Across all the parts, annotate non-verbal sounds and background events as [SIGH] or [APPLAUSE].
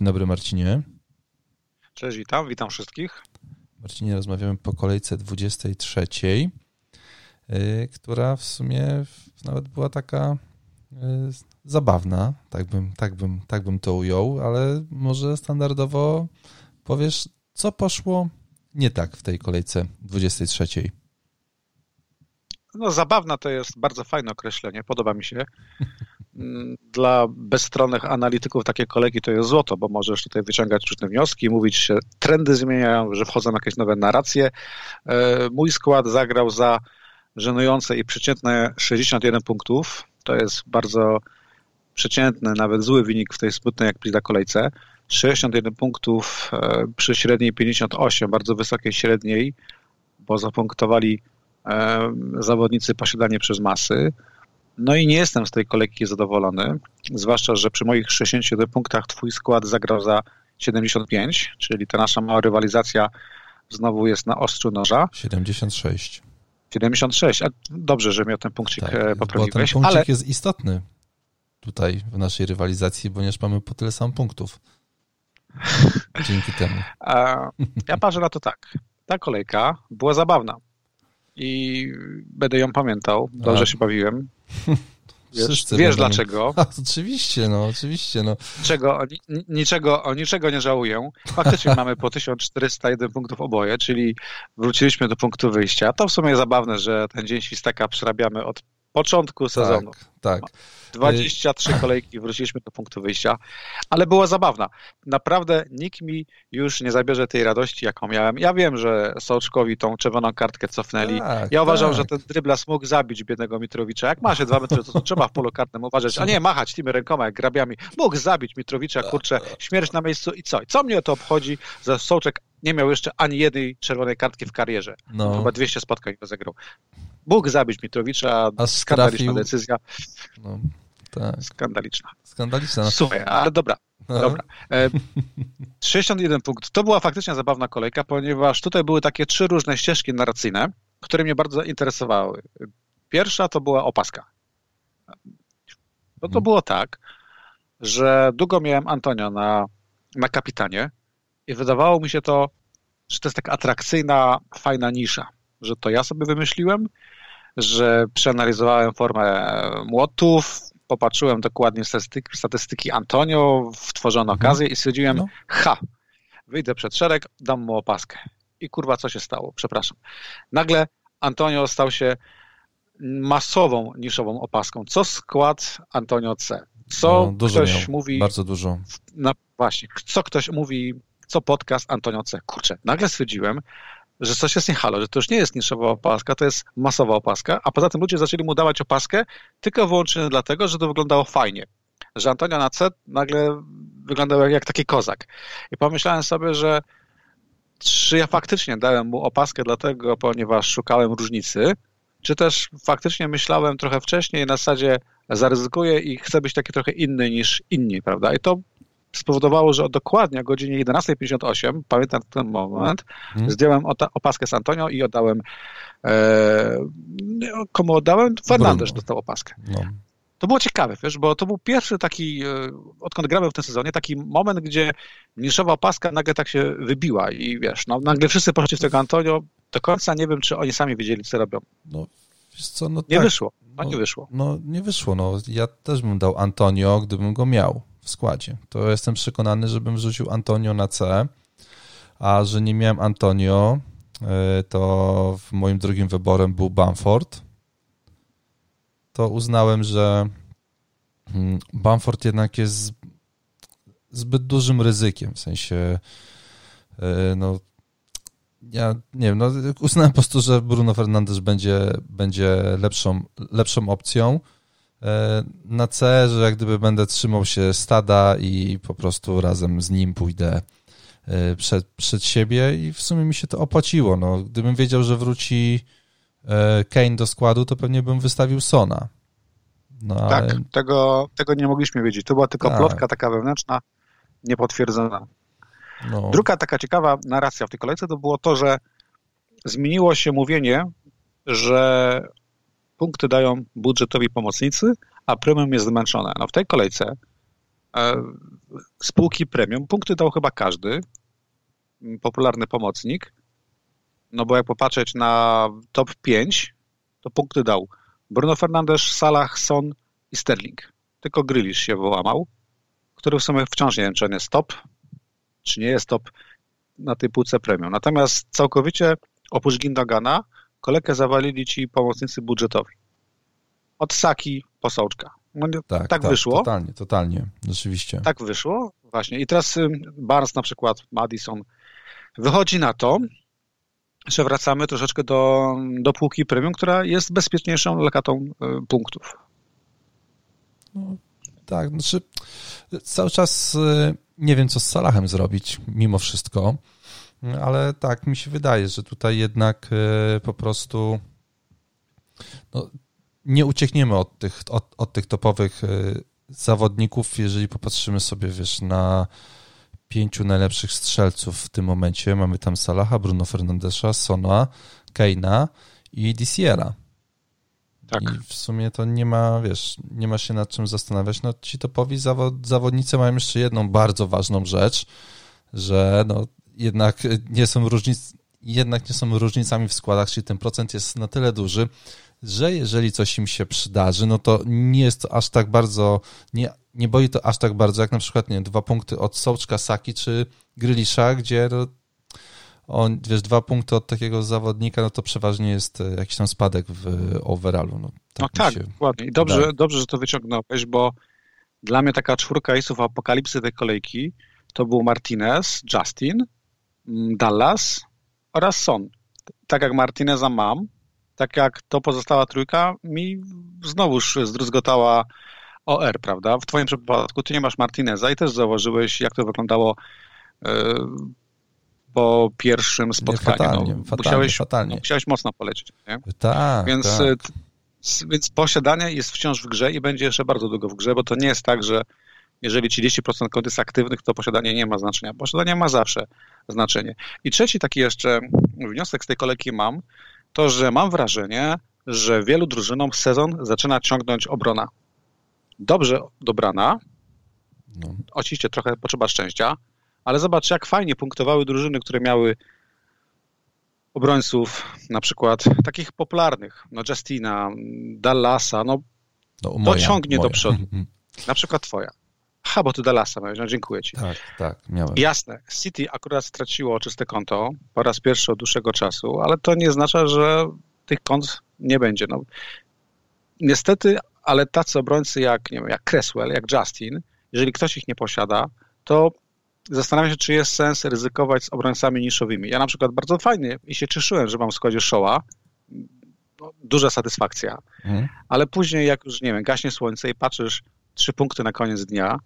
Dzień dobry Marcinie. Cześć, witam, witam wszystkich. Marcinie, rozmawiamy po kolejce 23, yy, która w sumie nawet była taka yy, zabawna, tak bym, tak, bym, tak bym to ujął, ale może standardowo powiesz, co poszło nie tak w tej kolejce 23. No, zabawna to jest bardzo fajne określenie, podoba mi się. [LAUGHS] Dla bezstronnych analityków takie kolegi to jest złoto, bo możesz tutaj wyciągać różne wnioski, mówić, że trendy zmieniają, że wchodzą jakieś nowe narracje. E, mój skład zagrał za żenujące i przeciętne 61 punktów. To jest bardzo przeciętny, nawet zły wynik w tej smutnej jak pizda kolejce. 61 punktów e, przy średniej 58, bardzo wysokiej średniej, bo zapunktowali e, zawodnicy posiadanie przez masy. No i nie jestem z tej kolejki zadowolony, zwłaszcza, że przy moich 61 punktach twój skład zagrał za 75, czyli ta nasza mała rywalizacja znowu jest na ostrzu noża. 76. 76, a dobrze, że mi o ten punkcik tak, poprawiłeś. Bo ten punkcik ale... jest istotny tutaj w naszej rywalizacji, ponieważ mamy po tyle sam punktów. [LAUGHS] Dzięki temu. Ja patrzę na to tak. Ta kolejka była zabawna i będę ją pamiętał. Dobrze A. się bawiłem. [LAUGHS] Wiesz, wiesz dlaczego? A, [LAUGHS] oczywiście, no, oczywiście. No. Niczego, niczego, o niczego nie żałuję. Faktycznie mamy po 1401 punktów oboje, czyli wróciliśmy do punktu wyjścia. To w sumie zabawne, że ten dzień świstaka przerabiamy od początku sezonu. Tak, tak. 23 [LAUGHS] kolejki, wróciliśmy do punktu wyjścia, ale była zabawna. Naprawdę nikt mi już nie zabierze tej radości, jaką miałem. Ja wiem, że Soczkowi tą czerwoną kartkę cofnęli. Tak, ja uważam, tak. że ten dryblas mógł zabić biednego Mitrowicza. Jak ma się dwa metry, to, to trzeba w polu kartnym uważać, a nie machać tymi rękoma jak grabiami. Mógł zabić Mitrowicza, kurczę, śmierć na miejscu i co? Co mnie to obchodzi, że Sołczek nie miał jeszcze ani jednej czerwonej kartki w karierze. No. Chyba 200 spotkań rozegrał. Mógł zabić Mitrowicza, a skandaliczna decyzja. No, tak. Skandaliczna. Skandaliczna. No. Słuchaj, ale dobra. No. Dobra. E, [LAUGHS] 61 punkt. To była faktycznie zabawna kolejka, ponieważ tutaj były takie trzy różne ścieżki narracyjne, które mnie bardzo interesowały. Pierwsza to była opaska. No to hmm. było tak, że długo miałem Antonio na, na kapitanie i wydawało mi się to, że to jest taka atrakcyjna, fajna nisza, że to ja sobie wymyśliłem, że przeanalizowałem formę młotów, popatrzyłem dokładnie statystyki, statystyki Antonio, wtworzono mhm. okazję i stwierdziłem, no. ha, wyjdę przed szereg, dam mu opaskę. I kurwa, co się stało? Przepraszam. Nagle Antonio stał się masową, niszową opaską. Co skład Antonio C? Co no, ktoś miał. mówi... Bardzo dużo. No właśnie, co ktoś mówi, co podcast Antonio C? Kurczę, nagle stwierdziłem, że coś jest nie halo, że to już nie jest niszowa opaska, to jest masowa opaska, a poza tym ludzie zaczęli mu dawać opaskę tylko wyłącznie dlatego, że to wyglądało fajnie. Że Antonio na C nagle wyglądał jak, jak taki kozak. I pomyślałem sobie, że czy ja faktycznie dałem mu opaskę dlatego, ponieważ szukałem różnicy, czy też faktycznie myślałem trochę wcześniej na zasadzie zaryzykuję i chcę być taki trochę inny niż inni, prawda? I to spowodowało, że dokładnie o godzinie 11.58, pamiętam ten moment, hmm. zdjąłem opaskę z Antonio i oddałem e, komu oddałem? Fernandez dostał opaskę. No. To było ciekawe, wiesz, bo to był pierwszy taki, e, odkąd gramy w tym sezonie, taki moment, gdzie niszowa opaska nagle tak się wybiła i wiesz, no, nagle wszyscy poszli w tego Antonio, do końca nie wiem, czy oni sami wiedzieli, co robią. No, co, no nie tak. wyszło, no, no, nie wyszło. No nie wyszło, no ja też bym dał Antonio, gdybym go miał w składzie. To jestem przekonany, żebym rzucił Antonio na C, a że nie miałem Antonio, e, to moim drugim wyborem był Bamford. To uznałem, że hmm, Bamford jednak jest zbyt dużym ryzykiem, w sensie e, no ja nie wiem, no uznałem po prostu, że Bruno Fernandes będzie, będzie lepszą, lepszą opcją na C, że jak gdyby będę trzymał się stada i po prostu razem z nim pójdę e, przed, przed siebie i w sumie mi się to opłaciło. No, gdybym wiedział, że wróci e, Kane do składu, to pewnie bym wystawił Sona. No, tak, ale... tego, tego nie mogliśmy wiedzieć. To była tylko tak. plotka taka wewnętrzna, niepotwierdzona. No. Druga taka ciekawa narracja w tej kolejce to było to, że zmieniło się mówienie, że punkty dają budżetowi pomocnicy, a premium jest zmęczone. No w tej kolejce spółki premium. Punkty dał chyba każdy, popularny pomocnik, no bo jak popatrzeć na top 5, to punkty dał Bruno Fernandes, Salah, Son i Sterling. Tylko Grealish się wyłamał, który w sumie wciąż nie wiem, czy on jest top, czy nie jest top na tej półce premium. Natomiast całkowicie oprócz Gindagana kolegę zawalili ci pomocnicy budżetowi. Od Saki po Sołczka. No, tak, tak, tak, wyszło. Totalnie, totalnie, rzeczywiście. Tak wyszło, właśnie. I teraz Barnes na przykład, Madison, wychodzi na to, że wracamy troszeczkę do, do półki premium, która jest bezpieczniejszą lokatą y, punktów. No, tak, znaczy cały czas y, nie wiem, co z Salahem zrobić, mimo wszystko, ale tak, mi się wydaje, że tutaj jednak y, po prostu no, nie uciekniemy od tych, od, od tych topowych zawodników, jeżeli popatrzymy sobie, wiesz, na pięciu najlepszych strzelców w tym momencie. Mamy tam Salaha, Bruno Fernandesza, Sona, Keina i Disiera. Tak. I w sumie to nie ma, wiesz, nie ma się nad czym zastanawiać. No ci topowi zawod, zawodnicy mają jeszcze jedną bardzo ważną rzecz, że no jednak nie są różnic, jednak nie są różnicami w składach, czyli ten procent jest na tyle duży, że jeżeli coś im się przydarzy, no to nie jest to aż tak bardzo, nie, nie boi to aż tak bardzo, jak na przykład, nie wiem, dwa punkty od Sołczka, Saki czy Grylisza, gdzie no, on, wiesz, dwa punkty od takiego zawodnika, no to przeważnie jest e, jakiś tam spadek w overallu. No tak, no tak dokładnie. I dobrze, dobrze, że to wyciągnąłeś, bo dla mnie taka czwórka isów apokalipsy tej kolejki to był Martinez, Justin, Dallas oraz Son. Tak jak Martineza mam, tak jak to pozostała trójka, mi znowuż zdruzgotała OR, prawda? W twoim przypadku ty nie masz Martineza i też zauważyłeś, jak to wyglądało yy, po pierwszym spotkaniu. Nie, fatalnie, no, fatalnie, musiałeś, fatalnie. musiałeś mocno polecieć. Nie? Tak, więc, tak. więc posiadanie jest wciąż w grze i będzie jeszcze bardzo długo w grze, bo to nie jest tak, że jeżeli 30% kont jest aktywnych, to posiadanie nie ma znaczenia. Posiadanie ma zawsze znaczenie. I trzeci taki jeszcze wniosek z tej kolejki mam, to, że mam wrażenie, że wielu drużynom sezon zaczyna ciągnąć obrona. Dobrze dobrana, no. oczywiście trochę potrzeba szczęścia, ale zobacz, jak fajnie punktowały drużyny, które miały obrońców, na przykład takich popularnych, no Justina, Dallasa, no, no moja, to ciągnie moja. do przodu. [LAUGHS] Na przykład twoja. Ha, bo ty Dallasa miałeś, no dziękuję ci. Tak, tak, miałem. Jasne, City akurat straciło czyste konto po raz pierwszy od dłuższego czasu, ale to nie oznacza, że tych kont nie będzie. No, niestety, ale tacy obrońcy jak, nie wiem, jak Cresswell, jak Justin, jeżeli ktoś ich nie posiada, to zastanawiam się, czy jest sens ryzykować z obrońcami niszowymi. Ja na przykład bardzo fajnie i się cieszyłem, że mam w składzie Showa, no, duża satysfakcja, mhm. ale później jak już, nie wiem, gaśnie słońce i patrzysz trzy punkty na koniec dnia,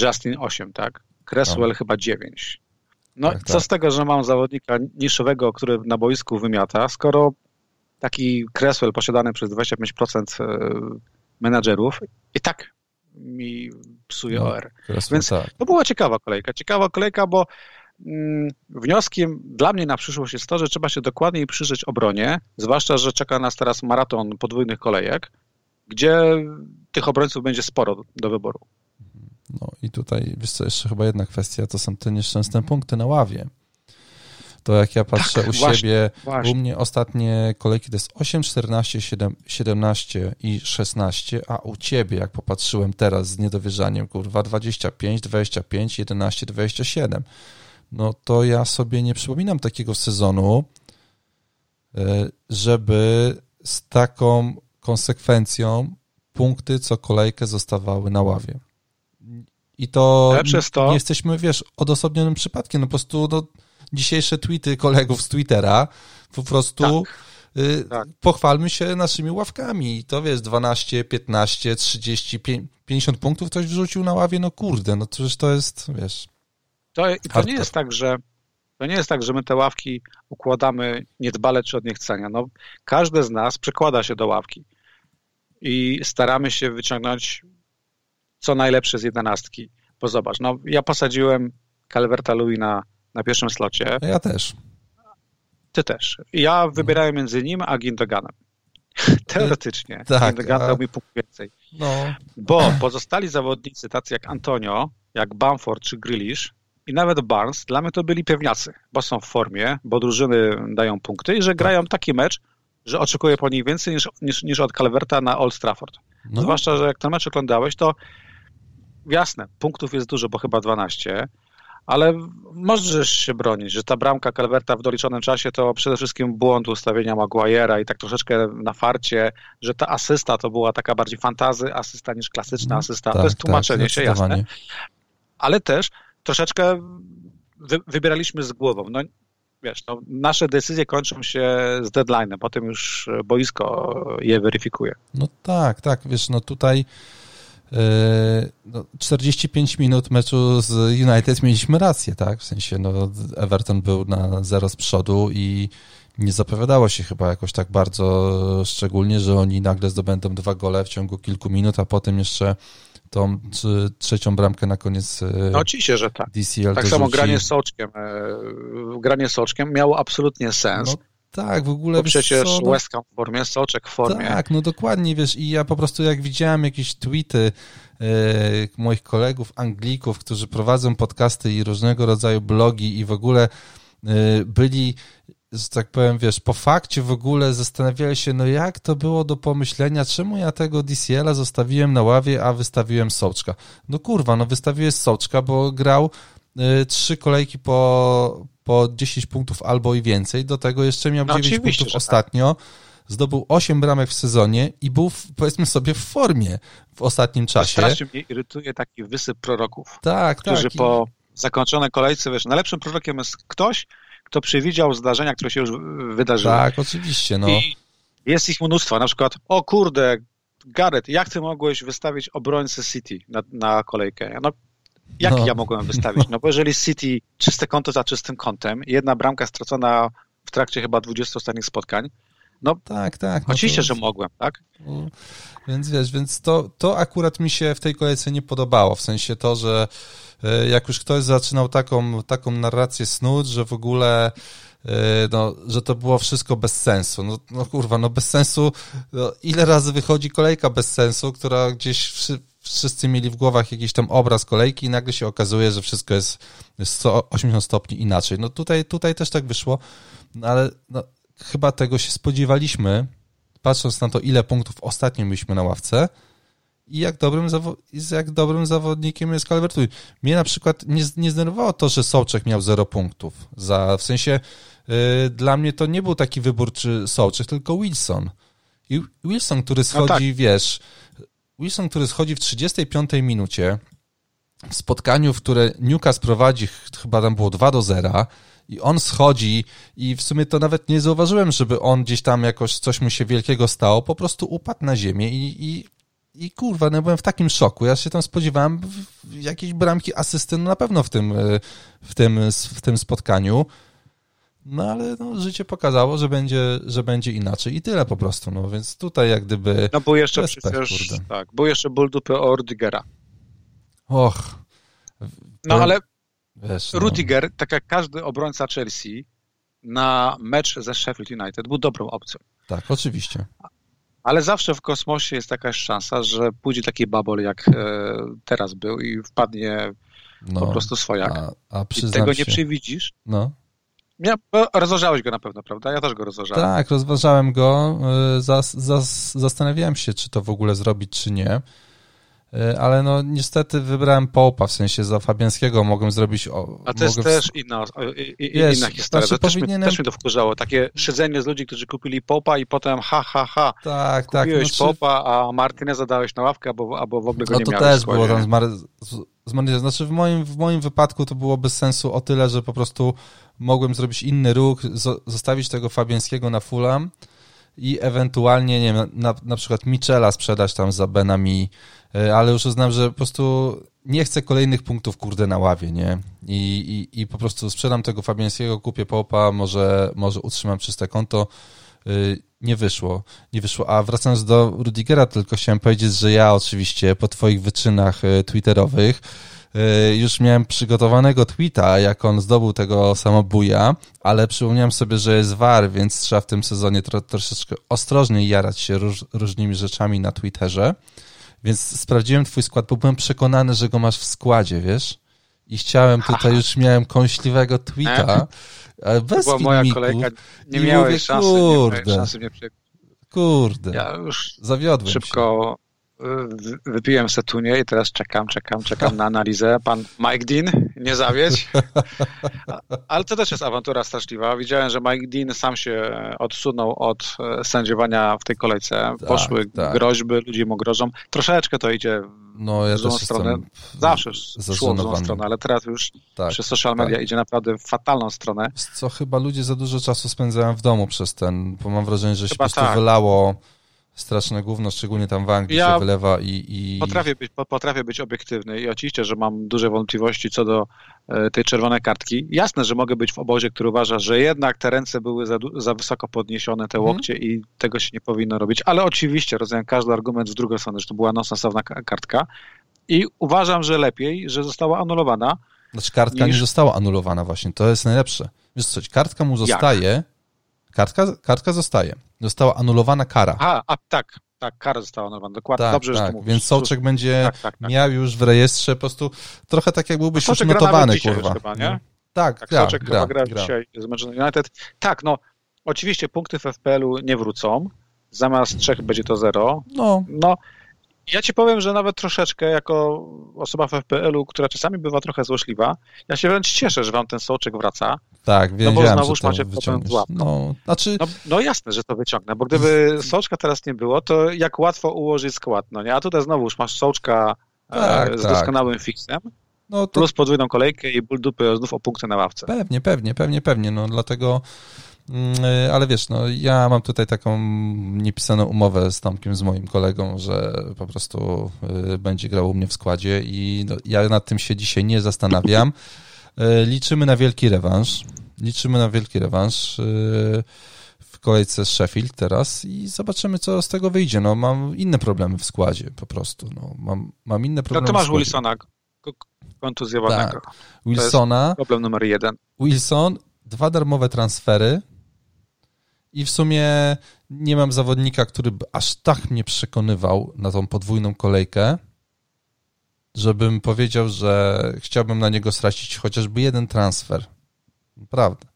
Justin 8, tak? Cresswell no. chyba 9. No tak, co tak. z tego, że mam zawodnika niszowego, który na boisku wymiata, skoro taki Cresswell posiadany przez 25% e, menadżerów i tak mi psuje no, OR. Więc tak. to była ciekawa kolejka. Ciekawa kolejka, bo mm, wnioskiem dla mnie na przyszłość jest to, że trzeba się dokładniej przyjrzeć obronie, zwłaszcza, że czeka nas teraz maraton podwójnych kolejek, gdzie tych obrońców będzie sporo do wyboru. No i tutaj, wiesz co, jeszcze chyba jedna kwestia, to są te nieszczęsne punkty na ławie. To jak ja patrzę tak, u właśnie, siebie, właśnie. u mnie ostatnie kolejki to jest 8, 14, 7, 17 i 16, a u ciebie, jak popatrzyłem teraz z niedowierzaniem, kurwa, 25, 25, 11, 27. No to ja sobie nie przypominam takiego sezonu, e, żeby z taką konsekwencją punkty co kolejkę zostawały na ławie. I to, to, nie jesteśmy, wiesz, odosobnionym przypadkiem. No po prostu no, dzisiejsze tweety kolegów z Twittera po prostu tak. Y, tak. pochwalmy się naszymi ławkami. I to wiesz, 12, 15, 30, 50 punktów ktoś wrzucił na ławie, no kurde, no przecież to jest, wiesz. To, to nie jest tak, że to nie jest tak, że my te ławki układamy niedbale czy od niechcenia. No, każdy z nas przekłada się do ławki i staramy się wyciągnąć co najlepsze z jedenastki. Bo zobacz, no ja posadziłem Calverta Louis na, na pierwszym slocie. Ja też. Ty też. Ja wybierałem między nim a Gindoganem. [LAUGHS] Teoretycznie. Tak, Gundogan dał mi punkt więcej. No. Bo pozostali zawodnicy, tacy jak Antonio, jak Bamford czy Grealish i nawet Barnes, dla mnie to byli pewniacy, bo są w formie, bo drużyny dają punkty i że grają taki mecz, że oczekuję po nich więcej niż, niż, niż od Calverta na Old Trafford. No. Zwłaszcza, że jak ten mecz oglądałeś, to jasne, punktów jest dużo, bo chyba 12, ale możesz się bronić, że ta bramka Calverta w doliczonym czasie to przede wszystkim błąd ustawienia Maguire'a i tak troszeczkę na farcie, że ta asysta to była taka bardziej fantazy asysta niż klasyczna mhm. asysta. Tak, to jest tłumaczenie tak, się, jasne. Ale też troszeczkę wy, wybieraliśmy z głową. No, wiesz, no, nasze decyzje kończą się z deadline'em, potem już boisko je weryfikuje. No tak, tak, wiesz, no tutaj no, 45 minut meczu z United mieliśmy rację, tak? W sensie, no, Everton był na zero z przodu i nie zapowiadało się chyba jakoś tak bardzo szczególnie, że oni nagle zdobędą dwa gole w ciągu kilku minut, a potem jeszcze tą trzecią bramkę na koniec e, No oczywiście, że tak. DCL tak samo granie z Soczkiem. E, granie Soczkiem miało absolutnie sens. No, tak, w ogóle. Bo przecież co, no, w formie, Soczek w formie. Tak, no dokładnie, wiesz, i ja po prostu jak widziałem jakieś tweety e, moich kolegów Anglików, którzy prowadzą podcasty i różnego rodzaju blogi i w ogóle e, byli że tak powiem, wiesz, po fakcie w ogóle zastanawiali się, no jak to było do pomyślenia, czemu ja tego DCL-a zostawiłem na ławie, a wystawiłem Soczka. No kurwa, no wystawiłeś Soczka, bo grał trzy kolejki po, po 10 punktów albo i więcej, do tego jeszcze miał no 9 punktów tak. ostatnio, zdobył 8 bramek w sezonie i był, powiedzmy sobie, w formie w ostatnim czasie. Strasznie mnie irytuje taki wysyp proroków, tak, którzy tak. po zakończonej kolejce, wiesz, najlepszym prorokiem jest ktoś, kto przewidział zdarzenia, które się już wydarzyły. Tak, oczywiście. No. I jest ich mnóstwo. Na przykład, o kurde, Gareth, jak ty mogłeś wystawić obrońcę City na, na kolejkę? No, jak no. ja mogłem wystawić? No bo jeżeli City czyste konto za czystym kątem, jedna bramka stracona w trakcie chyba 20 ostatnich spotkań, no tak, tak. No oczywiście, to... że mogłem, tak? No, więc wiesz, więc to, to akurat mi się w tej kolejce nie podobało, w sensie to, że E, jak już ktoś zaczynał taką, taką narrację snuć, że w ogóle e, no, że to było wszystko bez sensu. No, no kurwa, no bez sensu. No, ile razy wychodzi kolejka bez sensu, która gdzieś wszyscy mieli w głowach jakiś tam obraz kolejki i nagle się okazuje, że wszystko jest 180 stopni inaczej. No tutaj, tutaj też tak wyszło, no, ale no, chyba tego się spodziewaliśmy, patrząc na to, ile punktów ostatnio mieliśmy na ławce, i jak dobrym, jak dobrym zawodnikiem jest calvert -Lewin. Mnie na przykład nie, nie zdenerwowało to, że Sołczek miał 0 punktów. Za, w sensie yy, dla mnie to nie był taki wybór czy Sołczek, tylko Wilson. I Wilson, który schodzi, no tak. wiesz, Wilson, który schodzi w 35 minucie w spotkaniu, w które Newcastle prowadzi, chyba tam było 2 do 0, i on schodzi i w sumie to nawet nie zauważyłem, żeby on gdzieś tam jakoś coś mu się wielkiego stało, po prostu upadł na ziemię i, i i kurwa, no byłem w takim szoku. Ja się tam spodziewałem jakiejś bramki asysty no na pewno w tym, e, w tym, w tym spotkaniu. No ale no, życie pokazało, że będzie, że będzie inaczej i tyle po prostu. No więc tutaj jak gdyby. No bo jeszcze respekt, przecież, kurde. tak, bo jeszcze ból dupy o Rudigera. Och. No ale wiesz, no. Rudiger, tak jak każdy obrońca Chelsea, na mecz ze Sheffield United był dobrą opcją. Tak, oczywiście. Ale zawsze w kosmosie jest jakaś szansa, że pójdzie taki babol, jak e, teraz był i wpadnie no, po prostu swojak. A, a I tego nie przewidzisz. No. Ja, rozważałeś go na pewno, prawda? Ja też go rozważałem. Tak, rozważałem go. E, zas, zas, zastanawiałem się, czy to w ogóle zrobić, czy nie. E, ale no niestety wybrałem Połpa, w sensie za Fabiańskiego mogłem zrobić... O, A to jest też inna, i, Wiesz, inna historia. Znaczy, to też, powinienem... też mnie to wkurzało. Takie szydzenie z ludzi, którzy kupili Popa i potem ha, ha, ha. Tak, tak. Kupiłeś tak. Znaczy... Popa, a Martyneza dałeś na ławkę, albo, albo w ogóle go no nie miałeś. No to też było tam zmar... zmar... Znaczy w moim, w moim wypadku to było bez sensu o tyle, że po prostu mogłem zrobić inny ruch, zostawić tego Fabiańskiego na Fulham i ewentualnie, nie wiem, na, na przykład Michela sprzedać tam za Benami, e, ale już uznam, że po prostu nie chcę kolejnych punktów, kurde, na ławie, nie? I, i, i po prostu sprzedam tego Fabiańskiego, kupię Popa, może, może utrzymam czyste konto. E, nie wyszło, nie wyszło. A wracając do Rudigera, tylko chciałem powiedzieć, że ja oczywiście po twoich wyczynach e, twitterowych już miałem przygotowanego tweeta, jak on zdobył tego samobuja, ale przypomniałem sobie, że jest war, więc trzeba w tym sezonie tro, troszeczkę ostrożniej jarać się róż, różnymi rzeczami na Twitterze. Więc sprawdziłem twój skład, bo byłem przekonany, że go masz w składzie, wiesz? I chciałem tutaj, już miałem kąśliwego tweeta, bez była moja kolejka, nie miałeś mówię, szansy, kurde. nie miałeś szansy mnie przy... Kurde, Ja już zawiodłem się. szybko y, wy- wypiłem setunię i teraz czekam, czekam, czekam na analizę. Pan Mike Dean, nie zawiedź. Ale to też jest awantura straszliwa. Widziałem, że Mike Dean sam się odsunął od e, sędziowania w tej kolejce. Tak, Poszły tak. groźby, ludzie mu grożą. Troszeczkę to idzie No, ja w złą stronę. Zawsze szło w złą stronę, ale teraz już Tak, przez social media tak. idzie naprawdę w fatalną stronę. Co chyba ludzie za dużo czasu spędzają w domu przez ten, bo mam wrażenie, że się po Chyba prostu tak. wylało straszne gówno, szczególnie tam w Anglii Ja się wylewa i... i... Potrafię być, po- potrafię być obiektywny i oczywiście, że mam duże wątpliwości co do e, tej czerwonej kartki. Jasne, że mogę być w obozie, który uważa, że jednak te ręce były za, za wysoko podniesione, te Mhm. łokcie i tego się nie powinno robić, ale oczywiście rozumiem każdy argument z drugiej strony, że to była nonsensowna ka- kartka i uważam, że lepiej, że została anulowana. Znaczy kartka niż- nie została anulowana właśnie, to jest najlepsze. Wiesz co, kartka mu zostaje, kartka, kartka zostaje, została anulowana kara. Aha, a tak, tak, kara została anulowana, dokładnie, tak, dobrze, że tak, to mówisz. więc Sołczek będzie Tak, tak, tak. miał już w rejestrze po prostu trochę tak jak byłbyś już notowany, kurwa. chyba, nie? Tak, Tak, gra, Soczek gra, gra, gra. dzisiaj z Manchester United. Tak, no, oczywiście punkty w FPL-u nie wrócą. Zamiast trzech będzie to zero. No, No, ja ci powiem, że nawet troszeczkę jako osoba w FPL-u, która czasami bywa trochę złośliwa, ja się wręcz cieszę, że wam ten soczek wraca. Tak, bo wiedziałem, znowuż że to macie potem wyciągniesz. złap. No, znaczy, No, no jasne, że to wyciągnę, bo gdyby [LAUGHS] soczka teraz nie było, to jak łatwo ułożyć skład, no nie? A tutaj znowuż masz soczka Tak, e, z tak. doskonałym fixem, no to plus podwójną kolejkę i ból dupy znów o punkty na ławce. Pewnie, pewnie, pewnie, pewnie, no dlatego, mm, y, ale wiesz, no ja mam tutaj taką niepisaną umowę z Tomkiem, z moim kolegą, że po prostu y, będzie grał u mnie w składzie i no, ja nad tym się dzisiaj nie zastanawiam. [LAUGHS] Y, Liczymy na wielki rewanż, liczymy na wielki rewanż y, w kolejce z Sheffield teraz i zobaczymy, co z tego wyjdzie. No mam inne problemy w składzie po prostu, no mam, mam inne No problemy ty w masz. Wilsona kontuzjowanego. Tak. Wilsona, Problem numer jeden. Wilson, dwa darmowe transfery i w sumie nie mam zawodnika, który by aż tak mnie przekonywał na tą podwójną kolejkę, żebym powiedział, że chciałbym na niego stracić chociażby jeden transfer. Naprawdę.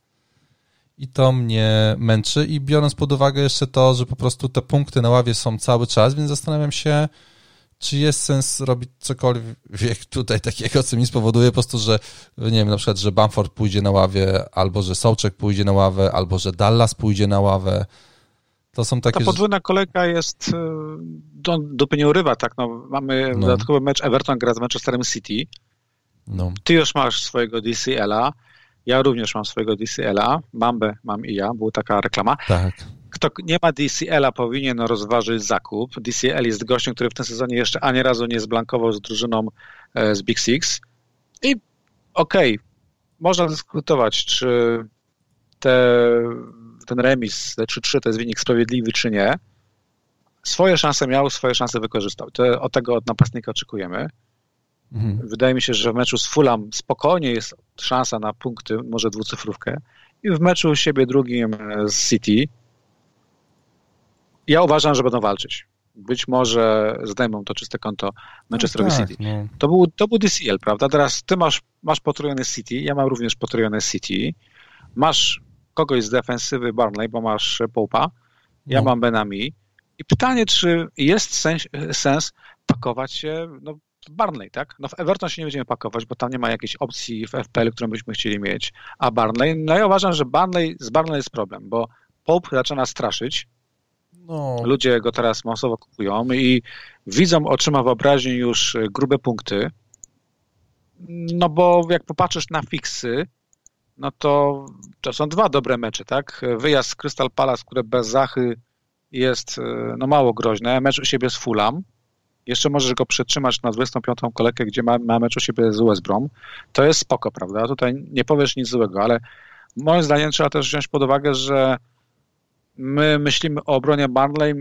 I to mnie męczy i biorąc pod uwagę jeszcze to, że po prostu te punkty na ławie są cały czas, więc zastanawiam się, czy jest sens robić cokolwiek tutaj takiego, co mi spowoduje po prostu, że nie wiem, na przykład, że Bamford pójdzie na ławie, albo że Sołczek pójdzie na ławę, albo że Dallas pójdzie na ławę. To są takie Ta podwójna kolejka jest, e, do, dupy nie urywa, tak, no, mamy No. dodatkowy mecz, Everton gra z Manchesterem City, No, ty już masz swojego DCL-a, ja również mam swojego DCL-a, Bambę mam i ja, była taka reklama. tak. Kto nie ma DCL-a powinien rozważyć zakup. DCL jest gościem, który w tym sezonie jeszcze ani razu nie zblankował z drużyną e, z Big Six i okej, można dyskutować, czy te, ten remis, te 3-3 to jest wynik sprawiedliwy, czy nie. Swoje szanse miał, swoje szanse wykorzystał. To, od tego od napastnika oczekujemy. Mhm. Wydaje mi się, że w meczu z Fulham spokojnie jest szansa na punkty, może dwucyfrówkę. I w meczu u siebie drugim e, z City ja uważam, że będą walczyć. Być może zdejmą to czyste konto Manchesterowi no, tak, City. To był, to był DCL, prawda? Teraz ty masz, masz potrojone City, ja mam również potrojone City. Masz kogoś z defensywy Barnley, bo masz Popa, ja No. mam Benami. I pytanie, czy jest sens, sens pakować się no, w Barnley, tak? No w Everton się nie będziemy pakować, bo tam nie ma jakiejś opcji w FPL, którą byśmy chcieli mieć. A Barnley, no ja uważam, że Barnley, z Barnley jest problem, bo Pope zaczyna straszyć, no, Ludzie go teraz masowo kupują i widzą oczyma wyobraźni już grube punkty. No bo jak popatrzysz na fiksy, no to to są dwa dobre mecze, tak? Wyjazd z Crystal Palace, które bez Zachy jest y, no mało groźne. Mecz u siebie z Fulham. Jeszcze możesz go przetrzymać na 25. kolejkę, gdzie ma, ma mecz u siebie z West Brom. To jest spoko, prawda? Tutaj nie powiesz nic złego, ale moim zdaniem trzeba też wziąć pod uwagę, że my myślimy o obronie Barnley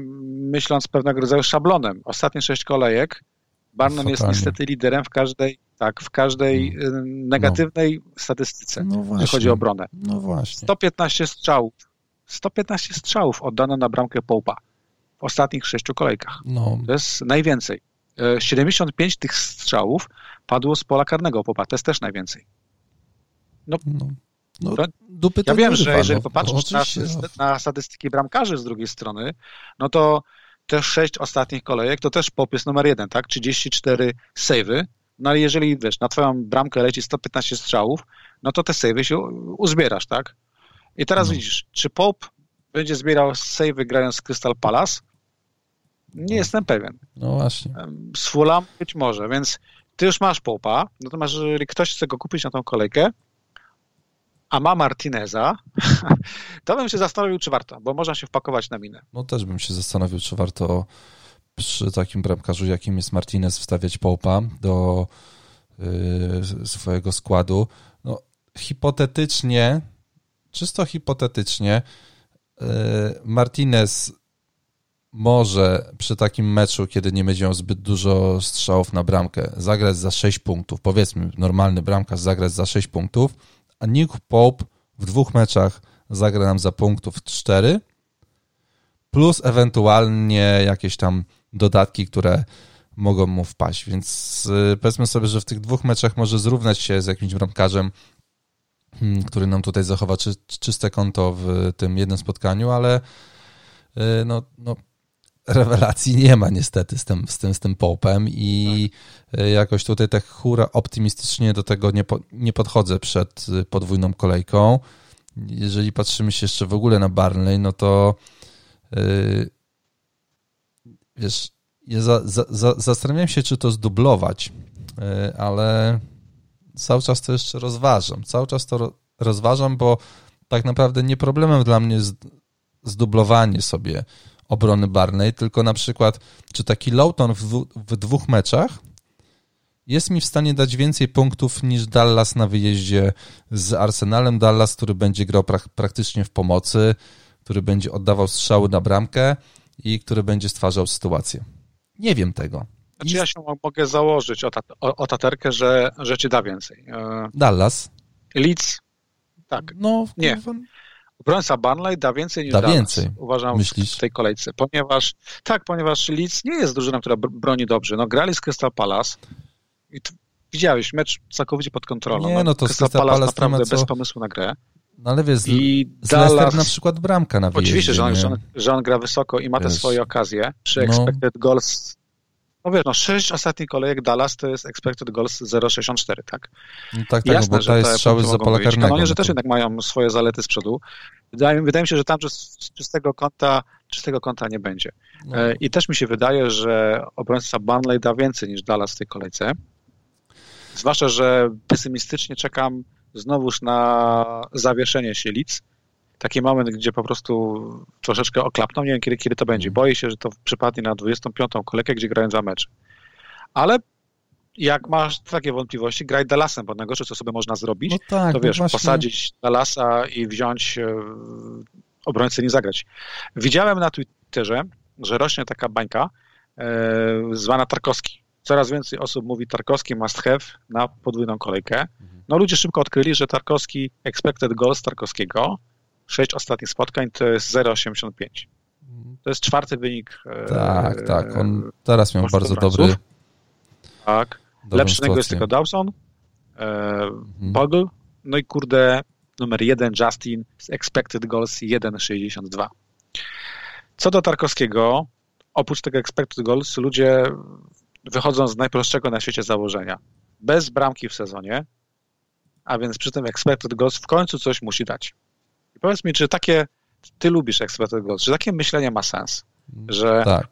myśląc pewnego rodzaju szablonem. Ostatnie sześć kolejek. Barnum jest niestety liderem w każdej tak, w każdej hmm. negatywnej no. statystyce, no jeśli chodzi o obronę. No właśnie. 115 strzałów. 115 strzałów oddano na bramkę Połpa w ostatnich sześciu kolejkach. No. To jest najwięcej. 75 e, tych strzałów padło z pola karnego Połpa. To jest też najwięcej. No, no. No, ja wiem, że jeżeli no, popatrzysz na, na, statystyki bramkarzy z drugiej strony, no to te sześć ostatnich kolejek to też pop jest numer jeden, tak? 34 savey. No ale jeżeli wiesz, na twoją bramkę leci 115 strzałów, no to te savey się uzbierasz, tak? I teraz no. widzisz, czy Pop będzie zbierał savey grając z Crystal Palace? Nie no. jestem pewien. No właśnie. Z Fulham być może, więc ty już masz Popa, natomiast jeżeli ktoś chce go kupić na tą kolejkę, a ma Martineza, [LAUGHS] to bym się zastanowił, czy warto, bo można się wpakować na minę. No też bym się zastanowił, czy warto przy takim bramkarzu, jakim jest Martinez, wstawiać Popa do yy, swojego składu. No, hipotetycznie, czysto hipotetycznie, yy, Martinez może przy takim meczu, kiedy nie będzie miał zbyt dużo strzałów na bramkę, zagrać za 6 punktów. Powiedzmy, normalny bramkarz zagrać za 6 punktów, a Nick Pope w dwóch meczach zagra nam za punktów 4, plus ewentualnie jakieś tam dodatki, które mogą mu wpaść. Więc y, powiedzmy sobie, że w tych dwóch meczach może zrównać się z jakimś bramkarzem, hmm, który nam tutaj zachowa czy, czyste konto w tym jednym spotkaniu, ale y, no, no rewelacji nie ma niestety z tym, z tym, z tym popem i tak. jakoś tutaj tak hura optymistycznie do tego nie, po, nie podchodzę przed podwójną kolejką. Jeżeli patrzymy się jeszcze w ogóle na Barnley, no to yy, wiesz, ja za, za, za, się, czy to zdublować, yy, ale cały czas to jeszcze rozważam. Cały czas to rozważam, bo tak naprawdę nie problemem dla mnie jest zdublowanie sobie obrony Barney, tylko na przykład, czy taki Lowton w, w dwóch meczach jest mi w stanie dać więcej punktów niż Dallas na wyjeździe z Arsenalem. Dallas, który będzie grał pra praktycznie w pomocy, który będzie oddawał strzały na bramkę i który będzie stwarzał sytuację. Nie wiem tego. Znaczy ja się mogę założyć o, o, o taterkę, że, że ci da więcej. E, Dallas. Leeds. Tak. No, nie. Obrońca Barnley da więcej niż da Dallas, więcej. uważam, Myślisz? w tej kolejce. Ponieważ, tak, ponieważ Leeds nie jest drużyną, która broni dobrze. No, grali z Crystal Palace i widziałeś, mecz całkowicie pod kontrolą. Nie, no, no to Crystal, Crystal Palace, Palace naprawdę co... bez pomysłu na grę. No ale wiesz, I z Dallas, na przykład bramka na wyjeździe. Oczywiście, że on, że on, że on gra wysoko i ma wiesz, te swoje okazje. Przy no. expected no. goals no wiesz, no sześć ostatnich kolejek Dallas to jest expected goals 0,64, tak? No tak, tak, Jasne, bo że te strzały z pola karnego. Kanonie, że no też jednak mają swoje zalety z przodu. Wydaje, wydaje mi się, że tam z czystego kąta, czystego kąta nie będzie. No. E, I też mi się wydaje, że obrońca Burnley da więcej niż Dallas w tej kolejce. Zwłaszcza, że pesymistycznie czekam znowuż na zawieszenie się Leeds taki moment, gdzie po prostu troszeczkę oklapną. Nie wiem, kiedy, kiedy to będzie. Boję się, że to przypadnie na 25. kolejkę, gdzie grają za mecz. Ale jak masz takie wątpliwości, graj Dallasem, bo najgorsze, co sobie można zrobić, no tak, to no wiesz, właśnie... posadzić Dallasa i wziąć e, obrońcę nie zagrać. Widziałem na Twitterze, że rośnie taka bańka e, zwana Tarkowski. Coraz więcej osób mówi Tarkowski must have na podwójną kolejkę. Mhm. No ludzie szybko odkryli, że Tarkowski, expected goals Tarkowskiego sześć ostatnich spotkań to jest 0,85. To jest czwarty wynik. E, tak, tak. On teraz miał bardzo dobry. Tak. Lepszy niego jest tylko Dawson, e, mhm. Bogle, no i kurde, numer jeden Justin z expected goals 1,62. Co do Tarkowskiego, oprócz tego expected goals, ludzie wychodzą z najprostszego na świecie założenia. Bez bramki w sezonie, a więc przy tym expected goals w końcu coś musi dać. I powiedz mi, czy takie, ty lubisz expected goals, czy takie myślenie ma sens, że tak.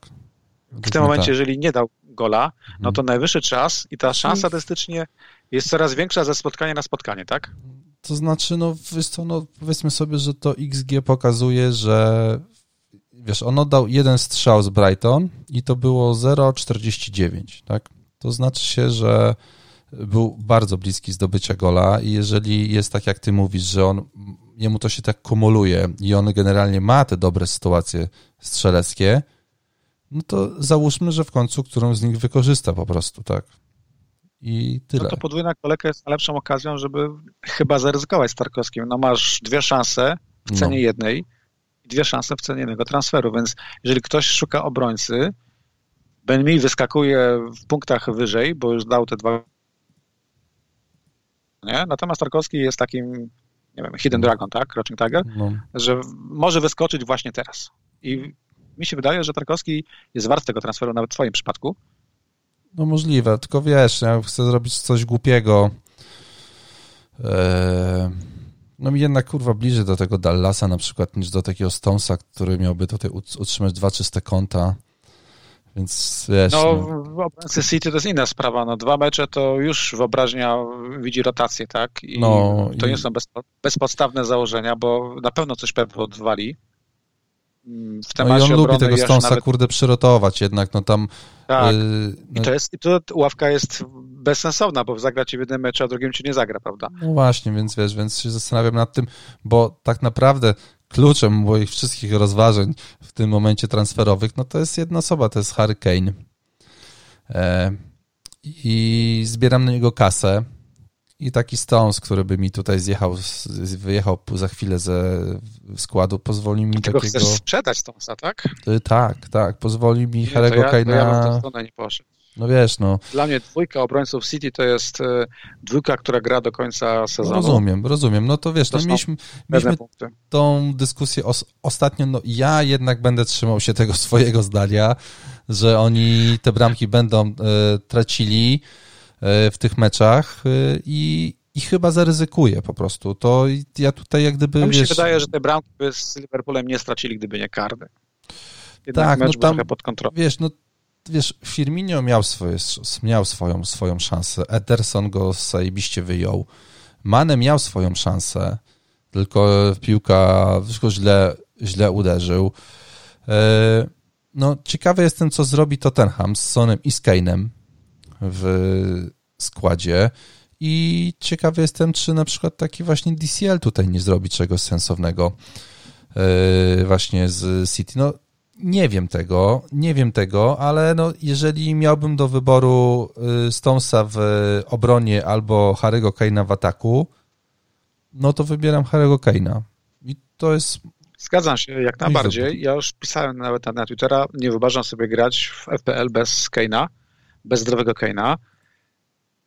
w tym momencie, tak. jeżeli nie dał gola, no to mhm. najwyższy czas i ta szansa statystycznie jest coraz większa ze spotkania na spotkanie, tak? To znaczy, no, wiesz co, no powiedzmy sobie, że to XG pokazuje, że wiesz, on oddał jeden strzał z Brighton i to było 0,49, tak? To znaczy się, że był bardzo bliski zdobycia gola i jeżeli jest tak, jak ty mówisz, że on jemu to się tak kumuluje i on generalnie ma te dobre sytuacje strzeleckie, no to załóżmy, że w końcu którą z nich wykorzysta po prostu, tak? i tyle. No to podwójna kolejka jest najlepszą okazją, żeby chyba zaryzykować z Tarkowskim. No masz dwie szanse w cenie no. jednej dwie szanse w cenie jednego transferu, więc jeżeli ktoś szuka obrońcy, Ben Mi wyskakuje w punktach wyżej, bo już dał te dwa nie? Natomiast Tarkowski jest takim, nie wiem, Hidden no. Dragon, tak? Crouching Tiger, no. że może wyskoczyć właśnie teraz. I mi się wydaje, że Tarkowski jest wart tego transferu nawet w twoim przypadku. No możliwe, tylko wiesz, ja chcę zrobić coś głupiego. Eee, no mi jednak kurwa bliżej do tego Dallasa na przykład niż do takiego Stonesa, który miałby tutaj utrzymać dwa czyste konta. Więc wiesz, no, no. w City to jest inna sprawa. No, dwa mecze to już wyobraźnia widzi rotację, tak? I no, to i... nie są bezpodstawne założenia, bo na pewno coś pewnie odwali. W temacie no i on lubi tego Stonesa, nawet... kurde, przyrotować jednak, no tam... Tak, yy, no... i to jest, i to ławka jest bezsensowna, bo zagra ci w jednym meczu, a drugim ci nie zagra, prawda? No właśnie, więc wiesz, więc się zastanawiam nad tym, bo tak naprawdę kluczem moich wszystkich rozważań w tym momencie transferowych, no to jest jedna osoba, to jest Harry Kane. E, I zbieram na niego kasę. I taki Stones, który by mi tutaj zjechał, wyjechał za chwilę ze składu, pozwoli mi Dlaczego takiego... chcesz sprzedać Stonesa, tak? Tak, tak. Pozwoli mi Harry'ego ja, Kane'a... Ja poszedł. No wiesz, no. Dla mnie dwójka obrońców City to jest e, dwójka, która gra do końca sezonu. Rozumiem, rozumiem. No to wiesz, to no mieliśmy, mieliśmy tą dyskusję os ostatnio, no ja jednak będę trzymał się tego swojego zdania, że oni te bramki będą e, tracili e, w tych meczach i, i chyba zaryzykuję po prostu. To ja tutaj jak gdyby, no, mi się wiesz... wydaje, że te bramki by z Liverpoolem nie stracili, gdyby nie karny. Jednak tak, no tam, pod kontrolą. wiesz, no wiesz, Firmino miał, swoje, miał swoją, swoją szansę, Ederson go zajebiście wyjął, Mane miał swoją szansę, tylko piłka tylko źle, źle uderzył. E, no, ciekawy jestem, co zrobi Tottenham z Sonem i z Kane'em w składzie i ciekawy jestem, czy na przykład taki właśnie DCL tutaj nie zrobi czegoś sensownego e, właśnie z City. No, nie wiem tego, nie wiem tego, ale no, jeżeli miałbym do wyboru y, Stonesa w obronie albo Harry'ego Kane'a w ataku, no to wybieram Harry'ego Kane'a. I to jest... Zgadzam się, jak najbardziej. Ja już pisałem nawet na Twittera, nie wyobrażam sobie grać w FPL bez Kane'a, bez zdrowego Kane'a.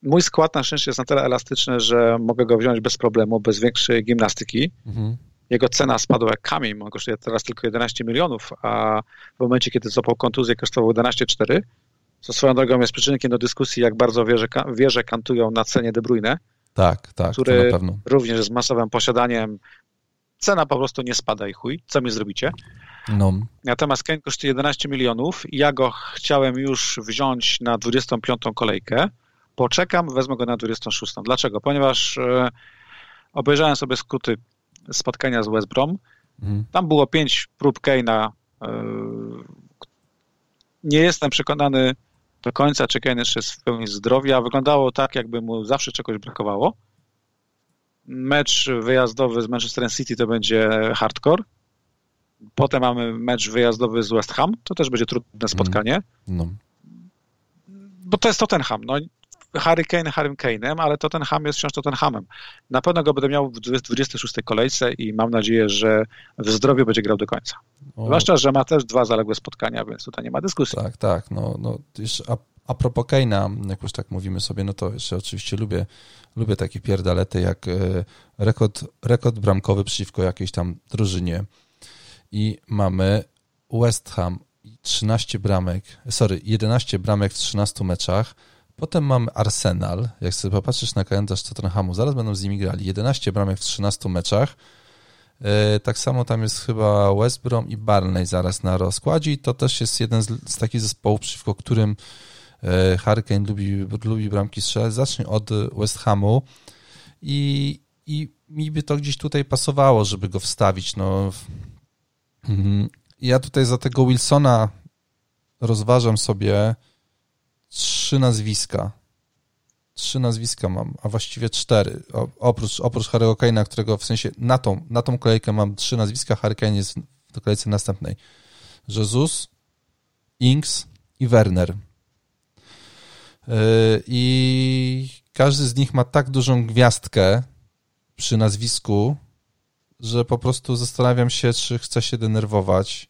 Mój skład na szczęście jest na tyle elastyczny, że mogę go wziąć bez problemu, bez większej gimnastyki. Mhm jego cena spadła jak kamień, on kosztuje teraz tylko 11 milionów, a w momencie, kiedy złapał kontuzję, kosztował 11,4, co swoją drogą jest przyczynkiem do dyskusji, jak bardzo wieże, wieże kantują na cenie De Bruyne, tak, tak, który również z masowym posiadaniem cena po prostu nie spada i chuj, co mi zrobicie? No. Natomiast Kane kosztuje 11 milionów i ja go chciałem już wziąć na 25. kolejkę, poczekam, wezmę go na 26. Dlaczego? Ponieważ e, obejrzałem sobie skróty spotkania z West Brom. Mhm. Tam było pięć prób Kane'a. E, nie jestem przekonany do końca, czy Kane jeszcze jest w pełni zdrowia. Wyglądało tak, jakby mu zawsze czegoś brakowało. Mecz wyjazdowy z Manchester City to będzie hardcore. Potem mamy mecz wyjazdowy z West Ham. To też będzie trudne spotkanie. No. Bo to jest Tottenham. No, Harry Kane Harry Kane'em, ale Tottenham jest wciąż Tottenhamem. Na pewno go będę miał w 26 kolejce i mam nadzieję, że w zdrowiu będzie grał do końca. O. Zwłaszcza, że ma też dwa zaległe spotkania, więc tutaj nie ma dyskusji. Tak, tak. No, no, już a, a propos Kane'a, jak już tak mówimy sobie, no to jeszcze oczywiście lubię, lubię takie pierdalety jak e, rekord, rekord bramkowy przeciwko jakiejś tam drużynie i mamy West Ham 13 bramek, sorry, 11 bramek w 13 meczach, Potem mamy Arsenal. Jak sobie popatrzysz na kalendarz Tottenhamu, zaraz będą z nimi grali. 11 bramek w 13 meczach. E, tak samo tam jest chyba West Brom i Barnley zaraz na rozkładzie i to też jest jeden z, z takich zespołów, przeciwko którym e, Hurricane lubi, lubi bramki strzelać. Zacznij od West Hamu i, i mi by to gdzieś tutaj pasowało, żeby go wstawić. No, mhm. ja tutaj za tego Wilsona rozważam sobie trzy nazwiska. Trzy nazwiska mam, a właściwie cztery. O, oprócz, oprócz Harry'ego Kane'a, którego w sensie na tą, na tą kolejkę mam trzy nazwiska, Harry Kane jest w kolejce następnej. Jesus, Inks i Werner. I każdy z nich ma tak dużą gwiazdkę przy nazwisku, że po prostu zastanawiam się, czy chcę się denerwować,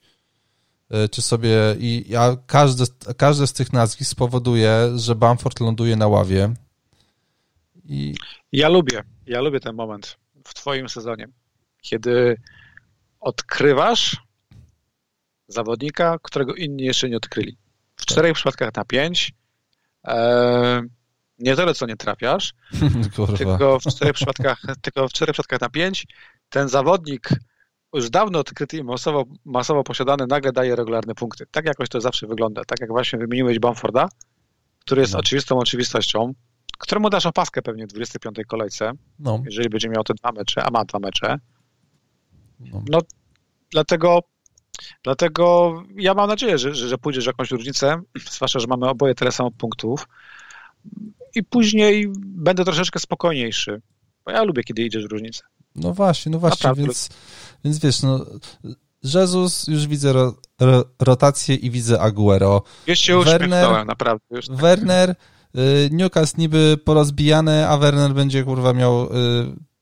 czy sobie. I ja każde, każde z tych nazwisk spowoduje, że Bamford ląduje na ławie. I... Ja lubię, ja lubię ten moment w Twoim sezonie, kiedy odkrywasz zawodnika, którego inni jeszcze nie odkryli. W tak. czterech przypadkach na pięć. E, nie tyle, co nie trafiasz, [LAUGHS] tylko w czterech przypadkach, tylko w czterech przypadkach na pięć ten zawodnik już dawno odkryty i masowo, masowo posiadany nagle daje regularne punkty. Tak jakoś to zawsze wygląda. Tak jak właśnie wymieniłeś Bamforda, który jest no. oczywistą oczywistością, któremu dasz opaskę pewnie w 25 kolejce, no. jeżeli będzie miał te dwa mecze, a ma dwa mecze. No, no dlatego Dlatego ja mam nadzieję, że, że, że pójdziesz jakąś różnicę, zwłaszcza, że mamy oboje tyle samo punktów i później będę troszeczkę spokojniejszy, bo ja lubię, kiedy idziesz w różnicę. No właśnie, no właśnie, więc, więc wiesz, no Jezus, już widzę ro, ro, rotację i widzę Aguero. Już się Werner, naprawdę. Już tak. Werner, y, Newcastle niby porozbijane, a Werner będzie kurwa miał y,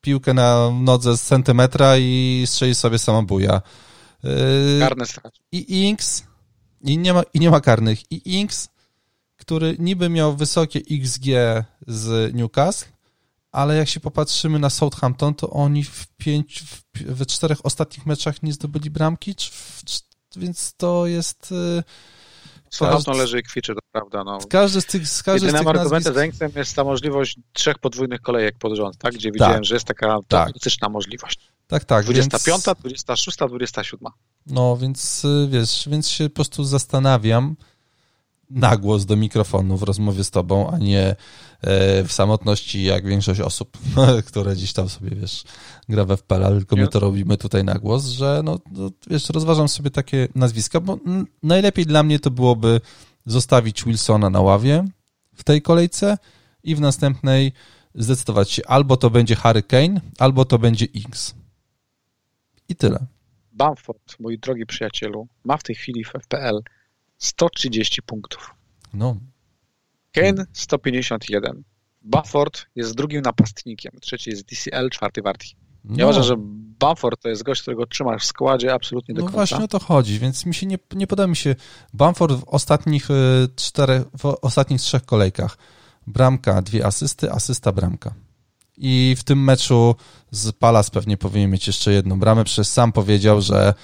piłkę na nodze z centymetra i strzeli sobie samobuja. Yy, Karne straci. I Inks, i nie, ma, i nie ma karnych, i Inks, który niby miał wysokie XG z Newcastle, ale jak się popatrzymy na Southampton, to oni w pięć, w, we czterech ostatnich meczach nie zdobyli bramki, czy w, więc to jest... Yy, Southampton leży i kwiczy, to prawda. No. Każdy z tych, z każdy Jedynym z tych argumentem nazwisk... jest ta możliwość trzech podwójnych kolejek pod rząd, tak? gdzie tak. widziałem, że jest taka tak. możliwość. Tak, tak. 25, więc... 26, 27. No, więc y, wiesz, więc się po prostu zastanawiam na głos do mikrofonu w rozmowie z tobą, a nie e, w samotności jak większość osób, [LAUGHS] które gdzieś tam sobie, wiesz, gra we FPL, tylko my to robimy tutaj na głos, że no, no, wiesz, rozważam sobie takie nazwiska, bo najlepiej dla mnie to byłoby zostawić Wilsona na ławie w tej kolejce i w następnej zdecydować się albo to będzie Harry Kane, albo to będzie X. I tyle. Bamford, mój drogi przyjacielu, ma w tej chwili w FPL 130 punktów. No. Kane 151. Bamford jest drugim napastnikiem, trzeci jest DCL, czwarty Warty. No. Ja uważam, że Bamford to jest gość, którego trzymasz w składzie absolutnie do no końca. No właśnie o to chodzi, więc mi się nie, nie podoba mi się Bamford w ostatnich y, czterech, w ostatnich trzech kolejkach. Bramka, dwie asysty, asysta, bramka i w tym meczu z Palas pewnie powinien mieć jeszcze jedną bramę, przecież sam powiedział, że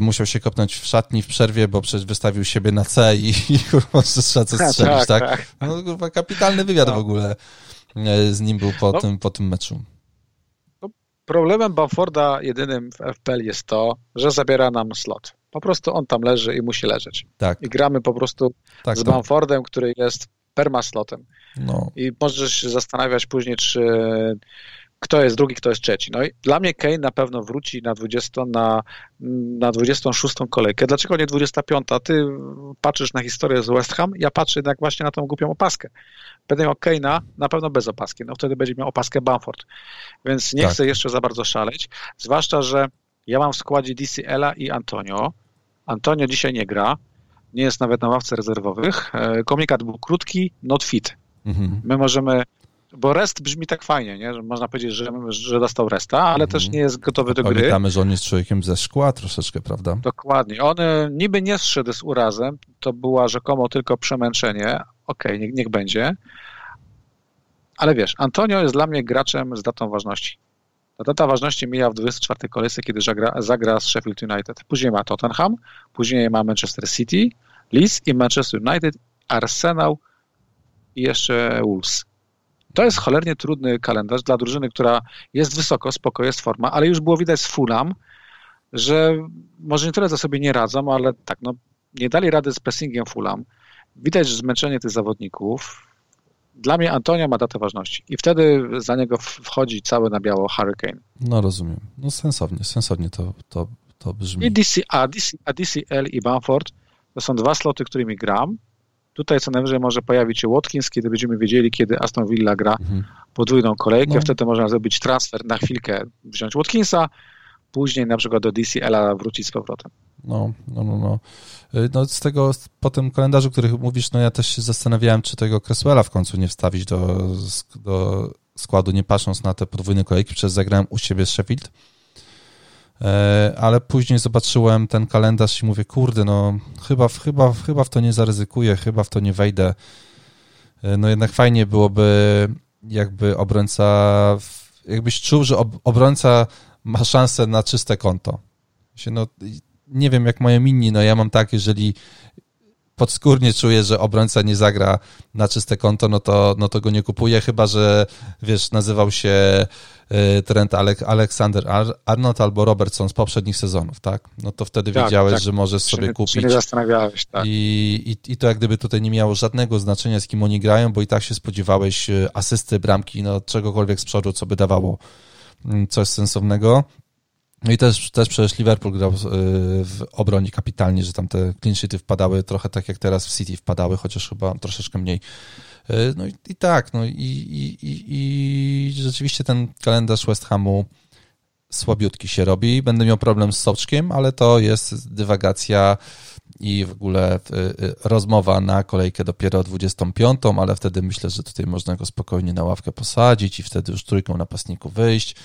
musiał się kopnąć w szatni w przerwie, bo przecież wystawił siebie na C i, [LAUGHS] i kurwa, trzeba coś strzelić, tak? tak? No, kurwa, kapitalny wywiad no. w ogóle e, z nim był po, no. tym, po tym meczu. No, problemem Bamforda jedynym w FPL jest to, że zabiera nam slot. Po prostu on tam leży i musi leżeć. Tak. I gramy po prostu tak, z Bamfordem, który jest permaslotem. No. I możesz się zastanawiać później, czy kto jest drugi, kto jest trzeci. No i dla mnie Kane na pewno wróci na 20, na, na 26 kolejkę. Dlaczego nie 25? Ty patrzysz na historię z West Ham, ja patrzę jednak właśnie na tą głupią opaskę. Będę miał Kane'a na pewno bez opaski, no wtedy będzie miał opaskę Bamford. Więc nie tak. chcę jeszcze za bardzo szaleć, zwłaszcza, że ja mam w składzie DCL-a i Antonio. Antonio dzisiaj nie gra, nie jest nawet na ławce rezerwowych. E, komunikat był krótki, not fit. Mhm. My możemy, bo rest brzmi tak fajnie, nie? że można powiedzieć, że, że dostał resta, ale mhm. też nie jest gotowy do gry. Pamiętamy, że on jest człowiekiem ze szkła troszeczkę, prawda? Dokładnie. On e, niby nie zszedł z urazem, to była rzekomo tylko przemęczenie. Okej, okay, niech, niech będzie. Ale wiesz, Antonio jest dla mnie graczem z datą ważności. Ta data ważności mija w 24 kolejce, kiedy zagra, zagra z Sheffield United. Później ma Tottenham, później ma Manchester City, Leeds i Manchester United, Arsenal, i jeszcze Wolves. To jest cholernie trudny kalendarz dla drużyny, która jest wysoko, spoko, jest forma, ale już było widać z Fulham, że może nie tyle za sobie nie radzą, ale tak, no, nie dali rady z pressingiem Fulham. Widać zmęczenie tych zawodników. Dla mnie Antonio ma datę ważności i wtedy za niego wchodzi cały na biało Hurricane. No rozumiem. No sensownie, sensownie to, to, to brzmi. I DC, a, DC, a DCL i Bamford to są dwa sloty, którymi gram Tutaj co najwyżej może pojawić się Watkins, kiedy będziemy wiedzieli, kiedy Aston Villa gra mhm. podwójną kolejkę. No. Wtedy można zrobić transfer na chwilkę, wziąć Watkinsa, później na przykład do DCL-a wrócić z powrotem. No, no, no, no. No z tego, po tym kalendarzu, który mówisz, no ja też się zastanawiałem, czy tego Cresswella w końcu nie wstawić do, do składu, nie patrząc na te podwójne kolejki, przez zagrałem u siebie z Sheffield. E, ale później zobaczyłem ten kalendarz i mówię, kurde, no chyba, chyba, chyba w to nie zaryzykuję, chyba w to nie wejdę. E, no jednak fajnie byłoby, jakby obrońca, jakbyś czuł, że obrońca ma szansę na czyste konto. No, nie wiem jak moje inni, no ja mam tak, jeżeli podskórnie czuję, że obrońca nie zagra na czyste konto, no to, no to go nie kupuję, chyba że, wiesz, nazywał się y, Trent Aleksander Arnold albo Robertson z poprzednich sezonów, tak? No to wtedy tak, wiedziałeś, tak. że możesz sobie się, kupić. Się nie zastanawiałeś, tak. I, i, I to jak gdyby tutaj nie miało żadnego znaczenia, z kim oni grają, bo i tak się spodziewałeś y, asysty, bramki, no czegokolwiek z przodu, co by dawało mm, coś sensownego. No i też, też przecież Liverpool grał y, w obronie kapitalnie, że tam te clean sheety wpadały trochę tak jak teraz w City wpadały, chociaż chyba troszeczkę mniej. Y, no i, i tak, no i, i, i, rzeczywiście ten kalendarz West Hamu słabiutki się robi. Będę miał problem z Soczkiem, ale to jest dywagacja i w ogóle y, rozmowa na kolejkę dopiero 25, ale wtedy myślę, że tutaj można go spokojnie na ławkę posadzić i wtedy już trójką napastników wyjść.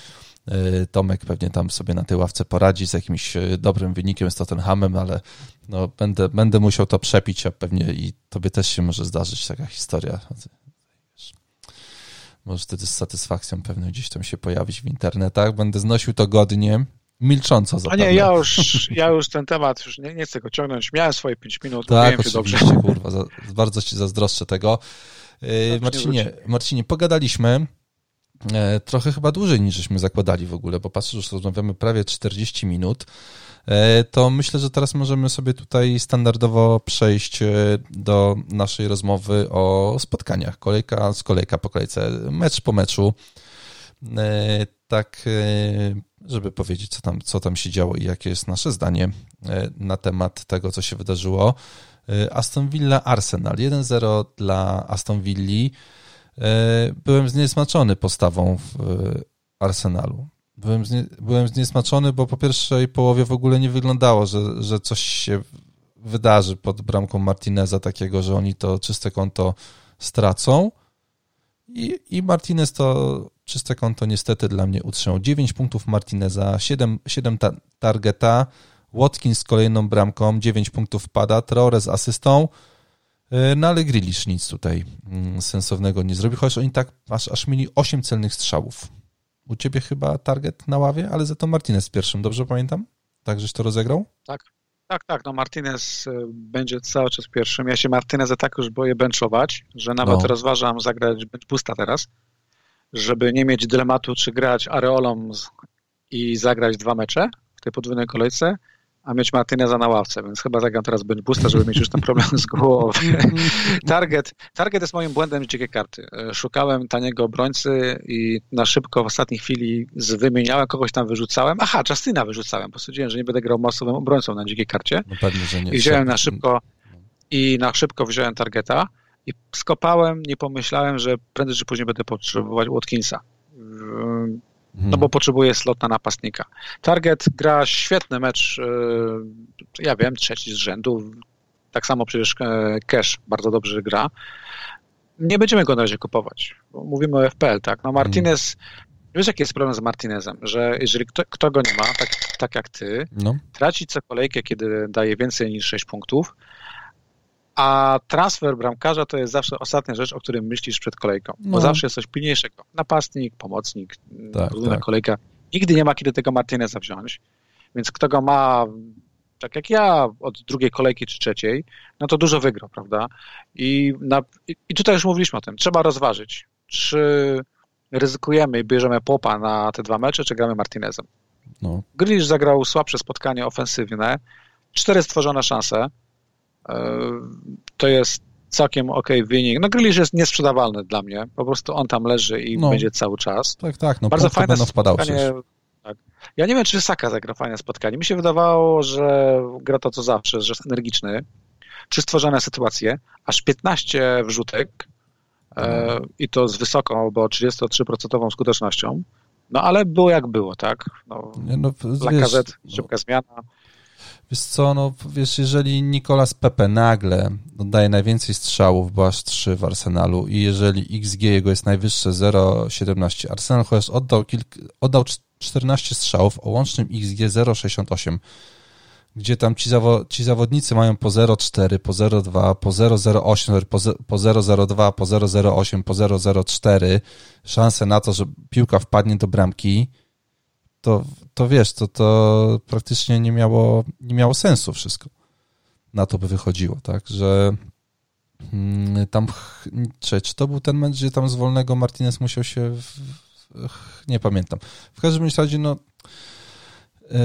E, Tomek pewnie tam sobie na tej ławce poradzi z jakimś e, dobrym wynikiem z Tottenhamem, ale no, będę, będę musiał to przepić, a pewnie i tobie też się może zdarzyć taka historia. Może wtedy z satysfakcją pewnie gdzieś tam się pojawić w internetach. Będę znosił to godnie, milcząco zapewne. A nie, ja już, ja już ten temat, już nie, nie chcę go ciągnąć. Miałem swoje 5 minut, tak, oczywiście, dobrze. kurwa, za, bardzo ci zazdroszczę tego. E, Marcinie, Marcinie, pogadaliśmy trochę chyba dłużej niż żeśmy zakładali w ogóle, bo patrzę, że rozmawiamy prawie 40 minut, e, to myślę, że teraz możemy sobie tutaj standardowo przejść e, do naszej rozmowy o spotkaniach. Kolejka z kolejka po kolejce, mecz po meczu. Tak, żeby powiedzieć, co tam, co tam się działo i jakie jest nasze zdanie na temat tego, co się wydarzyło. Aston Villa Arsenal 1-0 dla Aston Villi. E, byłem zniesmaczony postawą w e, Arsenalu. Byłem, znie, byłem zniesmaczony, bo po pierwszej połowie w ogóle nie wyglądało, że, że coś się wydarzy pod bramką Martineza takiego, że oni to czyste konto stracą. I, i Martinez to czyste konto niestety dla mnie utrzymał. 9 punktów Martineza, 7, 7 ta, targeta, Watkins z kolejną bramką, 9 punktów pada, Traore z asystą, no ale Grealish nic tutaj mm, sensownego nie zrobił, chociaż oni tak aż, aż mieli 8 celnych strzałów. U ciebie chyba target na ławie, ale za to Martinez pierwszym, dobrze pamiętam? Tak, żeś to rozegrał? Tak, tak, tak. No Martinez e, będzie cały czas pierwszym. Ja się Martineza tak już boję benchować, że nawet no. rozważam zagrać bench boosta teraz, żeby nie mieć dylematu, czy grać areolą i zagrać dwa mecze w tej podwójnej kolejce, a mieć Martineza na ławce, więc chyba zagram teraz bench boosta, żeby mieć już ten problem z głową. [LAUGHS] target, target jest moim błędem z dzikiej karty. Szukałem taniego obrońcy i na szybko w ostatniej chwili wymieniałem, kogoś tam wyrzucałem. Aha, Justyna wyrzucałem, bo stwierdziłem, że nie będę grał masowym obrońcą na dzikiej karcie. No pewnie, że nie. I wziąłem na szybko i na szybko wziąłem targeta i skopałem, nie pomyślałem, że prędzej czy później będę potrzebować Watkinsa no bo potrzebuje slot na napastnika. Target gra świetny mecz, e, ja wiem, trzeci z rzędu. Tak samo przecież e, Cash bardzo dobrze gra. Nie będziemy go na razie kupować, mówimy o FPL, tak? No Martinez, wiesz jaki jest problem z Martinezem, że jeżeli kto, kto go nie ma, tak, tak jak ty, no. traci co kolejkę, kiedy daje więcej niż 6 punktów, a transfer bramkarza to jest zawsze ostatnia rzecz, o której myślisz przed kolejką. No. Bo zawsze jest coś pilniejszego. Napastnik, pomocnik, tak, tak. kolejka. Nigdy nie ma kiedy tego Martineza wziąć. Więc kto go ma, tak jak ja, od drugiej kolejki czy trzeciej, no to dużo wygrał, prawda? I, na, i tutaj już mówiliśmy o tym. Trzeba rozważyć, czy ryzykujemy i bierzemy popa na te dwa mecze, czy gramy Martinezem. No. Zagrał słabsze spotkanie ofensywne, cztery stworzone szanse, to jest całkiem ok wynik. No Grealish jest niesprzedawalny dla mnie. Po prostu on tam leży i no, będzie cały czas. Tak, tak. No, Bardzo fajne spotkanie. Tak. Ja nie wiem, czy Saka zagra fajne spotkanie. Mi się wydawało, że gra to co zawsze, że jest energiczny. Czy stworzone sytuacje, aż 15 wrzutek e, i to z wysoką, bo 33% skutecznością. No ale było jak było, tak? No, Nie, no, wiesz, KZ no, szybka zmiana. Wiesz co, no wiesz, jeżeli Nicolas Pepe nagle daje najwięcej strzałów, bo aż 3 w Arsenalu i jeżeli XG jego jest najwyższe 0,17, Arsenal chociaż oddał, kilk, oddał 14 strzałów o łącznym XG 0,68, gdzie tam ci, zawo, ci zawodnicy mają po 0,4, po 0,2, po 0,08, po po 0,02, po 0,08, po 0,04 szanse na to, że piłka wpadnie do bramki, to, to wiesz, to, to praktycznie nie miało, nie miało sensu wszystko. Na to by wychodziło, tak, że mm, tam, czy, czy to był ten mecz, gdzie tam z wolnego Martinez musiał się, w, nie pamiętam. W każdym razie, no, yy,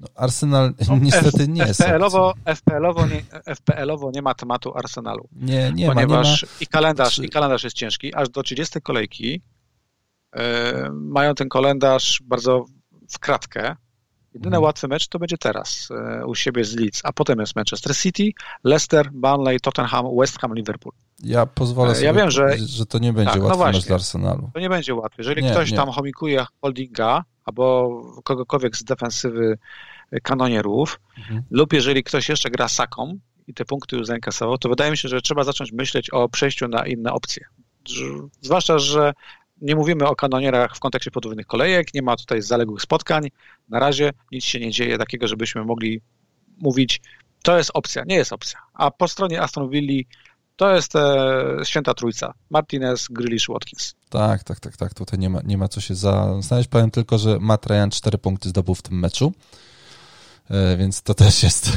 no Arsenal niestety nie jest. FPL-owo. FPL-owo, nie, FPL-owo nie ma tematu Arsenalu. Nie, nie ma, nie ma. ponieważ i, kalendarz, i kalendarz jest ciężki. Aż do 30 kolejki mają ten kalendarz bardzo w kratkę. Jedyny Mhm. łatwy mecz to będzie teraz e, u siebie z Leeds, a potem jest Manchester City, Leicester, Burnley, Tottenham, West Ham, Liverpool. Ja pozwolę Ja sobie wiem, że- że to nie będzie Tak, no łatwy mecz właśnie. dla Arsenalu. To nie będzie łatwe. Jeżeli Nie, ktoś nie. tam chomikuje holdinga albo kogokolwiek z defensywy kanonierów, Mhm. lub jeżeli ktoś jeszcze gra saką i te punkty już zainkasował, to wydaje mi się, że trzeba zacząć myśleć o przejściu na inne opcje. Zwłaszcza, że nie mówimy o kanonierach w kontekście podwójnych kolejek, nie ma tutaj zaległych spotkań. Na razie nic się nie dzieje takiego, żebyśmy mogli mówić, to jest opcja, nie jest opcja. A po stronie Aston Villa to jest e, święta trójca. Martinez, Grealish, Watkins. Tak, tak, tak, tak. Tutaj nie ma, nie ma co się zastanawiać. Powiem tylko, że Matt Ryan 4 punkty zdobył w tym meczu, E, więc to też jest... [LAUGHS]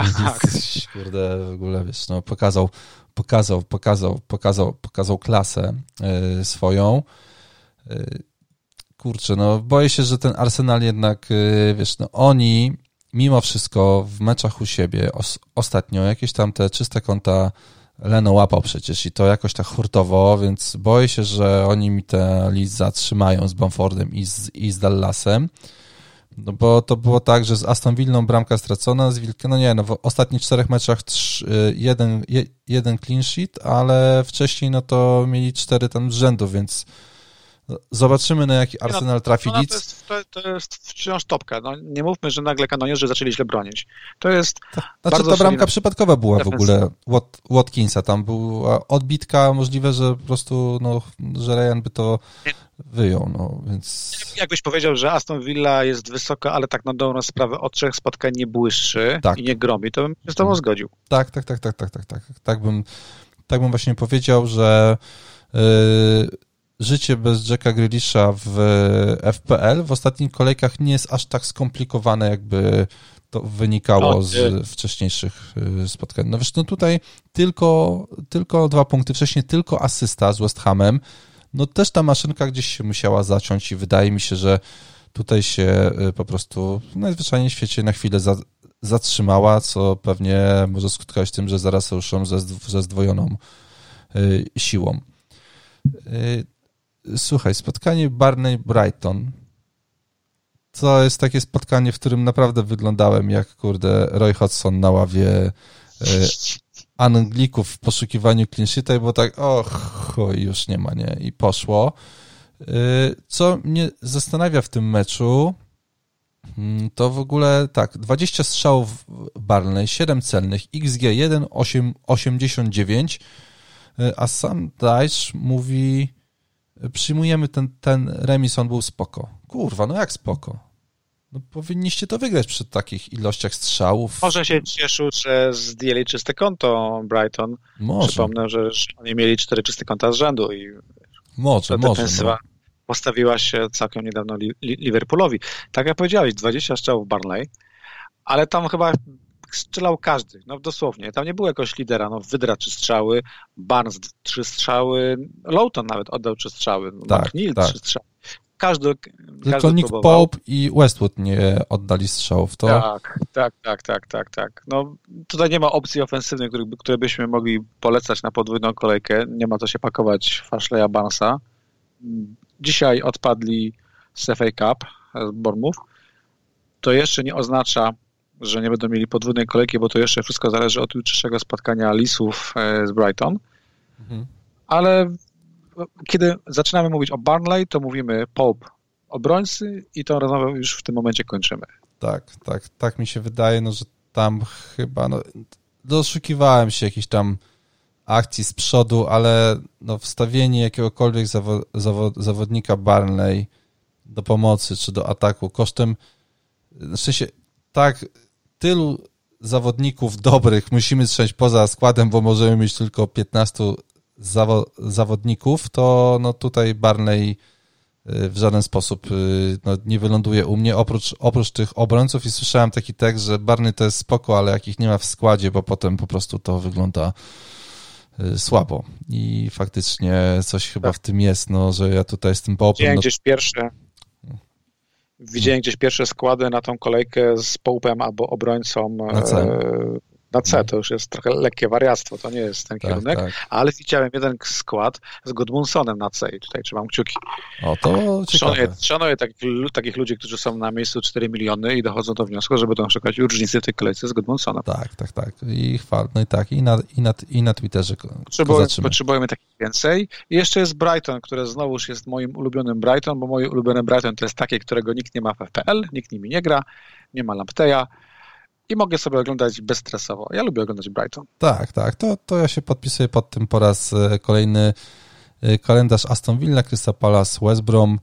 Tak. Kurde, w ogóle, wiesz, no, pokazał, pokazał, pokazał, pokazał, pokazał klasę e, swoją. E, Kurczę, no boję się, że ten Arsenal jednak, e, wiesz, no oni mimo wszystko w meczach u siebie os, ostatnio jakieś tam te czyste konta Leno łapał przecież i to jakoś tak hurtowo, więc boję się, że oni mi te list zatrzymają z Bamfordem i z, i z Dallasem. No bo to było tak, że z Aston Villą bramka stracona, z Wilkiem, no nie, no w ostatnich czterech meczach trz, y, jeden, je, jeden clean sheet, ale wcześniej no to mieli cztery tam z rzędu, więc zobaczymy na jaki no, Arsenal trafi No, to, jest, to, to jest wciąż topka. No, nie mówmy, że nagle kanonierzy zaczęli źle bronić. To jest Znaczy bardzo ta bramka przypadkowa była w ogóle Wat, Watkinsa, tam była odbitka, możliwe, że po prostu, no, że Ryan by to wyjął, no, więc... Jakbyś powiedział, że Aston Villa jest wysoko, ale tak na dobrą sprawę od trzech spotkań nie błyszczy Tak. i nie gromi, to bym się z tobą zgodził. Tak, tak, tak, tak, tak, tak, tak. Tak bym, tak bym właśnie powiedział, że yy, życie bez Jacka Grealisha w FPL w ostatnich kolejkach nie jest aż tak skomplikowane, jakby to wynikało z nie. wcześniejszych yy, spotkań. No wiesz, no tutaj tylko, tylko dwa punkty, wcześniej tylko asysta z West Hamem. No też ta maszynka gdzieś się musiała zaciąć i wydaje mi się, że tutaj się yy, po prostu najzwyczajniej w świecie na chwilę za, zatrzymała, co pewnie może skutkować tym, że zaraz ruszą ze, ze zdwojoną siłą. Słuchaj, spotkanie Barney-Brighton to jest takie spotkanie, w którym naprawdę wyglądałem jak, kurde, Roy Hodgson na ławie y, Anglików w poszukiwaniu clean sheeta, bo tak, och, już nie ma, nie? I poszło. Y, Co mnie zastanawia w tym meczu, Mm, To w ogóle tak, 20 strzałów Barney, 7 celnych, XG 1,89, a sam Dajcz mówi, przyjmujemy ten, ten remis, on był spoko. Kurwa, no jak spoko? No powinniście to wygrać przy takich ilościach strzałów. Może się cieszył, że zdjęli czyste konto Brighton. Może, Przypomnę, że oni mieli cztery czyste konta z rzędu i może, ta może. defensywa No. postawiła się całkiem niedawno Li- Li- Liverpoolowi. Tak jak powiedziałeś, 20 strzałów Barnley, ale tam chyba strzelał każdy, no dosłownie. Tam nie było jakoś lidera, no Wydra trzy strzały, Barnes trzy strzały, Lowton nawet oddał trzy strzały, Tak, McNeil tak. trzy strzały. Każdy, Tylko każdy Nick próbował. Pope i Westwood nie oddali strzałów. To Tak, tak, tak, tak, tak, tak. No, tutaj nie ma opcji ofensywnych, które, które byśmy mogli polecać na podwójną kolejkę. Nie ma co się pakować w Ashleya Barnesa. Dzisiaj odpadli z FA Cup z Bormów. To jeszcze nie oznacza, że nie będą mieli podwójnej kolejki, bo to jeszcze wszystko zależy od jutrzejszego spotkania Lisów e, z Brighton. Mhm. Ale kiedy zaczynamy mówić o Barnley, to mówimy Pope obrońcy i tą rozmowę już w tym momencie kończymy. Tak, tak, tak mi się wydaje, no, że tam chyba, no, doszukiwałem się jakichś tam akcji z przodu, ale no, wstawienie jakiegokolwiek zawo zawo zawodnika Barnley do pomocy czy do ataku kosztem, w sensie tak, tylu zawodników dobrych musimy strzeć poza składem, bo możemy mieć tylko 15 zawo zawodników, to no tutaj Barney y, w żaden sposób y, no, nie wyląduje u mnie, oprócz, oprócz tych obrońców i słyszałem taki tekst, że Barney to jest spoko, ale jakich nie ma w składzie, bo potem po prostu to wygląda y, słabo. I faktycznie coś chyba tak. w tym jest, no, że ja tutaj z tym Widziałem no... gdzieś pierwsze widziałem gdzieś pierwsze składy na tą kolejkę z Połpem albo obrońcą na na C to już jest trochę lekkie wariactwo, to nie jest ten tak, kierunek, tak. ale widziałem jeden skład z Godmunsonem na C i tutaj trzymam kciuki. O, to szanuję, szanuję takich, takich ludzi, którzy są na miejscu 4 miliony i dochodzą do wniosku, że będą szukać różnicy w tej kolejce z Godmunsonem. Tak, tak, tak. I chwal, no i tak, i na, i na, i na Twitterze Potrzebujemy, potrzebujemy takich więcej. I jeszcze jest Brighton, które znowuż jest moim ulubionym Brighton, bo moje ulubione Brighton to jest takie, którego nikt nie ma w FPL, nikt nimi nie gra, nie ma Lampteja, i mogę sobie oglądać bezstresowo. Ja lubię oglądać Brighton. Tak, tak. To, to ja się podpisuję pod tym po raz e, kolejny e, kalendarz Aston Villa, Crystal Palace, West Brom.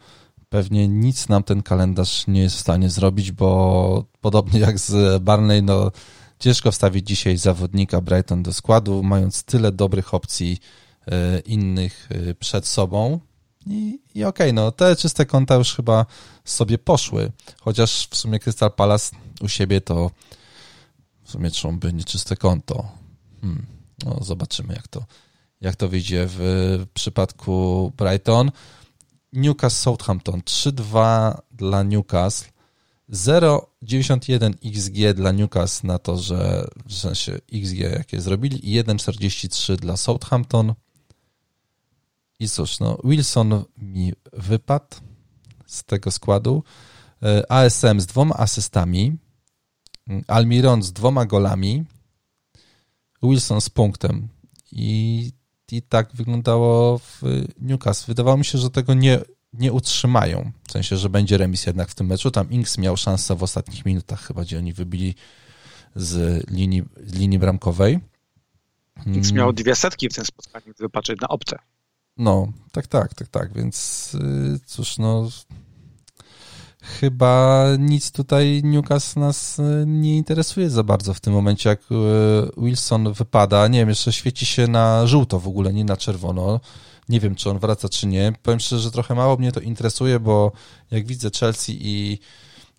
Pewnie nic nam ten kalendarz nie jest w stanie zrobić, bo podobnie jak z Barney, no ciężko wstawić dzisiaj zawodnika Brighton do składu, mając tyle dobrych opcji e, innych przed sobą. I, i okej, okay, no te czyste konta już chyba sobie poszły, chociaż w sumie Crystal Palace u siebie to w sumie trząby nieczyste konto. Hmm. No, zobaczymy, jak to, jak to wyjdzie w przypadku Brighton. Newcastle Southampton 3-2 dla Newcastle. 0,91 XG dla Newcastle na to, że w sensie XG jakie zrobili i 1,43 dla Southampton. I cóż, no, Wilson mi wypadł z tego składu. E, ASM z dwoma asystami, Almiron z dwoma golami, Wilson z punktem. I, i tak wyglądało w Newcastle. Wydawało mi się, że tego nie, nie utrzymają. W sensie, że będzie remis jednak w tym meczu. Tam Inks miał szansę w ostatnich minutach chyba, gdzie oni wybili z linii, z linii bramkowej. Inks miał dwie setki w tym spotkaniu, gdyby patrzeć na opcję. No, tak, tak, tak, tak, więc y, cóż, no chyba nic tutaj Newcastle nas e, nie interesuje za bardzo w tym momencie, jak e, Wilson wypada. Nie wiem, jeszcze świeci się na żółto w ogóle, nie na czerwono. Nie wiem, czy on wraca, czy nie. Powiem szczerze, że trochę mało mnie to interesuje, bo jak widzę Chelsea i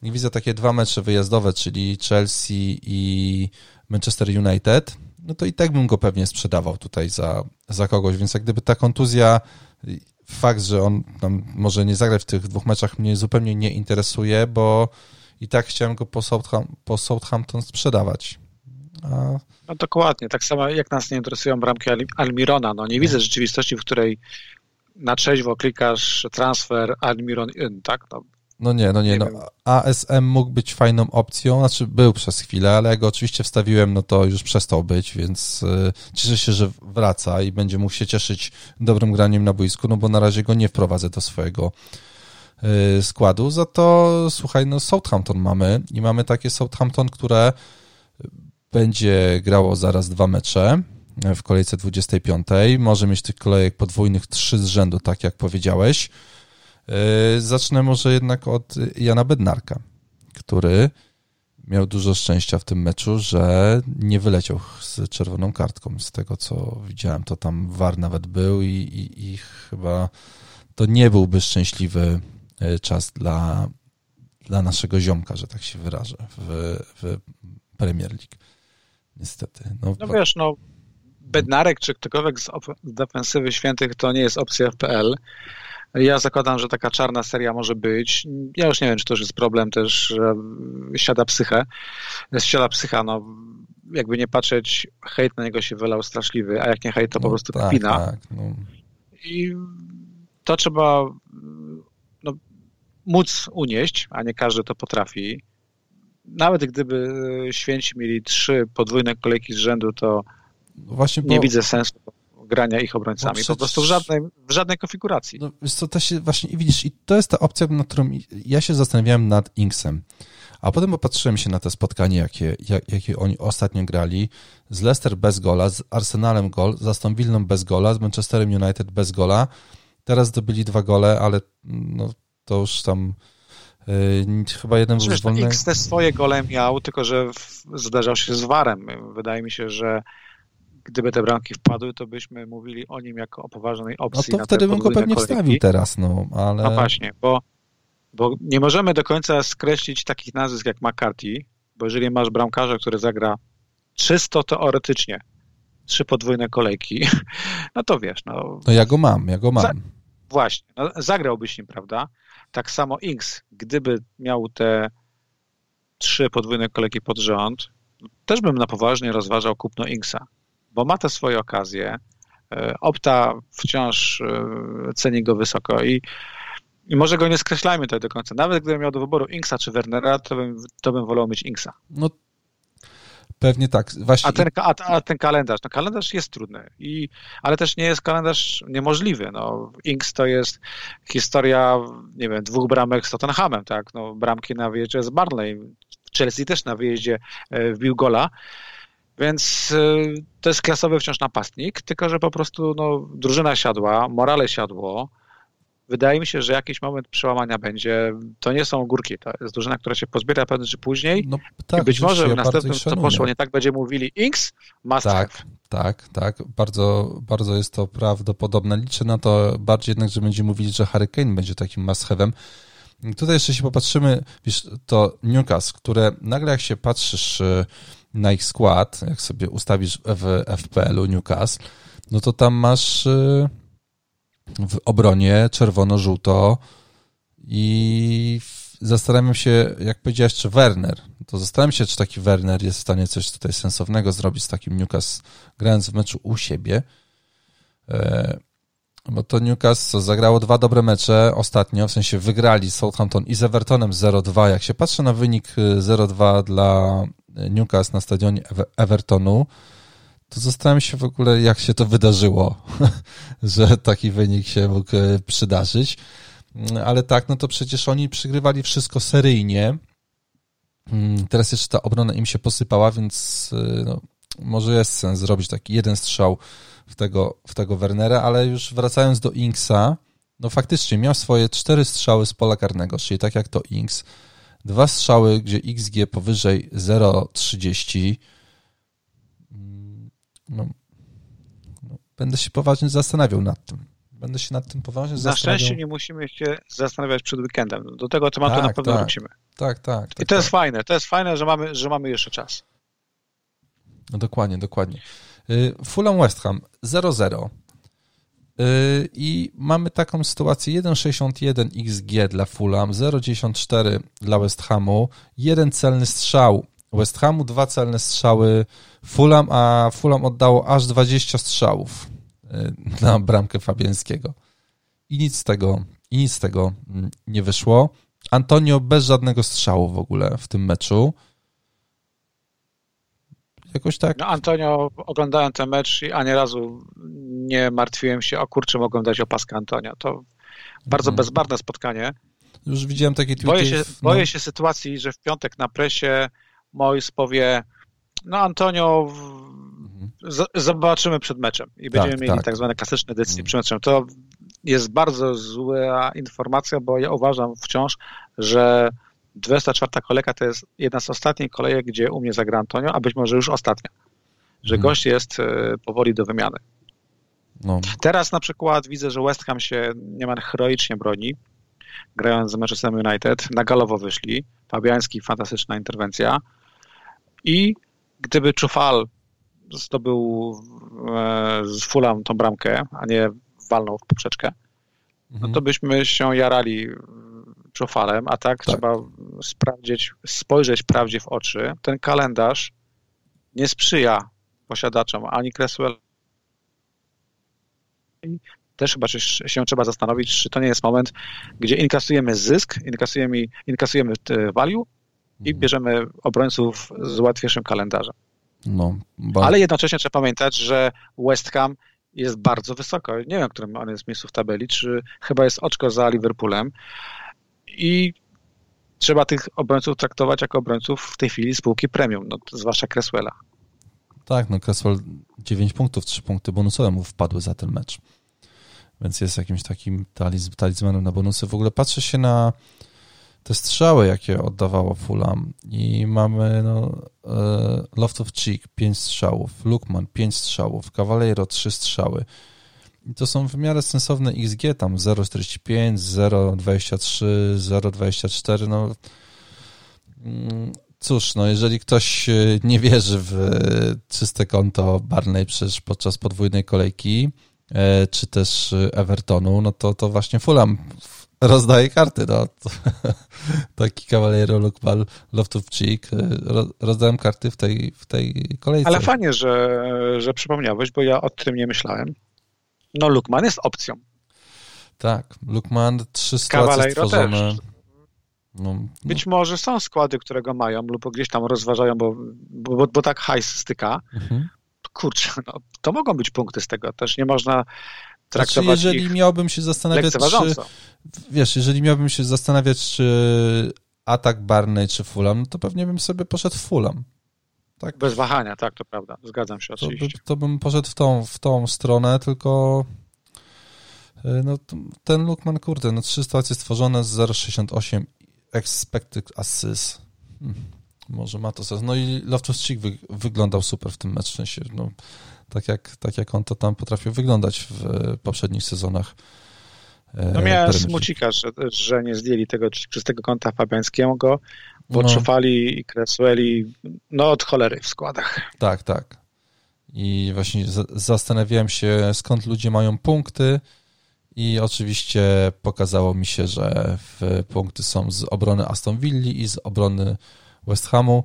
jak widzę takie dwa mecze wyjazdowe, czyli Chelsea i Manchester United, no to i tak bym go pewnie sprzedawał tutaj za, za kogoś, więc jak gdyby ta kontuzja fakt, że on tam może nie zagrać w tych dwóch meczach mnie zupełnie nie interesuje, bo i tak chciałem go po, Southam, po Southampton sprzedawać. A... No dokładnie, tak samo jak nas nie interesują bramki Almirona. No nie widzę rzeczywistości, w której na trzeźwo klikasz transfer Almiron in, tak? No, no nie, no nie, nie no. ASM mógł być fajną opcją, znaczy był przez chwilę, ale jak go oczywiście wstawiłem, no to już przestał być, więc y, cieszę się, że wraca i będzie mógł się cieszyć dobrym graniem na boisku, no bo na razie go nie wprowadzę do swojego y, składu. Za to, słuchaj, no Southampton mamy i mamy takie Southampton, które będzie grało zaraz dwa mecze w kolejce 25. Może mieć tych kolejek podwójnych trzy z rzędu, tak jak powiedziałeś. E, zacznę może jednak od Jana Bednarka, który miał dużo szczęścia w tym meczu, że nie wyleciał z czerwoną kartką. Z tego, co widziałem, to tam war nawet był i, i, i chyba to nie byłby szczęśliwy e, czas dla, dla naszego ziomka, że tak się wyrażę, w, w Premier League. Niestety. No, no wiesz, no Bednarek czy ktokolwiek z defensywy świętych to nie jest opcja FPL. Ja zakładam, że taka czarna seria może być. Ja już nie wiem, czy to już jest problem też, że siada psychę. Siada psycha, no jakby nie patrzeć, hejt na niego się wylał straszliwy, a jak nie hejt, to no, po prostu tak, kpina. Tak, no. I to trzeba no, móc unieść, a nie każdy to potrafi. Nawet gdyby święci mieli trzy podwójne kolejki z rzędu, to Właśnie nie widzę sensu grania ich obrońcami. No przecież... Po prostu w żadnej, w żadnej konfiguracji. No, wiesz co, to się właśnie, widzisz, i to jest ta opcja, nad którą ja się zastanawiałem nad Inksem. A potem popatrzyłem się na te spotkanie, jakie, jak, jakie oni ostatnio grali. Z Leicester bez gola, z Arsenalem gol, z Aston Villą bez gola, z Manchesterem United bez gola. Teraz zdobyli dwa gole, ale no, to już tam yy, chyba jeden był wolny. X te swoje gole miał, tylko że zdarzał się z warem. Wydaje mi się, że gdyby te bramki wpadły, to byśmy mówili o nim jako o poważnej opcji. No to wtedy bym go pewnie kolejki. wstawił teraz, no ale... No właśnie, bo, bo nie możemy do końca skreślić takich nazwisk jak McCarthy, bo jeżeli masz bramkarza, który zagra czysto teoretycznie trzy podwójne kolejki, [LAUGHS] no to wiesz, no... No ja go mam, ja go mam. Za... Właśnie, no, zagrałbyś nim, prawda? Tak samo Inks, gdyby miał te trzy podwójne kolejki pod rząd, też bym na poważnie rozważał kupno Inksa bo ma te swoje okazje. E, Opta wciąż e, ceni go wysoko i, i może go nie skreślajmy tutaj do końca. Nawet gdybym miał do wyboru Inksa czy Wernera, to bym, to bym wolał mieć Inksa. No Pewnie tak. Właśnie... A, ten, a, a, ten kalendarz, no kalendarz jest trudny, i, ale też nie jest kalendarz niemożliwy. No, Inks to jest historia, nie wiem, dwóch bramek z Tottenhamem, tak? No, bramki na wyjeździe z Barnley. Chelsea też na wyjeździe e, wbił gola. Więc y, to jest klasowy wciąż napastnik, tylko że po prostu no, drużyna siadła, morale siadło. Wydaje mi się, że jakiś moment przełamania będzie. To nie są górki, to jest drużyna, która się pozbiera prędzej czy później. No, tak, I być może w następnym, co poszło nie tak, będzie mówili Inks, must tak, have. Tak, tak, bardzo, bardzo jest to prawdopodobne. Liczę na to bardziej jednak, że będzie mówili, że Hurricane będzie takim must have'em. Tutaj jeszcze się popatrzymy, wiesz, to Newcastle, które nagle jak się patrzysz y, na ich skład, jak sobie ustawisz w FPL-u Newcastle, no to tam masz y, w obronie czerwono-żółto i zastanawiam się, jak powiedziałeś, czy Werner, to zastanawiam się, czy taki Werner jest w stanie coś tutaj sensownego zrobić z takim Newcastle, grając w meczu u siebie. Bo to Newcastle zagrało dwa dobre mecze ostatnio, w sensie wygrali Southampton i z Evertonem 0-2. Jak się patrzy na wynik 0-2 y, dla Newcastle na stadionie Evertonu, to zastanawiam się w ogóle, jak się to wydarzyło, [LAUGHS] że taki wynik się mógł e, przydarzyć. Ale tak, no to przecież oni przygrywali wszystko seryjnie. Mm, teraz jeszcze ta obrona im się posypała, więc no, może jest sens zrobić taki jeden strzał w tego, w tego Wernera, ale już wracając do Inksa, no faktycznie miał swoje cztery strzały z pola karnego, czyli tak jak to Inks, dwa strzały, gdzie XG powyżej 0,30 mm, no, no, będę się poważnie zastanawiał nad tym. Będę się nad tym poważnie Na zastanawiał. Na szczęście nie musimy się zastanawiać przed weekendem. Do tego tematu tak, na pewno tak, wrócimy. Tak, tak. tak I to tak. jest fajne. To jest fajne, że mamy, że mamy jeszcze czas. No dokładnie, dokładnie. Y, Fulham West Ham 0-0. Y, I mamy taką sytuację 1,61 XG dla Fulham, 0,94 dla West Hamu, jeden celny strzał West Hamu, dwa celne strzały Fulham, a Fulham oddało aż 20 strzałów y, na bramkę Fabiańskiego. I nic z tego, i nic z tego mm, nie wyszło. Antonio bez żadnego strzału w ogóle w tym meczu. Jakoś tak. No Antonio, oglądałem ten mecz i ani razu nie martwiłem się, o kurczę, mogłem dać opaskę Antonio. To bardzo mhm. bezbarne spotkanie. Już widziałem takie tweety. Boję się, no. boję się sytuacji, że w piątek na presie Mois powie, no Antonio, mhm. zobaczymy przed meczem i będziemy tak, mieli tak. tak zwane klasyczne decyzje mhm. przed meczem. To jest bardzo zła informacja, bo ja uważam wciąż, że 24 kolejka to jest jedna z ostatnich kolejek, gdzie u mnie zagra Antonio, a być może już ostatnia. Że hmm. gość jest e, powoli do wymiany. No. Teraz na przykład widzę, że West Ham się niemal heroicznie broni, grając z Manchester United. Na galowo wyszli. Fabiański, fantastyczna interwencja. I gdyby Czufal zdobył e, z Fulham tą bramkę, a nie walnął w poprzeczkę, no to mhm. byśmy się jarali Czofalem, a tak, tak, trzeba sprawdzić, spojrzeć prawdzie w oczy. Ten kalendarz nie sprzyja posiadaczom ani Cresswell. Też chyba się trzeba zastanowić, czy to nie jest moment, gdzie inkasujemy zysk, inkasujemy, inkasujemy e, value i mhm. bierzemy obrońców z łatwiejszym kalendarzem. No, ba... Ale jednocześnie trzeba pamiętać, że West Ham jest bardzo wysoko. Nie wiem, którym on jest miejscu w tabeli, czy chyba jest oczko za Liverpoolem i trzeba tych obrońców traktować jako obrońców w tej chwili spółki premium, no, zwłaszcza Cresswella. Tak, no Cresswell 9 punktów, 3 punkty bonusowe mu wpadły za ten mecz. Więc jest jakimś takim taliz, talizmanem na bonusy. W ogóle patrzę się na te strzały, jakie oddawało Fulham i mamy no, e, Loft of Cheek 5 strzałów, Lukman 5 strzałów, Cavaleiro 3 strzały. I to są w miarę sensowne XG, tam 0,45, 0,23, 0,24, no mm, cóż, no jeżeli ktoś e, nie wierzy w czyste konto Barney przecież podczas podwójnej kolejki, e, czy też Evertonu, no to, to właśnie Fulham rozdaje karty, no. [LAUGHS] Taki Cavaliero Lukman Loftów Cheek. Rozdałem karty w tej, w tej kolejce. Ale fajnie, że, że przypomniałeś, bo ja o tym nie myślałem. No Lukman jest opcją. Tak, Lukman, trzy sytuacje stworzone. No, no. Być może są składy, które go mają lub gdzieś tam rozważają, bo, bo, bo tak hajs styka. Mhm. Kurczę, no, to mogą być punkty z tego. Też nie można traktować znaczy, jeżeli miałbym się zastanawiać, czy, wiesz, jeżeli miałbym się zastanawiać, czy atak Barney czy Fulham, no to pewnie bym sobie poszedł Fulham. Tak? Bez wahania, tak, to prawda. Zgadzam się oczywiście. To, to bym poszedł w tą, w tą stronę, tylko y, no, ten Lukman, kurde, no trzy sytuacje stworzone z 0,68 expected assist. Hmm, może ma to sens. No i Loftus-Cheek wy, wyglądał super w tym meczu, w sensie, no, tak jak, tak jak on to tam potrafił wyglądać w poprzednich sezonach. E, no miałem smucika, że, że nie zdjęli tego czystego konta Fabiańskiego, bo no. Czufali i Cresswelli no od cholery w składach. Tak, tak. I właśnie zastanawiałem się, skąd ludzie mają punkty i oczywiście pokazało mi się, że punkty są z obrony Aston Villa i z obrony West Hamu.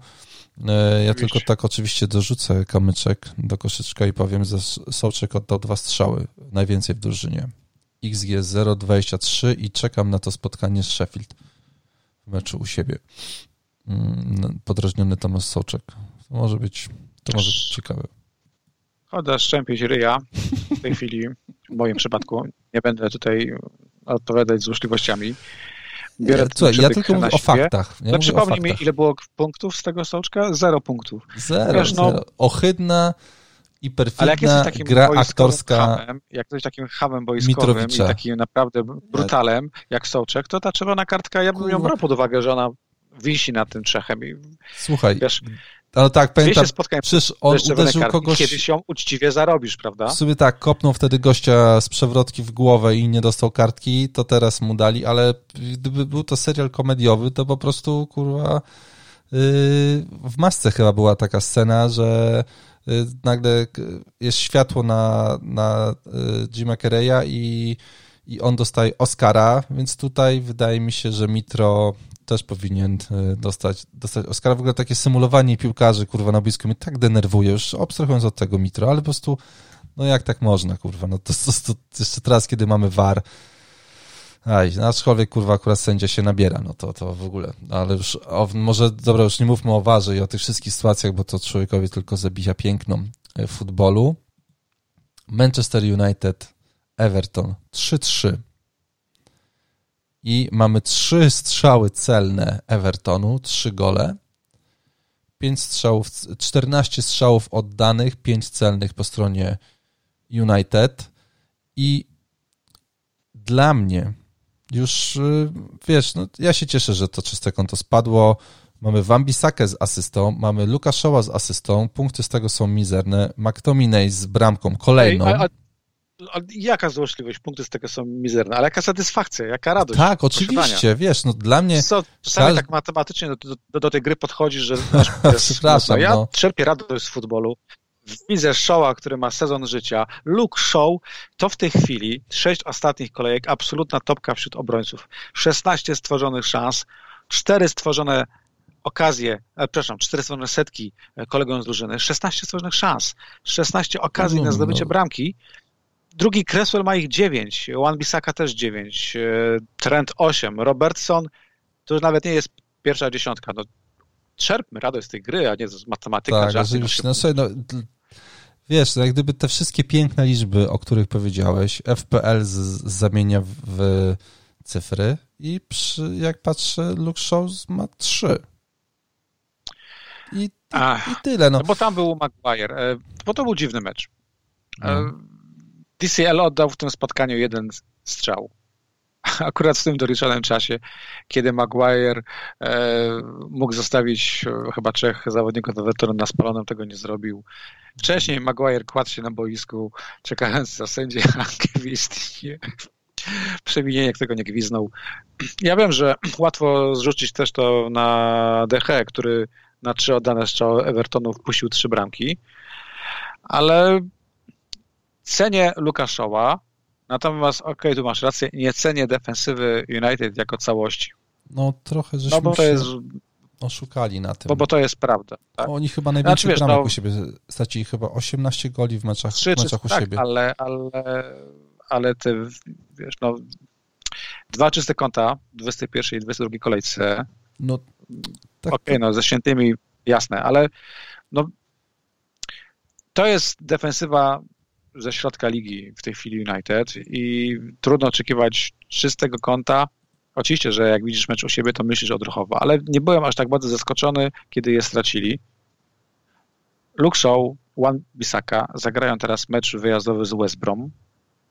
E, ja tylko tak oczywiście dorzucę kamyczek do koszyczka i powiem, że Sołczek oddał dwa strzały, najwięcej w drużynie. XG 0,23 i czekam na to spotkanie z Sheffield w meczu u siebie. Mm, no, podrażniony Tomasz Sołczek. To może być, to może być ciekawe. Choda szczępić ryja w tej chwili, w moim przypadku. Nie będę tutaj odpowiadać złośliwościami. Biorę Słuchaj, ja tylko mówię o faktach. Ja no przypomnij mi, ile było punktów z tego soczka? Zero punktów. Zero, Wiesz, no, zero. Ohydna i perfidna gra aktorska hamem, jak jesteś takim hamem boiskowym Mitrowicza. i takim naprawdę brutalem, jak Sołczek, to ta czerwona kartka, ja bym ją brał pod uwagę, że ona wisi nad tym Czechem. I, Słuchaj, wiesz, ale tak, pamiętam, przecież on uderzył kogoś... Kiedyś ją uczciwie zarobisz, prawda? W sumie tak, kopnął wtedy gościa z przewrotki w głowę i nie dostał kartki, to teraz mu dali, ale gdyby był to serial komediowy, to po prostu, kurwa, yy, w masce chyba była taka scena, że yy, nagle jest światło na, na yy, Jima Carreya i, i on dostaje Oscara, więc tutaj wydaje mi się, że Mitro też powinien e, dostać, dostać. W ogóle takie symulowanie piłkarzy, kurwa, na blisko mnie tak denerwuje, już abstrahując od tego Mitro, ale po prostu, no jak tak można, kurwa, no to, to, to jeszcze teraz, kiedy mamy VAR, Aj, aczkolwiek kurwa akurat sędzia się nabiera, no to, to w ogóle. Ale już, o, może, dobra, już nie mówmy o warze i o tych wszystkich sytuacjach, bo to człowiekowi tylko zabija piękną e, futbolu. Manchester United, Everton 3-3 i mamy trzy strzały celne Evertonu, trzy gole, pięć strzałów, 14 strzałów oddanych, pięć celnych po stronie United i dla mnie już, y, wiesz, no, ja się cieszę, że to czyste konto spadło. Mamy Wambisakę z asystą, mamy Lukaszowa z asystą, punkty z tego są mizerne, McTominay z bramką kolejną. Ej, a, a jaka złośliwość, punkty z tego są mizerne, ale jaka satysfakcja, jaka radość. Tak, oczywiście, wiesz, no dla mnie... Co, czasami tak matematycznie do, do, do, tej gry podchodzisz, że [LAUGHS] [LAUGHS] Przepraszam, no, ja no. czerpię radość z futbolu, widzę Showa, który ma sezon życia, Luke Show, to w tej chwili sześć ostatnich kolejek, absolutna topka wśród obrońców. 16 stworzonych szans, cztery stworzone okazje, e, przepraszam, cztery stworzone setki e, kolegom z drużyny, 16 stworzonych szans, 16 okazji no, na zdobycie no. bramki Drugi Cresswell ma ich 9, Juan Bisaka też 9, e, Trent 8, Robertson to już nawet nie jest pierwsza dziesiątka. No, czerpmy radość z tej gry, a nie z matematyki. Tak, oczywiście. No, słuchaj, no, wiesz, jak gdyby te wszystkie piękne liczby, o których powiedziałeś, FPL z, z zamienia w, w cyfry i przy, jak patrzę, Luke Shows ma trzy. I, i, i tyle. No. no. bo tam był Maguire, e, bo to był dziwny mecz. E, no. DCL oddał w tym spotkaniu jeden strzał. [LAUGHS] Akurat w tym doliczonym czasie, kiedy Maguire e, mógł zostawić e, chyba trzech zawodników Evertonu na spalonym, tego nie zrobił. Wcześniej Maguire kładł się na boisku, czekając za sędzie [LAUGHS] gwizd. Przewinienie, tego nie gwiznął. [CLEARS THROAT] Ja wiem, że [CLEARS THROAT] łatwo zrzucić też to na DH, który na trzy oddane strzały Evertonu wpuścił trzy bramki, ale cenię Luka Shawa, natomiast okej, okay, tu masz rację, nie cenię defensywy United jako całości. No trochę żeśmy no, bo to jest, oszukali na tym. Bo, bo to jest prawda. Tak? Oni chyba najwięcej znaczy, bramek no, u siebie stracili, chyba 18 goli w meczach, 3, meczach u tak, siebie. ale, ale, ale ty, wiesz, no dwa czyste konta w 21 i 22 kolejce. No, tak. Okej, okay, no ze świętymi jasne, ale no to jest defensywa ze środka ligi w tej chwili United i trudno oczekiwać czystego konta. Oczywiście, że jak widzisz mecz u siebie, to myślisz odruchowo, ale nie byłem aż tak bardzo zaskoczony, kiedy je stracili. Luke Shaw, Juan Bisaka zagrają teraz mecz wyjazdowy z West Brom.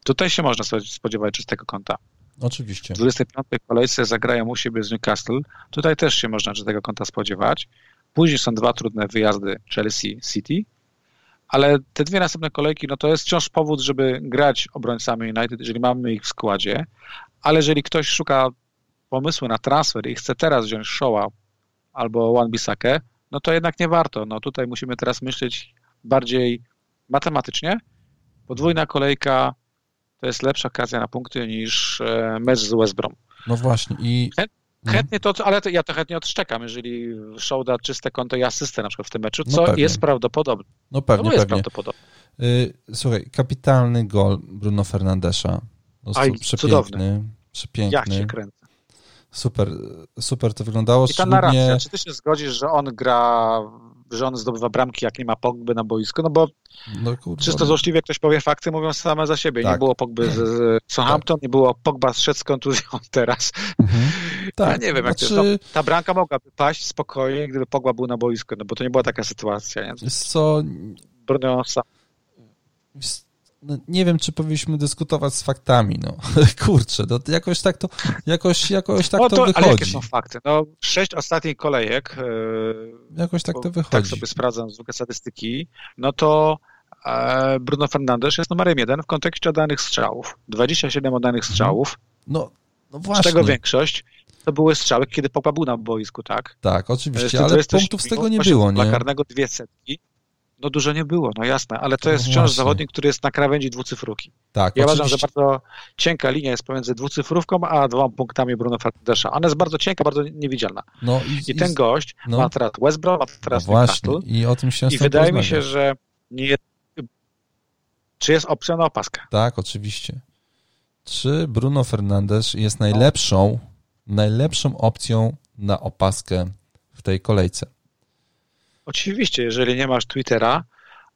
Tutaj się można spodziewać czystego konta. Oczywiście. W 25. kolejce zagrają u siebie z Newcastle. Tutaj też się można czystego konta spodziewać. Później są dwa trudne wyjazdy Chelsea City ale te dwie następne kolejki, no to jest wciąż powód, żeby grać obrońcami United, jeżeli mamy ich w składzie, ale jeżeli ktoś szuka pomysłu na transfer i chce teraz wziąć Showa albo One Bisakę, no to jednak nie warto. No tutaj musimy teraz myśleć bardziej matematycznie. Podwójna kolejka to jest lepsza okazja na punkty niż e, mecz z West Brom. No właśnie i Mhm. Chętnie to, ale to, ja to chętnie odszczekam, jeżeli show da czyste konto i asystę na przykład w tym meczu, no co no jest prawdopodobne. No pewnie, no jest pewnie. prawdopodobne. Y, słuchaj, kapitalny gol Bruno Fernandesza. Aj, przepiękny, cudowny. Przepiękny. Ja się kręcę. Super, super to wyglądało. I ta narracja, czy ty się zgodzisz, że on gra że on zdobywa bramki, jak nie ma Pogby na boisku, no bo no, kurwa, czysto no. złośliwie ktoś powie fakty, mówią same za siebie. Tak. Nie było Pogby z, z [LAUGHS] Southampton, tak. nie było Pogba zszedł z kontuzją [LAUGHS] teraz. Mhm. Tak. Ja nie wiem, jak znaczy... to jest. No, ta bramka mogłaby paść spokojnie, gdyby Pogba był na boisku, no bo to nie była taka sytuacja. Nie? Co... Brno sam no, nie wiem, czy powinniśmy dyskutować z faktami, no. [LAUGHS] Kurczę, no, jakoś tak to, jakoś, jakoś tak no to, to wychodzi. Ale jakie są fakty? No, sześć ostatnich kolejek, e, jakoś tak to wychodzi. Tak sobie sprawdzam zwykłe statystyki, no to e, Bruno Fernandes jest numerem jeden w kontekście oddanych strzałów. 27 oddanych strzałów. No, no właśnie. Z tego większość to były strzały, kiedy Pogba był na boisku, tak? Tak, oczywiście, ale punktów z tego nie było, nie? Dla karnego dwie setki. No dużo nie było, no jasne, ale to jest no wciąż zawodnik, który jest na krawędzi dwucyfrówki. Tak, ja uważam, że bardzo cienka linia jest pomiędzy dwucyfrówką, a dwoma punktami Bruno Fernandesza. Ona jest bardzo cienka, bardzo niewidzialna. No i, I ten i, gość no, ma teraz West Brom, ma teraz no właśnie, i o tym się I wydaje mi się, że nie, czy jest opcja na opaskę? Tak, oczywiście. Czy Bruno Fernandes jest najlepszą, najlepszą opcją na opaskę w tej kolejce? Oczywiście, jeżeli nie masz Twittera,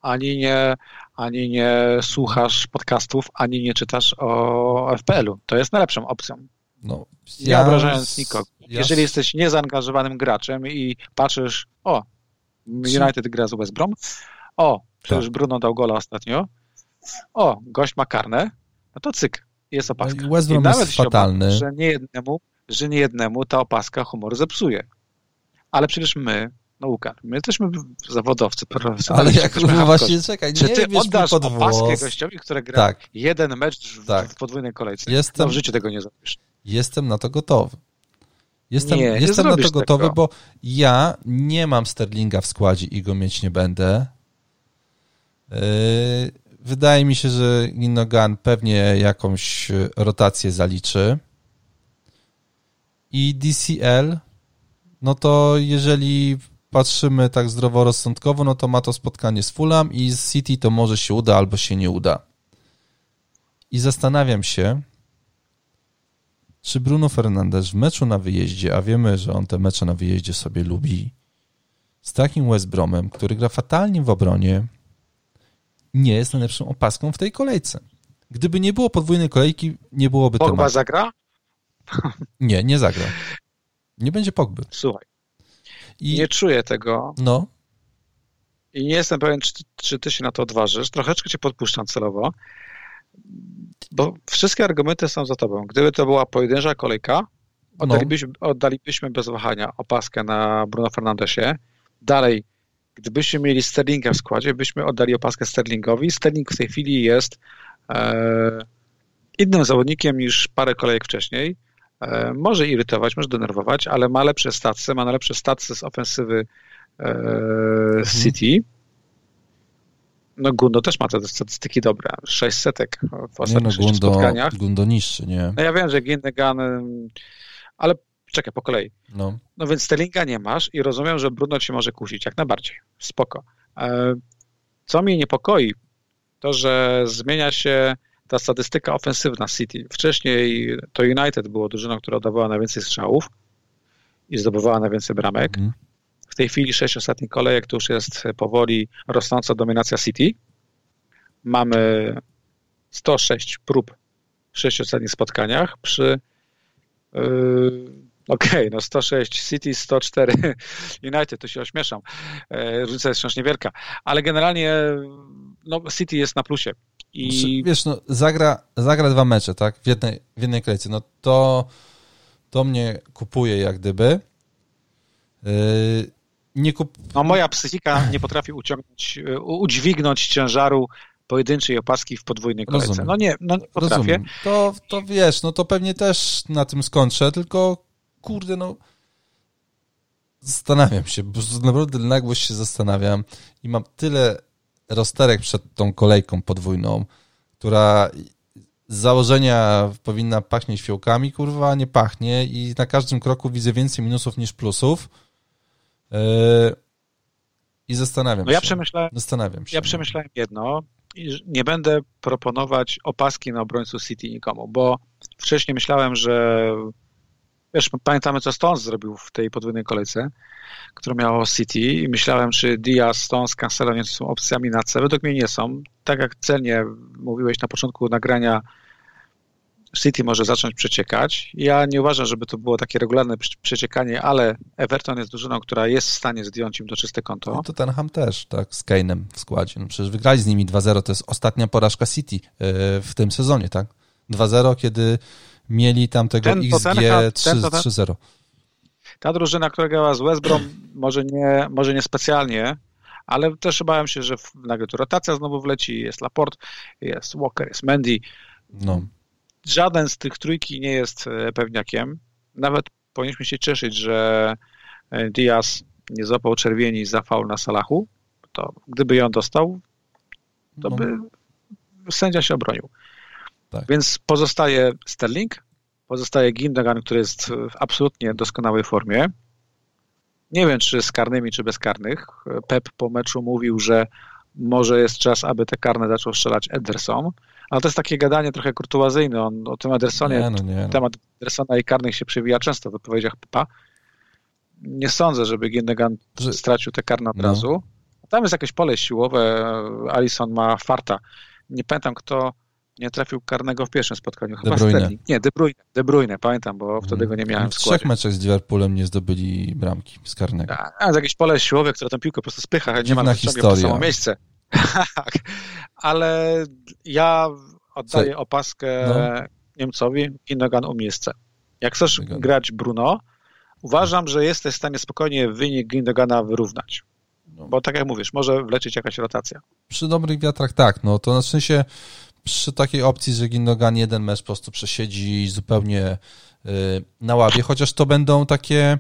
ani nie, ani nie słuchasz podcastów, ani nie czytasz o FPL-u. To jest najlepszą opcją. No, ja, nie obrażając nikogo. Ja, jeżeli jesteś niezaangażowanym graczem i patrzysz, o, United gra z West Brom, o, przecież tak. Bruno dał gola ostatnio, o, gość ma karne, no to cyk, jest opaska. No West Brom I nawet jest fatalny. Obawiam, że nie jednemu, że nie jednemu ta opaska humor zepsuje. Ale przecież my nauka. My jesteśmy zawodowcy. Ale jak no właśnie, czekaj, Czy ty oddasz opaskę gościowi, który gra tak. jeden mecz w, tak. w podwójnej kolejce? Jestem, no w życiu tego nie zrobisz. Jestem na to gotowy. Jestem, nie, jestem nie na to gotowy, tego. bo ja nie mam Sterlinga w składzie i go mieć nie będę. Yy, wydaje mi się, że Ginnogan pewnie jakąś rotację zaliczy. I DCL, no to jeżeli patrzymy tak zdroworozsądkowo, no to ma to spotkanie z Fulham i z City to może się uda albo się nie uda. I zastanawiam się, czy Bruno Fernandes w meczu na wyjeździe, a wiemy, że on te mecze na wyjeździe sobie lubi, z takim West Bromem, który gra fatalnie w obronie, nie jest najlepszą opaską w tej kolejce. Gdyby nie było podwójnej kolejki, nie byłoby Pogba tematu. zagra? Nie, nie zagra. Nie będzie Pogby. Słuchaj, I, nie czuję tego No, i nie jestem pewien, czy, czy ty się na to odważysz. Troszeczkę cię podpuszczam celowo, bo wszystkie argumenty są za tobą. Gdyby to była pojedyncza kolejka, oddalibyśmy, oddalibyśmy bez wahania opaskę na Bruno Fernandesie. Dalej, gdybyśmy mieli Sterlinga w składzie, byśmy oddali opaskę Sterlingowi. Sterling w tej chwili jest e, innym zawodnikiem niż parę kolejek wcześniej. E, może irytować, może denerwować, ale ma lepsze stacje, ma najlepsze stacje z ofensywy e, City. No Gundo też ma te statystyki dobre. 6 setek w nie no, ostatnich Gundo, spotkaniach. Gundo niższy, nie? No ja wiem, że Ginnegan, ale czekaj, po kolei. No. No więc Sterlinga nie masz i rozumiem, że Bruno ci może kusić, jak najbardziej. Spoko. E, Co mnie niepokoi, to że zmienia się ta statystyka ofensywna City. Wcześniej to United było drużyną, która oddawała najwięcej strzałów i zdobywała najwięcej bramek. Mhm. W tej chwili sześć ostatnich kolejek to już jest powoli rosnąca dominacja City. Mamy 106 prób w sześciu ostatnich spotkaniach przy yy, Okej, okay, no 106 City, 104 [LAUGHS] United, to się ośmieszam. E, Różnica jest wciąż niewielka, ale generalnie no, City jest na plusie. I... Wiesz, no, zagra, zagra dwa mecze, tak? W jednej, w jednej kolejce. No to, to mnie kupuje jak gdyby. Yy, nie kup... No moja psychika nie potrafi uciągnąć, udźwignąć ciężaru pojedynczej opaski w podwójnej kolejce. Rozumiem. No nie, no nie potrafię. Rozumiem. To, to wiesz, no to pewnie też na tym skończę, tylko kurde, no zastanawiam się, bo naprawdę nagłość się zastanawiam i mam tyle rozterek przed tą kolejką podwójną, która z założenia powinna pachnieć fiołkami, kurwa, nie pachnie i na każdym kroku widzę więcej minusów niż plusów. Yy, I zastanawiam no ja się. Przemyślałem, zastanawiam się. Ja przemyślałem jedno, nie będę proponować opaski na obrońców City nikomu, bo wcześniej myślałem, że wiesz, pamiętamy co Stones zrobił w tej podwójnej kolejce, którą miało City i myślałem, czy Diaz, Stones, Cancelo nie są opcjami na C. Według mnie nie są. Tak jak celnie mówiłeś na początku nagrania, City może zacząć przeciekać. Ja nie uważam, żeby to było takie regularne przeciekanie, ale Everton jest drużyną, która jest w stanie zdjąć im do czyste konto. No to Tottenham też, tak, z Kane'em w składzie. No przecież wygrali z nimi 2-0, to jest ostatnia porażka City w tym sezonie, tak? 2-0, kiedy mieli tam tego ten XG 3-0. Ta drużyna, która grała z West Brom, może nie, może nie specjalnie, ale też bałem się, że nagle tu rotacja znowu wleci, jest Laporte, jest Walker, jest Mendy. No. Żaden z tych trójki nie jest pewniakiem. Nawet powinniśmy się cieszyć, że Diaz nie złapał czerwieni za faul na Salachu. To gdyby ją dostał, to No. by sędzia się obronił. Tak. Więc pozostaje Sterling, pozostaje Gindogan, który jest w absolutnie doskonałej formie. Nie wiem, czy z karnymi, czy bez karnych. Pep po meczu mówił, że może jest czas, aby te karne zaczął strzelać Ederson, ale to jest takie gadanie trochę kurtuazyjne. On o tym Edersonie, Nie, no nie, no. temat Edersona i karnych się przewija często w wypowiedziach Pepa. Nie sądzę, żeby Gindogan Że- stracił te karne od No. razu. Tam jest jakieś pole siłowe. Alison ma farta. Nie pamiętam, kto nie trafił karnego w pierwszym spotkaniu. Chyba Bruyne. Sterling. Nie, De Bruyne. De Bruyne, pamiętam, bo wtedy go nie miałem w w trzech składzie. meczach z Liverpoolem nie zdobyli bramki z karnego. A, a, jakieś pole siłowe, które tę piłkę po prostu spycha, nie Dziwna ma po historia. samo miejsce. [LAUGHS] Tak. Ale ja oddaję Co? opaskę No. Niemcowi, Gindogan u miejsce. Jak chcesz grać Bruno, uważam, że jesteś w stanie spokojnie wynik Gindogana wyrównać. No. Bo tak jak mówisz, może wlecieć jakaś rotacja. Przy dobrych wiatrach tak, no to na szczęście przy takiej opcji, że Gindogan jeden mecz po prostu przesiedzi zupełnie y, na ławie, chociaż to będą takie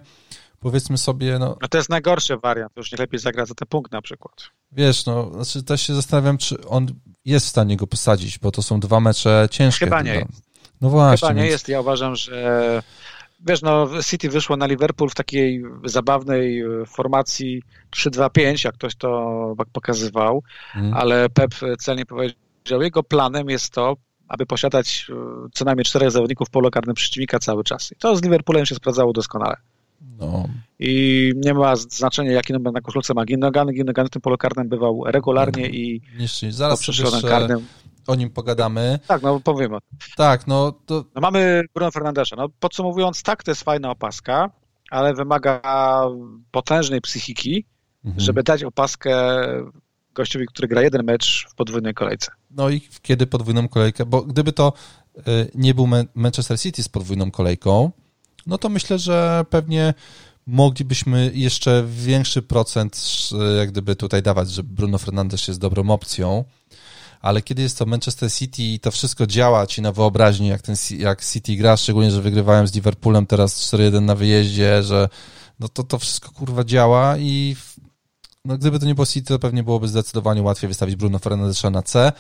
powiedzmy sobie, no No to jest najgorszy wariant, już nie lepiej zagrać za ten punkt na przykład. wiesz, no znaczy też się zastanawiam, czy on jest w stanie go posadzić, bo to są dwa mecze ciężkie. Chyba nie no. jest. No właśnie. Chyba nie więc- jest. Ja uważam, że wiesz, no City wyszło na Liverpool w takiej zabawnej e, formacji 3-2-5, jak ktoś to pokazywał, Mm. ale Pep celnie powiedział, jego planem jest to, aby posiadać e, co najmniej czterech zawodników w polu karnym przeciwnika cały czas. I to z Liverpoolem się sprawdzało doskonale. No. I nie ma znaczenia, jaki numer na koszulce ma Ginnogan. Ginnogan w tym polu karnym bywał regularnie no. i Niszczy. Zaraz sobie karnym. o nim pogadamy. Tak, no powiemy. Tak, no to... No mamy Bruno Fernandesza. No, podsumowując, tak, to jest fajna opaska, ale wymaga potężnej psychiki, mhm. żeby dać opaskę gościowi, który gra jeden mecz w podwójnej kolejce. No i kiedy podwójną kolejkę? Bo gdyby to y, nie był Manchester City z podwójną kolejką, no to myślę, że pewnie moglibyśmy jeszcze większy procent jak gdyby tutaj dawać, że Bruno Fernandes jest dobrą opcją, ale kiedy jest to Manchester City i to wszystko działa ci na wyobraźni, jak, ten, jak City gra, szczególnie, że wygrywałem z Liverpoolem teraz 4-1 na wyjeździe, że no to to wszystko kurwa działa i no gdyby to nie było City, to pewnie byłoby zdecydowanie łatwiej wystawić Bruno Fernandesza na C.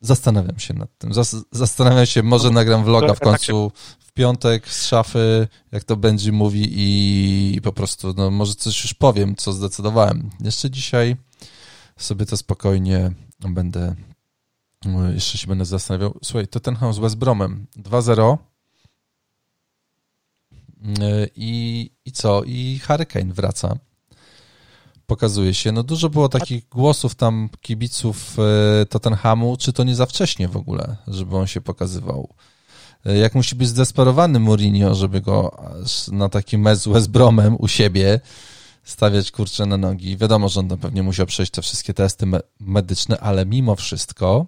Zastanawiam się nad tym. Zastanawiam się, może nagram vloga w końcu w piątek z szafy, jak to będzie mówi i po prostu, no może coś już powiem, co zdecydowałem. Jeszcze dzisiaj sobie to spokojnie będę, jeszcze się będę zastanawiał. Słuchaj, to ten z West Bromem 2-0 i, i co? I Hurricane wraca pokazuje się. No dużo było takich głosów tam kibiców e, Tottenhamu, czy to nie za wcześnie w ogóle, żeby on się pokazywał. E, jak musi być zdesperowany Mourinho, żeby go na taki mecz z Bromem u siebie stawiać kurczę na nogi. Wiadomo, że on pewnie musiał przejść te wszystkie testy me medyczne, ale mimo wszystko,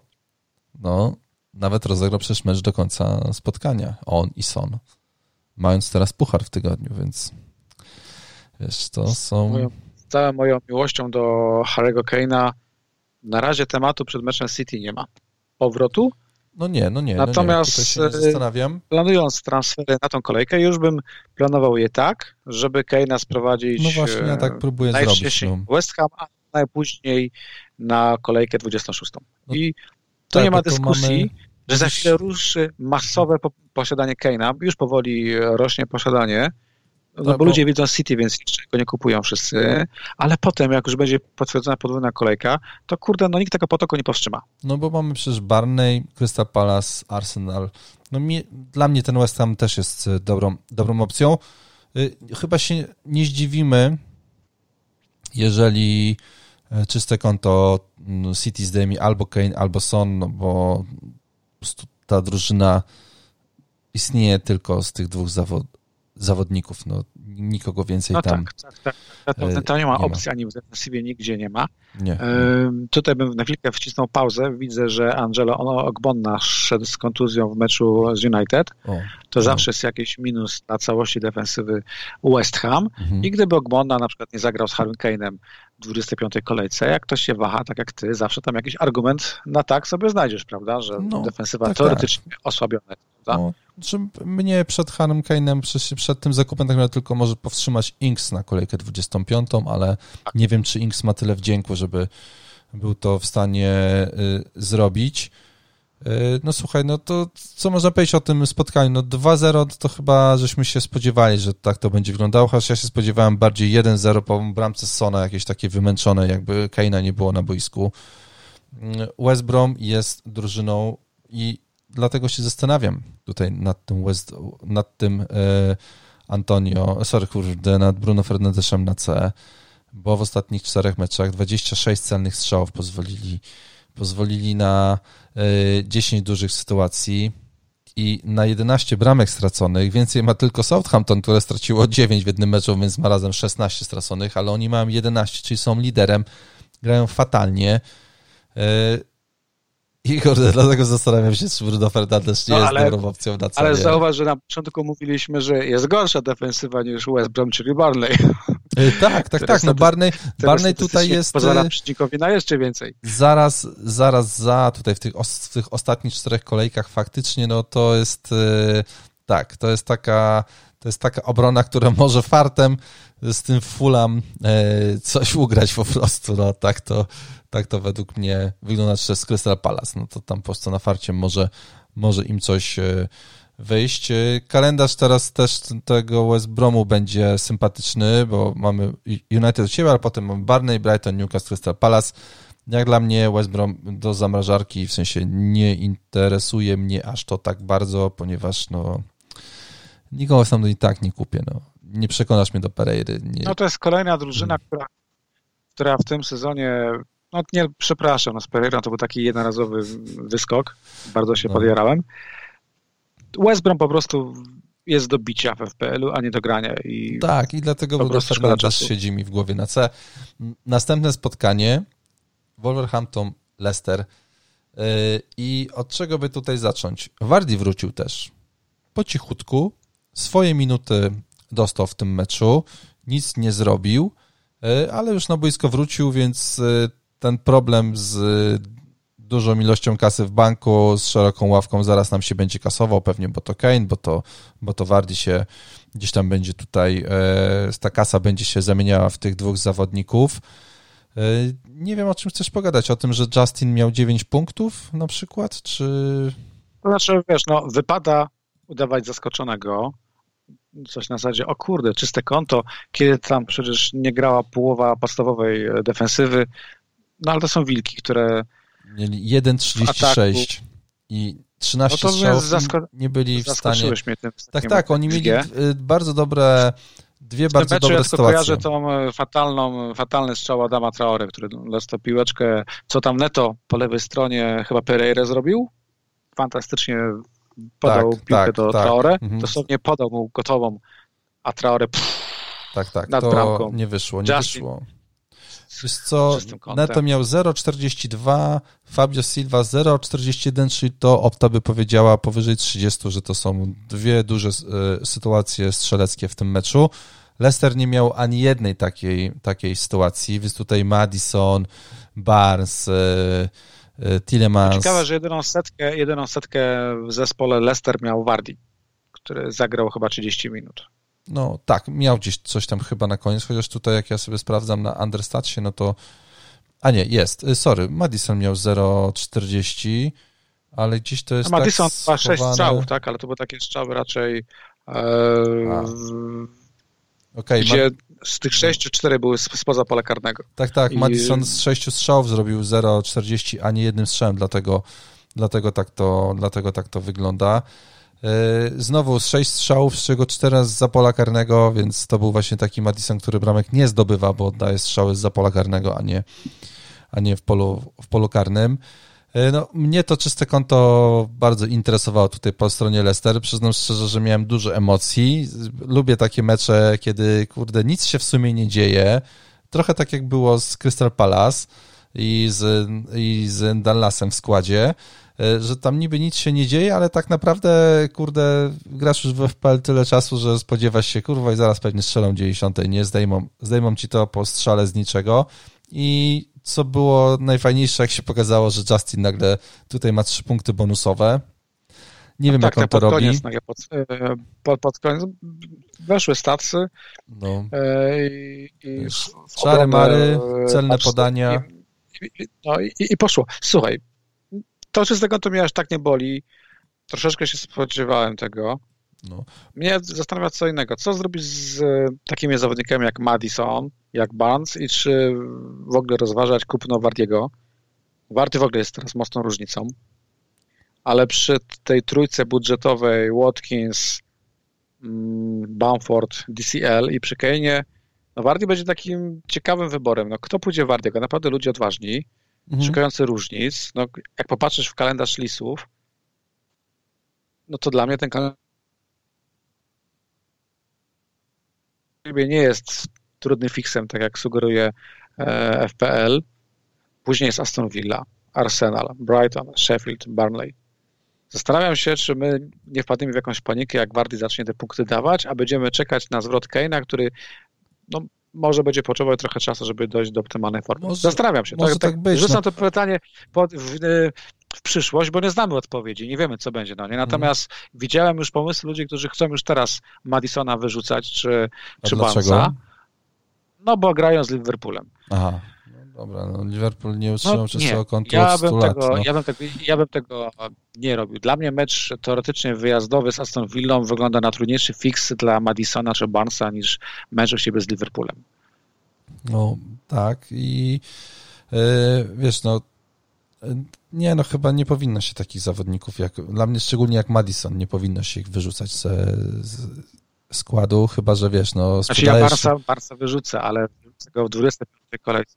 no, nawet rozegrał przecież mecz do końca spotkania. On i Son. Mając teraz puchar w tygodniu, więc wiesz, to są całą moją miłością do Harry'ego Kane'a na razie tematu przed meczem City nie ma. Powrotu? No nie, no nie. Natomiast no nie. zastanawiam. planując transfery na tą kolejkę, już bym planował je tak, żeby Kane'a sprowadzić no właśnie, ja tak próbuję zrobić. No. West Ham, a najpóźniej na kolejkę 26. No, I to tak, nie ma dyskusji, mamy... że za chwilę ruszy masowe posiadanie Kane'a. Już powoli rośnie posiadanie no, no bo, bo ludzie widzą City, więc go nie kupują wszyscy, ale potem, jak już będzie potwierdzona podwójna kolejka, to kurde, no nikt tego potoku nie powstrzyma. No bo mamy przecież Barney, Crystal Palace, Arsenal. No mi, dla mnie ten West Ham też jest e, dobrą, dobrą opcją. Y, chyba się nie zdziwimy, jeżeli e, czyste konto mm, City zdejmie albo Kane, albo Son, no bo ta drużyna istnieje tylko z tych dwóch zawodów zawodników. No, nikogo więcej no tam. Tak, tak, tak. To, to nie ma opcji ani w defensywie nigdzie nie ma. Nie. tutaj bym na chwilkę wcisnął pauzę. Widzę, że Angelo Ogbonna szedł z kontuzją w meczu z United. O, to zawsze jest jakiś minus dla całości defensywy West Ham. Mhm. I gdyby Ogbonna na przykład nie zagrał z Harry Kane'em w 25. kolejce, jak ktoś się waha, tak jak ty, zawsze tam jakiś argument na tak sobie znajdziesz, prawda? Że no, defensywa tak, teoretycznie tak. osłabiona prawda? No, czy mnie przed Harem Kane'em, przed, przed tym zakupem tak naprawdę tylko może powstrzymać Inks na kolejkę 25, ale tak. nie wiem, czy Inks ma tyle wdzięku, żeby był to w stanie y, zrobić. Y, no słuchaj, no to co można powiedzieć o tym spotkaniu? No 2-0 to chyba żeśmy się spodziewali, że tak to będzie wyglądało, chociaż ja się spodziewałem bardziej 1-0 po bramce Sona, jakieś takie wymęczone, jakby Kane'a nie było na boisku. Y, West Brom jest drużyną i dlatego się zastanawiam tutaj nad tym West, nad tym e, Antonio, sorry kurde, nad Bruno Fernandeszem na C, bo w ostatnich czterech meczach 26 celnych strzałów pozwolili, pozwolili na 10 e, dużych sytuacji i na 11 bramek straconych. Więcej ma tylko Southampton, które straciło 9 w jednym meczu, więc ma razem 16 straconych, ale oni mają 11, czyli są liderem, grają fatalnie. I kurde, dlatego zastanawiam się, czy Bruno Fernandes nie no, jest ale, dobrą opcją na cenie. Ale zauważ, że na początku mówiliśmy, że jest gorsza defensywa niż West Brom, czyli Barney. E, tak, tak, tak. No Barney, Barney tutaj jest... Pozwala e, przeciwnikowi na jeszcze więcej. Zaraz, zaraz za, tutaj w tych, w tych ostatnich czterech kolejkach faktycznie, no to jest... E, tak, to jest taka... To jest taka obrona, która może fartem z tym Fulham coś ugrać po prostu, no tak to, tak to według mnie wygląda przez Crystal Palace. No to tam po prostu na farcie może, może im coś e, wyjść. E, kalendarz teraz też tego West Bromu będzie sympatyczny, bo mamy United u siebie, ale potem mamy Barney, Brighton, Newcastle, Crystal Palace. Jak dla mnie West Brom do zamrażarki, w sensie nie interesuje mnie aż to tak bardzo, ponieważ no nikogo sam i tak nie kupię, no nie przekonasz mnie do Pereiry. Nie... No to jest kolejna drużyna, hmm. która, która w tym sezonie no nie, przepraszam, no z Pereira to był taki jednorazowy wyskok, bardzo się no. podjarałem. West Brom po prostu jest do bicia w FPL-u, a nie do grania. I tak, i dlatego Bruno Fernandes siedzi mi w głowie na C. Następne spotkanie Wolverhampton, Leicester. Yy, I od czego by tutaj zacząć? Wardy wrócił też po cichutku, swoje minuty dostał w tym meczu, nic nie zrobił, yy, ale już na boisko wrócił, więc yy, ten problem z dużą ilością kasy w banku, z szeroką ławką zaraz nam się będzie kasował, pewnie bo to Kane, bo to, bo to Wardy się gdzieś tam będzie tutaj, e, ta kasa będzie się zamieniała w tych dwóch zawodników. E, nie wiem, o czym chcesz pogadać, o tym, że Justin miał 9 punktów na przykład, czy... To znaczy, wiesz, no, wypada udawać zaskoczonego, coś na zasadzie, o kurde, czyste konto, kiedy tam przecież nie grała połowa podstawowej defensywy, no ale to są wilki, które Mieli 1,36 i 13 no strzałów zasko- nie byli w stanie... Mnie tym, tak, tak, oni mieli y, bardzo dobre, dwie bardzo meczu, dobre ja sytuacje. kojarzę tą e, fatalną, fatalny strzał Adama Traore, który dostał piłeczkę, co tam Neto po lewej stronie chyba Pereira zrobił? Fantastycznie podał tak, piłkę tak, do tak. Traore, mhm. dosłownie podał mu gotową, a Traore pff, tak, tak, nad to bramką. nie wyszło, nie Justin, wyszło. Wiesz co, Neto miał 0,42, Fabio Silva 0,41, czyli to Opta by powiedziała powyżej 30, że to są dwie duże e, sytuacje strzeleckie w tym meczu. Leicester nie miał ani jednej takiej, takiej sytuacji, więc tutaj Madison, Barnes, e, e, Tillemans. Ciekawe, że jedyną setkę, jedyną setkę w zespole Leicester miał Wardy, który zagrał chyba 30 minut. No tak, miał gdzieś coś tam chyba na koniec, chociaż tutaj jak ja sobie sprawdzam na Understatsie, no to a nie, jest, y, sorry, Madison miał 0,40, ale gdzieś to jest a Madison tak ma 6 strzałów, tak, ale to były takie strzały raczej e, okay, gdzie z tych 6 4 były spoza pola karnego. Tak, tak, I... Madison z 6 strzałów zrobił 0,40, a nie jednym strzałem, dlatego, dlatego, tak to, dlatego tak to wygląda. E, znowu z sześć strzałów, z czego cztery z za pola karnego, więc to był właśnie taki Madison, który bramek nie zdobywa, bo oddaje strzały z za pola karnego, a nie, a nie w, polu, w polu karnym. E, no, mnie to czyste konto bardzo interesowało tutaj po stronie Leicester. Przyznam szczerze, że miałem dużo emocji. Lubię takie mecze, kiedy, kurde, nic się w sumie nie dzieje. Trochę tak jak było z Crystal Palace i z, i z Dallasem w składzie. E, że tam niby nic się nie dzieje, ale tak naprawdę, kurde, grasz już w FPL tyle czasu, że spodziewasz się, kurwa, i zaraz pewnie strzelą 90, nie zdejmą, zdejmą ci to po strzale z niczego. I co było najfajniejsze, jak się pokazało, że Justin nagle tutaj ma trzy punkty bonusowe. Nie wiem, tak, jak on to robi. Koniec, pod, e, pod, pod koniec weszły stacy. No. E, i, i Czary mary, celne podania. I, no i, i poszło. Słuchaj, to, że z to mnie aż tak nie boli, troszeczkę się spodziewałem tego. No. Mnie zastanawia co innego. Co zrobić z e, takimi zawodnikami jak Madison, jak Barnes i czy w ogóle rozważać kupno Wardiego? Warty w ogóle jest teraz mocną różnicą, ale przy tej trójce budżetowej Watkins, mm, Bamford, DCL i przy Kane'ie, no Wardy będzie takim ciekawym wyborem. No, kto pójdzie Wardiego? Naprawdę ludzie odważni mhm. szukający różnic. No, jak popatrzysz w kalendarz lisów, no to dla mnie ten kalendarz nie jest trudny fixem, tak jak sugeruje e, FPL. Później jest Aston Villa, Arsenal, Brighton, Sheffield, Burnley. Zastanawiam się, czy my nie wpadniemy w jakąś panikę, jak Wardy zacznie te punkty dawać, a będziemy czekać na zwrot Keina, który no, może będzie potrzebował trochę czasu, żeby dojść do optymalnej formy. Może, Zastanawiam się. Może tak, tak być. Rzucam no. to pytanie pod, w, w, przyszłość, bo nie znamy odpowiedzi, nie wiemy, co będzie. No, nie? Natomiast hmm. widziałem już pomysły ludzi, którzy chcą już teraz Madisona wyrzucać, czy, czy Barnesa. No, bo grają z Liverpoolem. Aha. Dobra, no Liverpool nie utrzymał no, swojego kontu ja bym, lat, tego, no. ja, bym tego, ja bym tego nie robił. Dla mnie mecz teoretycznie wyjazdowy z Aston Villą wygląda na trudniejszy fix dla Madisona czy Barnesa niż mecz u siebie z Liverpoolem. No tak i yy, wiesz, no nie, no chyba nie powinno się takich zawodników, jak dla mnie szczególnie jak Madison, nie powinno się ich wyrzucać z, z, składu, chyba że wiesz, no Znaczy ja Barca, Barca wyrzucę, ale w 25 kolejce.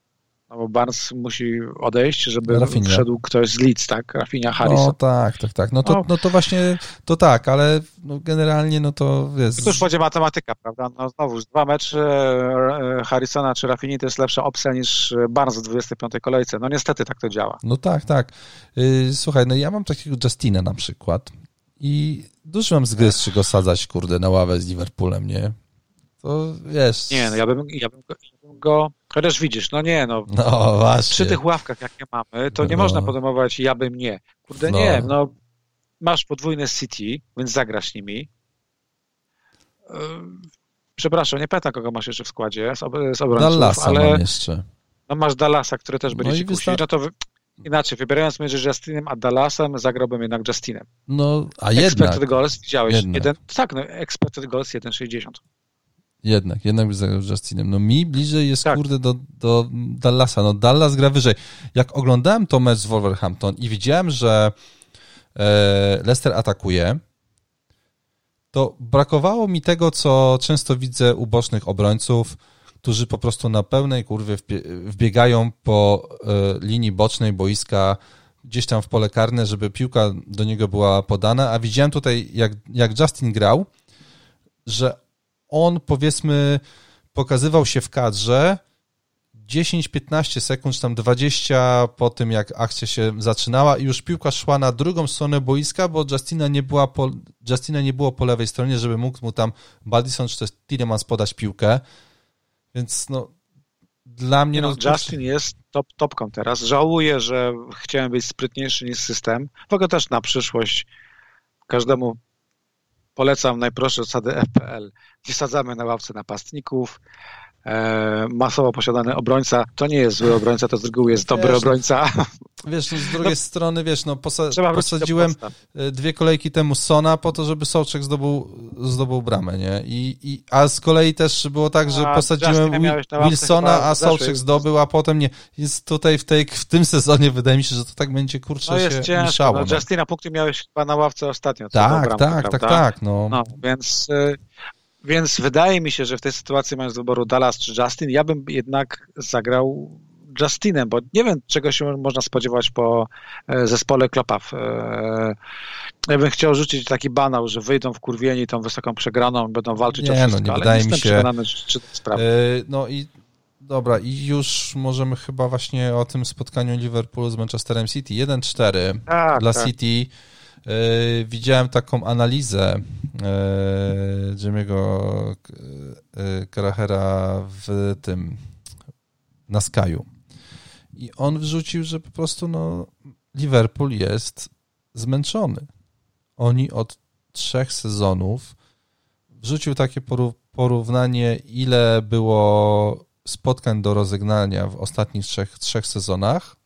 No bo Barnes musi odejść, żeby Rafinha. wszedł ktoś z Leeds, tak? Rafinha, Harrison. No tak, tak, tak. No to, no. no to właśnie, to tak, ale no generalnie no to wiesz... To już będzie matematyka, prawda? No znowu, dwa mecze e, Harrisona czy Rafini to jest lepsza opcja niż Barnes w 25 kolejce. No niestety tak to działa. No tak, tak. Y, słuchaj, no ja mam takiego Justina na przykład i dużo mam zgryz, czy go sadzać, kurde, na ławę z Liverpoolem, nie? To wiesz... Nie, no ja bym, ja bym go Chociaż widzisz, no nie, no, no właśnie. przy tych ławkach, jakie mamy, to nie no. można podejmować ja bym nie. Kurde, no. nie, no masz podwójne City, więc zagrasz nimi. Przepraszam, nie pamiętam, kogo masz jeszcze w składzie z, ob z obrońców, Dallasa ale mam jeszcze. No masz Dallasa, który też będzie no ci kusić. No to inaczej, wybierając między Justinem a Dallasem, zagrałbym jednak Justinem. No, a jednak. Expected goals widziałeś. Jednak. Jeden, tak, no, expected goals 1,60. Jednak, jednak zagrał Justinem. No mi bliżej jest, tak. kurde, do, do Dallasa. No Dallas gra wyżej. Jak oglądałem to mecz z Wolverhampton i widziałem, że e, Leicester atakuje, to brakowało mi tego, co często widzę u bocznych obrońców, którzy po prostu na pełnej kurwie wbiegają po e, linii bocznej boiska gdzieś tam w pole karne, żeby piłka do niego była podana, a widziałem tutaj, jak, jak Justin grał, że on powiedzmy pokazywał się w kadrze 10-15 sekund, czy tam 20 po tym, jak akcja się zaczynała i już piłka szła na drugą stronę boiska, bo Justina nie, była po, Justina nie było po lewej stronie, żeby mógł mu tam Badison czy też Tillemans podać piłkę. Więc no, dla mnie... No, no Justin jest top, topką teraz. Żałuję, że chciałem być sprytniejszy niż system. W ogóle też na przyszłość każdemu polecam najprostsze zasady FPL. Nie sadzamy na ławce napastników, masowo posiadany obrońca, to nie jest zły obrońca, to z reguły jest dobry wiesz, obrońca. Wiesz, no z drugiej no, strony, wiesz, no posa posadziłem e, dwie kolejki temu Sona po to, żeby Sołczek zdobył, zdobył bramę, nie? I, i, a z kolei też było tak, że a, posadziłem Wilsona, a Sołczek zdobył, a potem nie. Jest tutaj w, tej, w tym sezonie, wydaje mi się, że to tak będzie, kurczę, no jest się ciężko, mieszało. No, no. Justina punkty miałeś chyba na ławce ostatnio. Tak, bramkę, tak, tak, tak, no. no więc... Więc wydaje mi się, że w tej sytuacji, mając do wyboru Dallas czy Justin, ja bym jednak zagrał Justinem, bo nie wiem, czego się można spodziewać po e, zespole Klopa. E, ja bym chciał rzucić taki banał, że wyjdą w kurwieni tą wysoką przegraną i będą walczyć nie, o wszystko, no, nie ale nie mi się. przekonany, czy to sprawa. Yy, no i dobra, i już możemy chyba właśnie o tym spotkaniu Liverpoolu z Manchesterem City. 1-4 tak, dla tak. City. E, widziałem taką analizę e, Jimmy'ego Karachera e, w tym na Skyu. I on wrzucił, że po prostu no, Liverpool jest zmęczony. Oni od trzech sezonów wrzucił takie porównanie, ile było spotkań do rozegnania w ostatnich trzech, trzech sezonach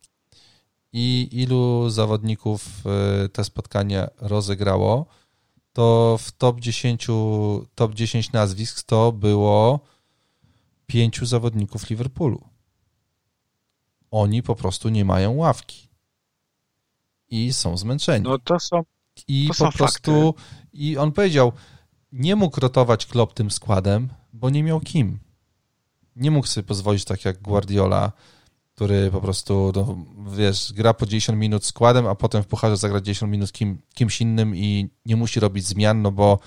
i ilu zawodników e, te spotkania rozegrało, to w top 10, top 10 nazwisk to było pięciu zawodników Liverpoolu. Oni po prostu nie mają ławki. I są zmęczeni. No to są. I to po są prostu. Fakty. I on powiedział, nie mógł rotować Klopp tym składem, bo nie miał kim. Nie mógł sobie pozwolić tak jak Guardiola który po prostu, no, wiesz, gra po 10 minut składem, a potem w pucharze zagra 10 minut kim, kimś innym i nie musi robić zmian, no bo,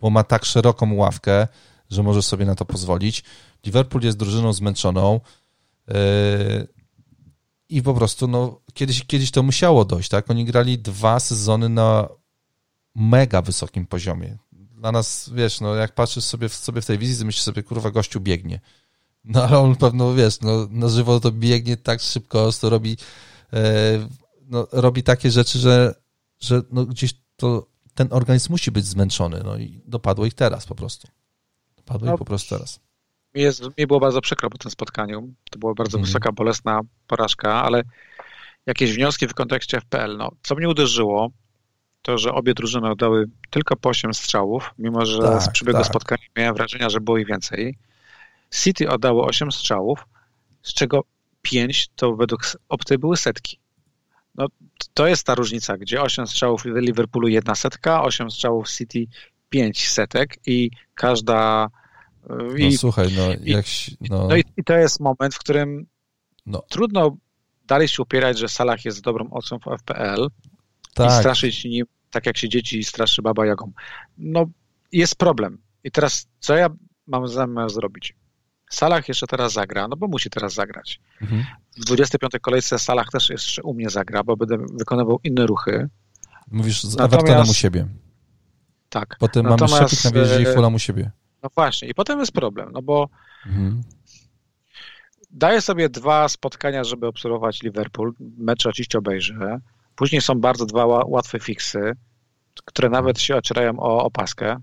bo ma tak szeroką ławkę, że może sobie na to pozwolić. Liverpool jest drużyną zmęczoną yy, i po prostu, no, kiedyś, kiedyś to musiało dojść, tak? Oni grali dwa sezony na mega wysokim poziomie. Dla nas, wiesz, no, jak patrzysz sobie, sobie w tej wizji, myślisz sobie, kurwa, gościu biegnie. No ale on pewno, wiesz, no, na żywo to biegnie tak szybko, to robi, e, no, robi takie rzeczy, że, że no, gdzieś to ten organizm musi być zmęczony. No i dopadło ich teraz po prostu. Dopadło no, ich po prostu teraz. Mi, jest, mi było bardzo przykro po tym spotkaniu. To była bardzo mm. wysoka, bolesna porażka, ale jakieś wnioski w kontekście FPL. No, co mnie uderzyło, to, że obie drużyny oddały tylko po 8 strzałów, mimo że tak, z przebiegu tak. spotkania miałem wrażenie, że było ich więcej. City oddało 8 strzałów, z czego 5 to według Opty były setki. No, to jest ta różnica, gdzie 8 strzałów Liverpoolu jedna setka, 8 strzałów City pięć setek i każda... I, no słuchaj, no, jak, no... no i, i, to jest moment, w którym no. trudno dalej się upierać, że Salah jest dobrą oceną w FPL tak. i straszyć nim tak jak się dzieci straszy baba jagą. No, jest problem. I teraz, co ja mam zamiar zrobić? Salah jeszcze teraz zagra, no bo musi teraz zagrać. Mhm. W 25. kolejce Salah też jeszcze u mnie zagra, bo będę wykonywał inne ruchy. Mówisz z Natomiast... Evertonem u siebie. Tak. Potem Natomiast... mamy Szepik na wjeździe i e, Fulham u siebie. No właśnie. I potem jest problem, no bo mhm. daję sobie dwa spotkania, żeby obserwować Liverpool. Mecz oczywiście obejrzę. Później są bardzo dwa łatwe fiksy, które nawet się ocierają o opaskę.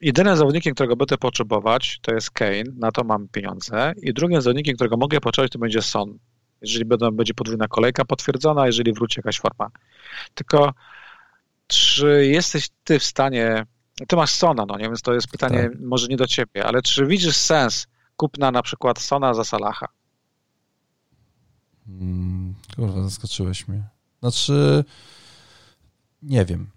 Jedynym zawodnikiem, którego będę potrzebować, to jest Kane, na to mam pieniądze. I drugim zawodnikiem, którego mogę potrzebować, to będzie Son. Jeżeli będą, będzie podwójna kolejka potwierdzona, jeżeli wróci jakaś forma. Tylko czy jesteś ty w stanie, ty masz Sona, no nie, więc to jest pytanie tak. może nie do ciebie, ale czy widzisz sens kupna na przykład Sona za Salaha? Hmm, kurwa, zaskoczyłeś mnie. Znaczy, nie wiem.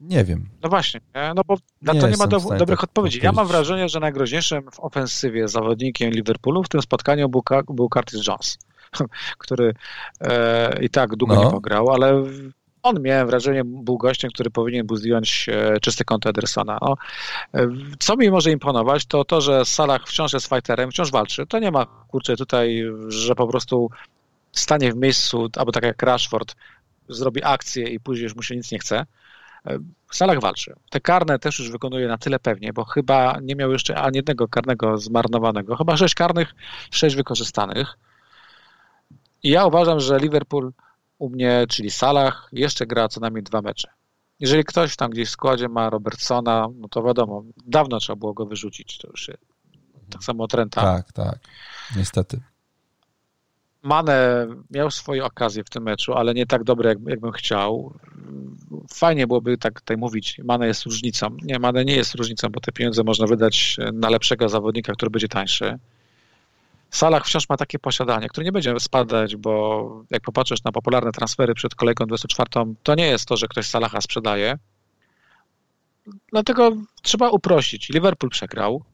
Nie wiem. No właśnie, no bo na nie to nie ma do, dobrych odpowiedzi. Ja mam wrażenie, że najgroźniejszym w ofensywie zawodnikiem Liverpoolu w tym spotkaniu był, był Curtis Jones, [LAUGHS] który e, i tak długo no. nie pograł, ale on, miałem wrażenie, był gościem, który powinien był zdjąć e, czyste konto Edersona. No, co mi może imponować, to to, że Salah wciąż jest fighterem, wciąż walczy. To nie ma, kurczę, tutaj, że po prostu stanie w miejscu, albo tak jak Rashford, zrobi akcję i później już mu się nic nie chce. W Salah walczy. Te karne też już wykonuje na tyle pewnie, bo chyba nie miał jeszcze ani jednego karnego zmarnowanego. Chyba sześć karnych, sześć wykorzystanych. I ja uważam, że Liverpool u mnie, czyli Salah, jeszcze gra co najmniej dwa mecze. Jeżeli ktoś tam gdzieś w składzie ma Robertsona, no to wiadomo, dawno trzeba było go wyrzucić. To już tak samo Trenta. Tak, tak. Niestety. Mane miał swoje okazje w tym meczu, ale nie tak dobre, jak, jakbym chciał. Fajnie byłoby tak tutaj mówić, Mane jest różnicą. Nie, Mane nie jest różnicą, bo te pieniądze można wydać na lepszego zawodnika, który będzie tańszy. Salah wciąż ma takie posiadanie, które nie będzie spadać, bo jak popatrzysz na popularne transfery przed kolejką 24, to nie jest to, że ktoś Salaha sprzedaje. Dlatego trzeba uprościć. Liverpool przegrał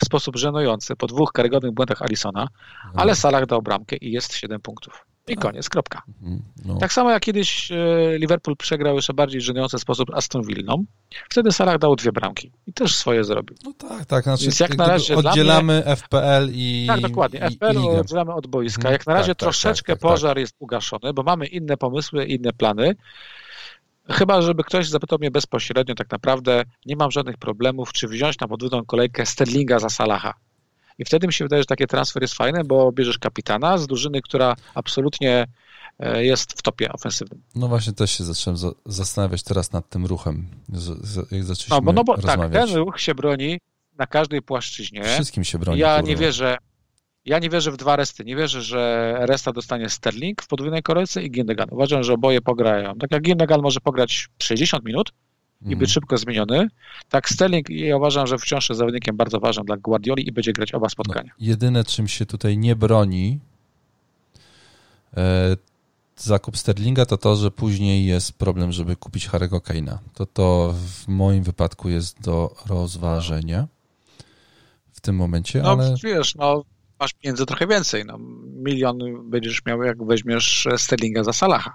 w sposób żenujący po dwóch karygodnych błędach Alisona, no. ale Salah dał bramkę i jest 7 punktów. I tak. koniec, kropka. Mhm, no. Tak samo jak kiedyś e, Liverpool przegrał jeszcze bardziej żenujący sposób Aston Villą, wtedy Salah dał dwie bramki i też swoje zrobił. No tak, tak. Znaczy, Więc jak na razie oddzielamy mnie, FPL i Tak, dokładnie. FPL i, oddzielamy od boiska. Mhm. Jak na razie tak, tak troszeczkę tak, tak, pożar jest ugaszony, bo mamy inne pomysły, inne plany. Chyba, żeby ktoś zapytał mnie bezpośrednio, tak naprawdę nie mam żadnych problemów, czy wziąć na podwójną kolejkę Sterlinga za Salaha. I wtedy mi się wydaje, że taki transfer jest fajny, bo bierzesz kapitana z drużyny, która absolutnie e, jest w topie ofensywnym. No właśnie też się zacząłem zastanawiać teraz nad tym ruchem, jak zaczęliśmy no, bo, no bo rozmawiać. Tak, ten ruch się broni na każdej płaszczyźnie. Wszystkim się broni. Ja kurwa. nie wierzę, ja nie wierzę w dwa resty. Nie wierzę, że resta dostanie Sterling w podwójnej kolejce i Gindogan. Uważam, że oboje pograją. Tak jak Gindogan może pograć 60 minut i być mhm. szybko zmieniony, tak Sterling ja uważam, że wciąż jest zawodnikiem bardzo ważnym dla Guardioli i będzie grać oba spotkania. No, jedyne, czym się tutaj nie broni e, zakup Sterlinga, to to, że później jest problem, żeby kupić Harry'ego Kane'a. To to w moim wypadku jest do rozważenia w tym momencie, no, ale... wiesz, no masz pieniędzy trochę więcej. No, milion będziesz miał, jak weźmiesz Sterlinga za Salaha.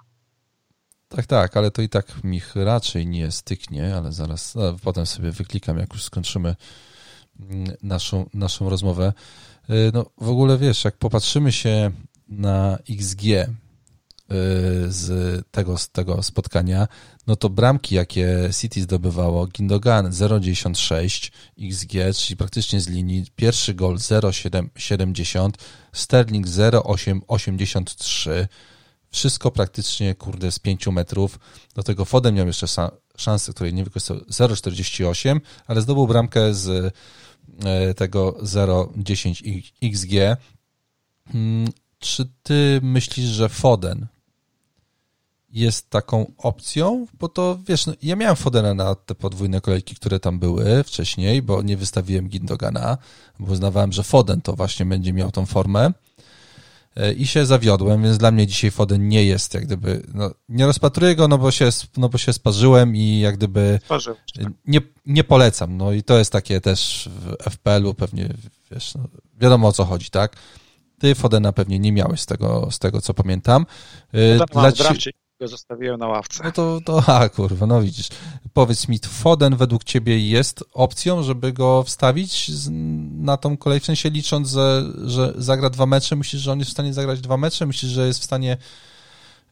Tak, tak, ale to i tak mi raczej nie styknie, ale zaraz no, potem sobie wyklikam, jak już skończymy mm, naszą, naszą rozmowę. Y, no w ogóle wiesz, jak popatrzymy się na XG z tego, z tego spotkania, no to bramki, jakie City zdobywało, Gindogan 0,96 XG, czyli praktycznie z linii, pierwszy gol 0,70, Sterling 0,83, wszystko praktycznie, kurde, z 5 metrów, do tego Foden miał jeszcze szansę, której nie wykorzystał, 0,48, ale zdobył bramkę z e, tego 0,10 XG. Hmm, czy ty myślisz, że Foden jest taką opcją, bo to wiesz, no, ja miałem Fodena na te podwójne kolejki, które tam były wcześniej, bo nie wystawiłem Gindogana, bo uznawałem, że Foden to właśnie będzie miał tą formę. e, i się zawiodłem, więc dla mnie dzisiaj Foden nie jest jak gdyby, no, nie rozpatruję go, no bo się, no bo się sparzyłem i jak gdyby nie, nie polecam, no i to jest takie też w FPL-u pewnie, wiesz, no, wiadomo o co chodzi, tak? Ty Fodena pewnie nie miałeś z tego, z tego co pamiętam. No, Dla ci go zostawiłem na ławce. No to, to a kurwa, no widzisz. Powiedz mi, Foden według ciebie jest opcją, żeby go wstawić na tą kolej, w sensie licząc, że, że zagra dwa mecze, myślisz, że on jest w stanie zagrać dwa mecze? Myślisz, że jest w stanie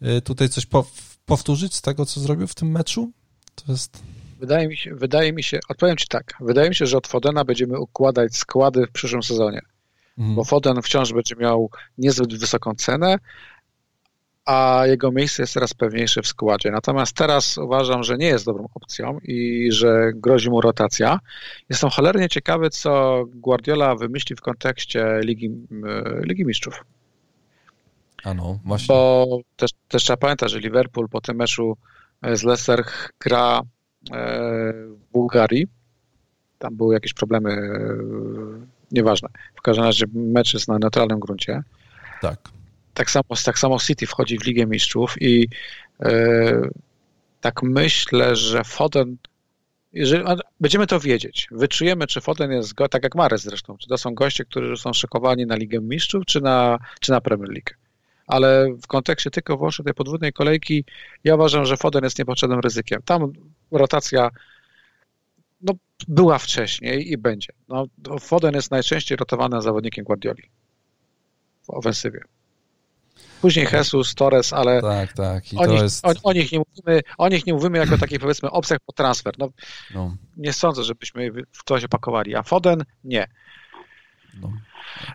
y, tutaj coś powtórzyć z tego, co zrobił w tym meczu? To jest... Wydaje mi się, wydaje mi się, odpowiem ci tak, wydaje mi się, że od Fodena będziemy układać składy w przyszłym sezonie. Mhm. Bo Foden wciąż będzie miał niezbyt wysoką cenę, a jego miejsce jest coraz pewniejsze w składzie. Natomiast teraz uważam, że nie jest dobrą opcją i że grozi mu rotacja. Jestem cholernie ciekawy, co Guardiola wymyśli w kontekście Ligi, e, Ligi Mistrzów. A no, właśnie. Bo też, też trzeba pamiętać, że Liverpool po tym meczu z Leicester gra e, w Bułgarii. Tam były jakieś problemy, e, nieważne. W każdym razie mecz jest na neutralnym gruncie. Tak tak samo, tak samo City wchodzi w Ligę Mistrzów i yy, tak myślę, że Foden jeżeli będziemy to wiedzieć, wyczujemy, czy Foden jest, go, tak jak Mares zresztą, czy to są goście, którzy są szykowani na Ligę Mistrzów, czy na, czy na Premier League. Ale w kontekście tylko wyłącznie tej podwójnej kolejki, ja uważam, że Foden jest niepotrzebnym ryzykiem. Tam rotacja no, była wcześniej i będzie. No, Foden jest najczęściej rotowanym zawodnikiem Guardioli w ofensywie. Później Jesus, Torres, ale tak, tak. I o, nich, jest... o, o, nich nie mówimy, o nich nie mówimy jako takich powiedzmy opcjach po transfer. No, no. Nie sądzę, żebyśmy w to się pakowali, a Foden nie. No.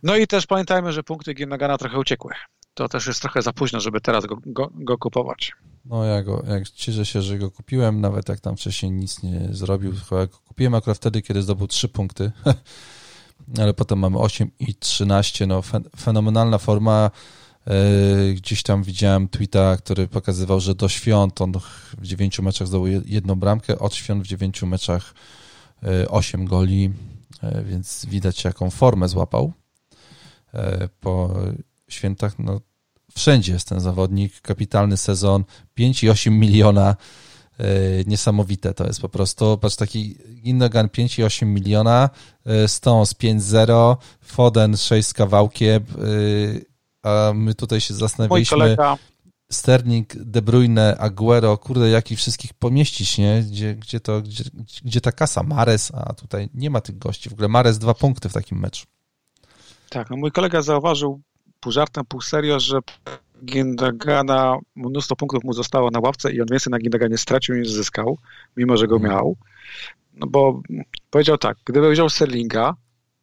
no i też pamiętajmy, że punkty Ginnagana trochę uciekły. To też jest trochę za późno, żeby teraz go, go, go kupować. No ja go, jak cieszę się, że go kupiłem, nawet jak tam wcześniej nic nie zrobił, chyba kupiłem akurat wtedy, kiedy zdobył 3 punkty, [LAUGHS] ale potem mamy 8 i 13, no fenomenalna forma, gdzieś tam widziałem tweeta, który pokazywał, że do świąt on w dziewięciu meczach zdobył jedną bramkę, od świąt w dziewięciu meczach e, osiem goli, e, więc widać jaką formę złapał po świętach. No, wszędzie jest ten zawodnik, kapitalny sezon, 5,8 miliona, niesamowite to jest po prostu. Patrz, taki Gindogan 5,8 miliona, Stones 5,0, Foden 6 z kawałkiem, a my tutaj się zastanawialiśmy. Kolega... Sterling, De Bruyne, Aguero, kurde, jak ich wszystkich pomieścić, nie? Gdzie, gdzie, to, gdzie, gdzie ta kasa? Mares, a tutaj nie ma tych gości. W ogóle Mares dwa punkty w takim meczu. Tak, no mój kolega zauważył pół żartem, pół serio, że Gindagana, mnóstwo punktów mu zostało na ławce i on więcej na Gindaganie stracił niż zyskał, mimo że go mhm. miał. No bo powiedział tak, gdyby wziął Sterlinga,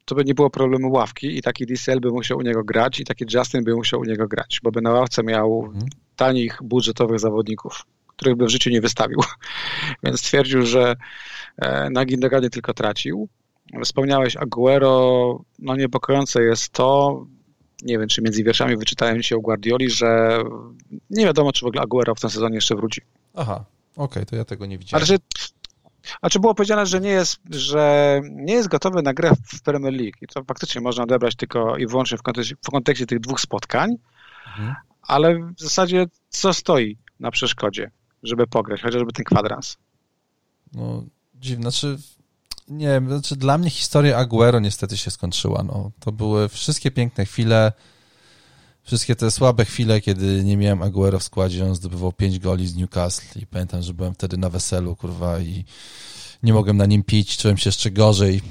to by nie było problemu ławki i taki DCL by musiał u niego grać i taki Justin by musiał u niego grać, bo by na ławce miał mhm. tanich, budżetowych zawodników, których by w życiu nie wystawił. [LAUGHS] Więc stwierdził, że e, na Gindaganie tylko tracił. Wspomniałeś Aguero, no niepokojące jest to, nie wiem, czy między wierszami wyczytałem się o Guardioli, że nie wiadomo, czy w ogóle Aguero w tym sezonie jeszcze wróci. Aha, okej, okay, to ja tego nie widziałem. Ale a czy było powiedziane, że nie jest, że nie jest gotowy na grę w Premier League i to faktycznie można odebrać tylko i wyłącznie w kontekście, w kontekście tych dwóch spotkań, mhm. ale w zasadzie co stoi na przeszkodzie, żeby pograć, chociażby ten kwadrans? No, dziwne, znaczy nie wiem, znaczy dla mnie historia Aguero niestety się skończyła, no. To były wszystkie piękne chwile, wszystkie te słabe chwile, kiedy nie miałem Aguero w składzie, on zdobywał 5 goli z Newcastle i pamiętam, że byłem wtedy na weselu, kurwa, i nie mogłem na nim pić, czułem się jeszcze gorzej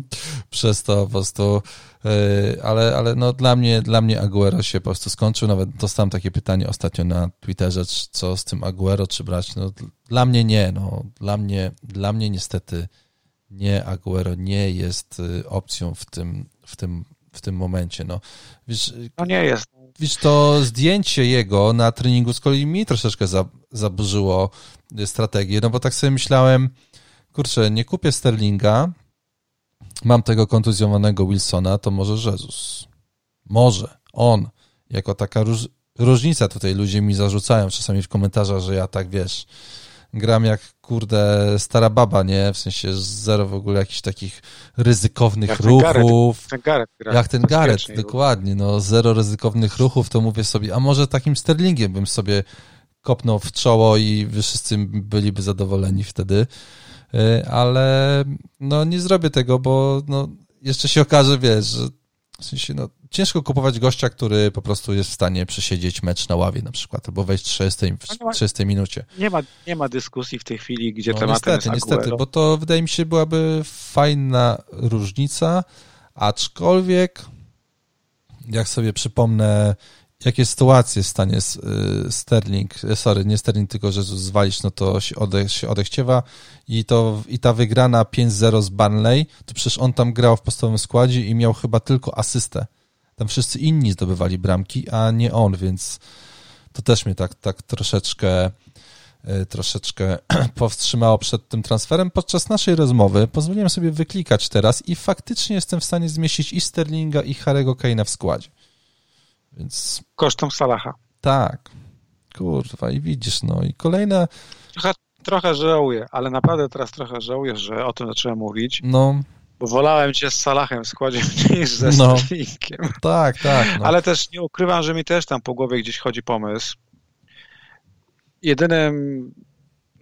[LAUGHS] przez to po prostu, e, ale, ale no dla mnie, dla mnie Aguero się po prostu skończył, nawet dostałem takie pytanie ostatnio na Twitterze, co z tym Aguero, czy brać, no dla mnie nie, no dla mnie, dla mnie niestety nie, Aguero nie jest y, opcją w tym, w tym, w tym momencie, no. Wiesz, no nie jest. Wiesz, to zdjęcie jego na treningu z kolei mi troszeczkę zaburzyło strategię, no bo tak sobie myślałem, kurczę, nie kupię Sterlinga, mam tego kontuzjowanego Wilsona, to może Jezus. Może. On. Jako taka róż, różnica tutaj ludzie mi zarzucają czasami w komentarzach, że ja tak, wiesz, gram jak, kurde, stara baba, nie? W sensie zero w ogóle jakichś takich ryzykownych Jak ten ruchów. Ten Gareth gra Jak ten Gareth, bezpiecznie. dokładnie, no zero ryzykownych ruchów, to mówię sobie, a może takim Sterlingiem bym sobie kopnął w czoło i wszyscy byliby zadowoleni wtedy, Y, ale no nie zrobię tego, bo no jeszcze się okaże, wiesz, że w sensie, no ciężko kupować gościa, który po prostu jest w stanie przesiedzieć mecz na ławie na przykład, albo wejść w 30, No nie ma- w 30 minucie. Nie ma, nie ma dyskusji w tej chwili, gdzie No, tematem niestety, jest niestety, bo to wydaje mi się byłaby fajna różnica, aczkolwiek jak sobie przypomnę, jakie sytuacje stanie y, Sterling, y, sorry, nie Sterling, tylko że zwalić, no to się, ode, się odechciewa i to i ta wygrana 5-0 z Barnley, to przecież on tam grał w podstawowym składzie i miał chyba tylko asystę. Tam wszyscy inni zdobywali bramki, a nie on, więc to też mnie tak, tak troszeczkę y, troszeczkę [CLEARS THROAT] powstrzymało przed tym transferem. Podczas naszej rozmowy pozwoliłem sobie wyklikać teraz i faktycznie jestem w stanie zmieścić i Sterlinga, i Harry'ego Kane'a w składzie. Więc Kosztem Salaha. tak, kurwa, i widzisz, no i kolejne, Trochę, trochę żałuję, ale naprawdę teraz trochę żałuję, że o tym zacząłem mówić, no, bo wolałem cię z Salahem w składzie [LAUGHS] niż ze No. Sterlingiem. tak, tak, no. Ale też nie ukrywam, że mi też tam po głowie gdzieś chodzi pomysł. Jedynym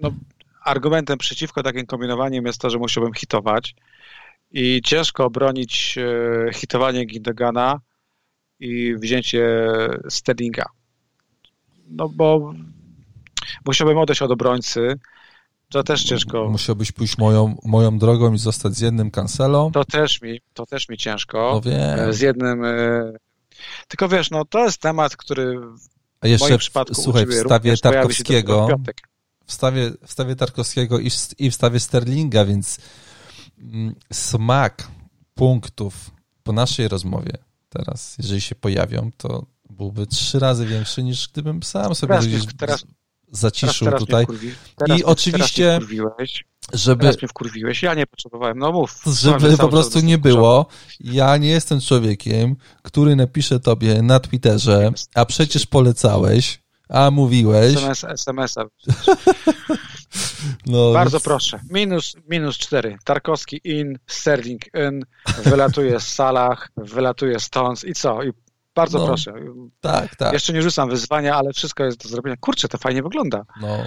no, argumentem przeciwko takim kombinowaniem jest to, że musiałbym hitować i ciężko obronić e, hitowanie Gindogana i wzięcie Sterlinga. No bo musiałbym odejść od obrońcy. To też ciężko. Musiałbyś pójść moją, moją drogą i zostać z jednym kancelą. To też mi, to też mi ciężko. No wiem. Z jednym. e, Tylko wiesz, no to jest temat, który A jeszcze, w, słuchaj, w ciebie stawie również pojawi się dopiero Tarkowskiego, w piątek. w stawie, w stawie Tarkowskiego i, i w stawie Sterlinga, więc mm, smak punktów po naszej rozmowie teraz, jeżeli się pojawią, to byłby trzy razy większy niż gdybym sam sobie Teraz gdzieś teraz- zaciszył teraz tutaj, Mnie wkurwi, teraz, I oczywiście- Teraz żeby, teraz mnie wkurwiłeś. Ja nie potrzebowałem. No mów. żeby po prostu nie było. Ja nie jestem człowiekiem, który napisze tobie na Twitterze, a przecież polecałeś, a mówiłeś. SMS, SMS-a. [LAUGHS] No, Bardzo więc- proszę. Minus, minus cztery. Tarkowski in, Sterling in, wylatuje z Salah, wylatuje Stones i co? I bardzo No. proszę. Tak, tak. Jeszcze nie rzucam wyzwania, ale wszystko jest do zrobienia. Kurczę, to fajnie wygląda. No,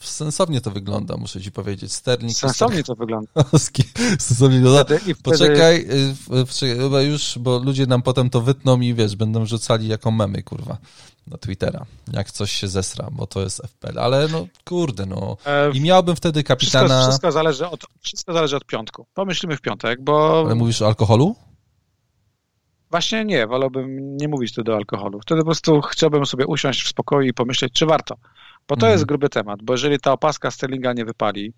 sensownie to wygląda, muszę ci powiedzieć. Sterling Sensownie to wygląda. [LAUGHS] Sensownie wygląda. Wtedy, wtedy, Poczekaj, y, w- poczekaj, chyba już, bo ludzie nam potem to wytną i wiesz, będą rzucali jako memy, kurwa, na Twittera, jak coś się zesra, bo to jest FPL, ale no, kurde, no. e, I miałbym wtedy Wszystko, kapitana, wszystko, zależy od, wszystko zależy od piątku. Pomyślimy w piątek, bo ale mówisz o alkoholu? właśnie nie, wolałbym nie mówić tu do alkoholu. Wtedy po prostu chciałbym sobie usiąść w spokoju i pomyśleć, czy warto. Bo to Mhm. jest gruby temat, bo jeżeli ta opaska Sterlinga nie wypali,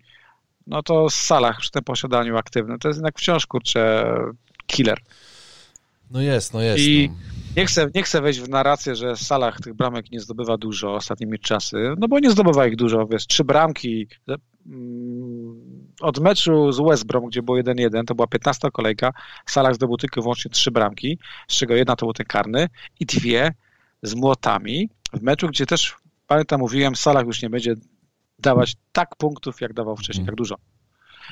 no to z salach przy tym posiadaniu aktywnym, to jest jednak wciąż, kurczę, killer. No jest, no jest. I- no. Nie chcę, nie chcę wejść w narrację, że w salach tych bramek nie zdobywa dużo ostatnimi czasy, no bo nie zdobywa ich dużo, wiesz, trzy bramki mm, od meczu z West Brom, gdzie było 1-1, to była 15 kolejka, w salach zdobył tylko wyłącznie trzy bramki, z czego jedna to był ten karny i dwie z młotami w meczu, gdzie też, pamiętam, mówiłem, salach już nie będzie dawać tak punktów, jak dawał wcześniej, Mhm. tak dużo.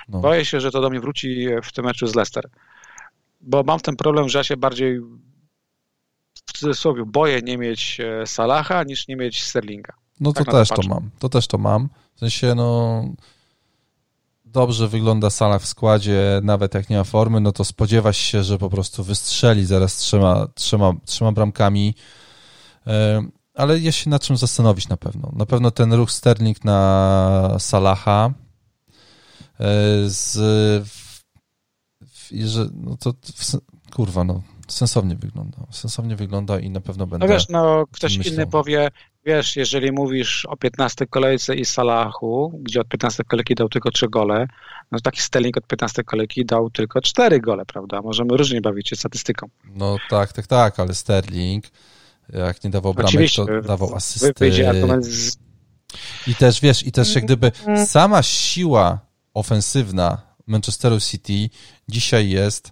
no. Boję się, że to do mnie wróci w tym meczu z Leicester. Bo mam w tym problem, że ja się bardziej w cudzysłowie boję nie mieć e, Salaha niż nie mieć Sterlinga. No to Tak to też to mam. To też to mam. W sensie, no. Dobrze wygląda Salah w składzie, nawet jak nie ma formy, no to spodziewasz się, że po prostu wystrzeli zaraz trzema, trzema, trzema bramkami. E, Ale jest się nad czym zastanowić na pewno. Na pewno ten ruch Sterling na Salaha e, z. W, w, no to w, kurwa, no. Sensownie wygląda. Sensownie wygląda i na pewno będę. No wiesz, no ktoś myślał. inny powie, wiesz, jeżeli mówisz o 15 kolejce i Salahu, gdzie od 15 kolejki dał tylko 3 gole, no to taki Sterling od 15 kolejki dał tylko 4 gole, prawda? Możemy różnie bawić się statystyką. No tak, tak, tak, ale Sterling, jak nie dawał bramek, Oczywiście, to dawał asysty. wyjdzie argument z... I też, wiesz, i też jak gdyby sama siła ofensywna Manchesteru City dzisiaj jest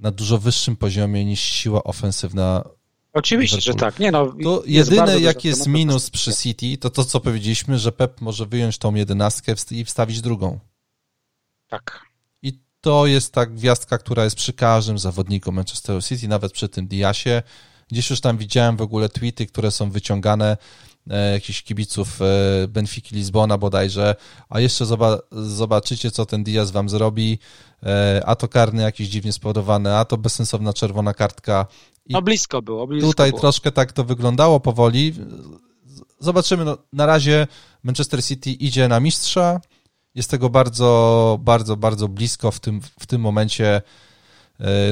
na dużo wyższym poziomie niż siła ofensywna Oczywiście, że tak. Nie, no, to jedyne, jaki jest minus przy City, to to, co powiedzieliśmy, że Pep może wyjąć tą jedenastkę i wstawić drugą. Tak. I to jest ta gwiazdka, która jest przy każdym zawodniku Manchester City, nawet przy tym Diasie. Gdzieś już tam widziałem w ogóle tweety, które są wyciągane jakichś kibiców e, Benfiki Lizbona bodajże, a jeszcze zobaczycie, co ten Diaz wam zrobi, e, a to karny jakiś dziwnie spowodowany, a to bezsensowna czerwona kartka. I no blisko było, blisko Tutaj było. troszkę tak to wyglądało powoli. Zobaczymy, no, na razie Manchester City idzie na mistrza, jest tego bardzo, bardzo, bardzo blisko w tym, w tym momencie.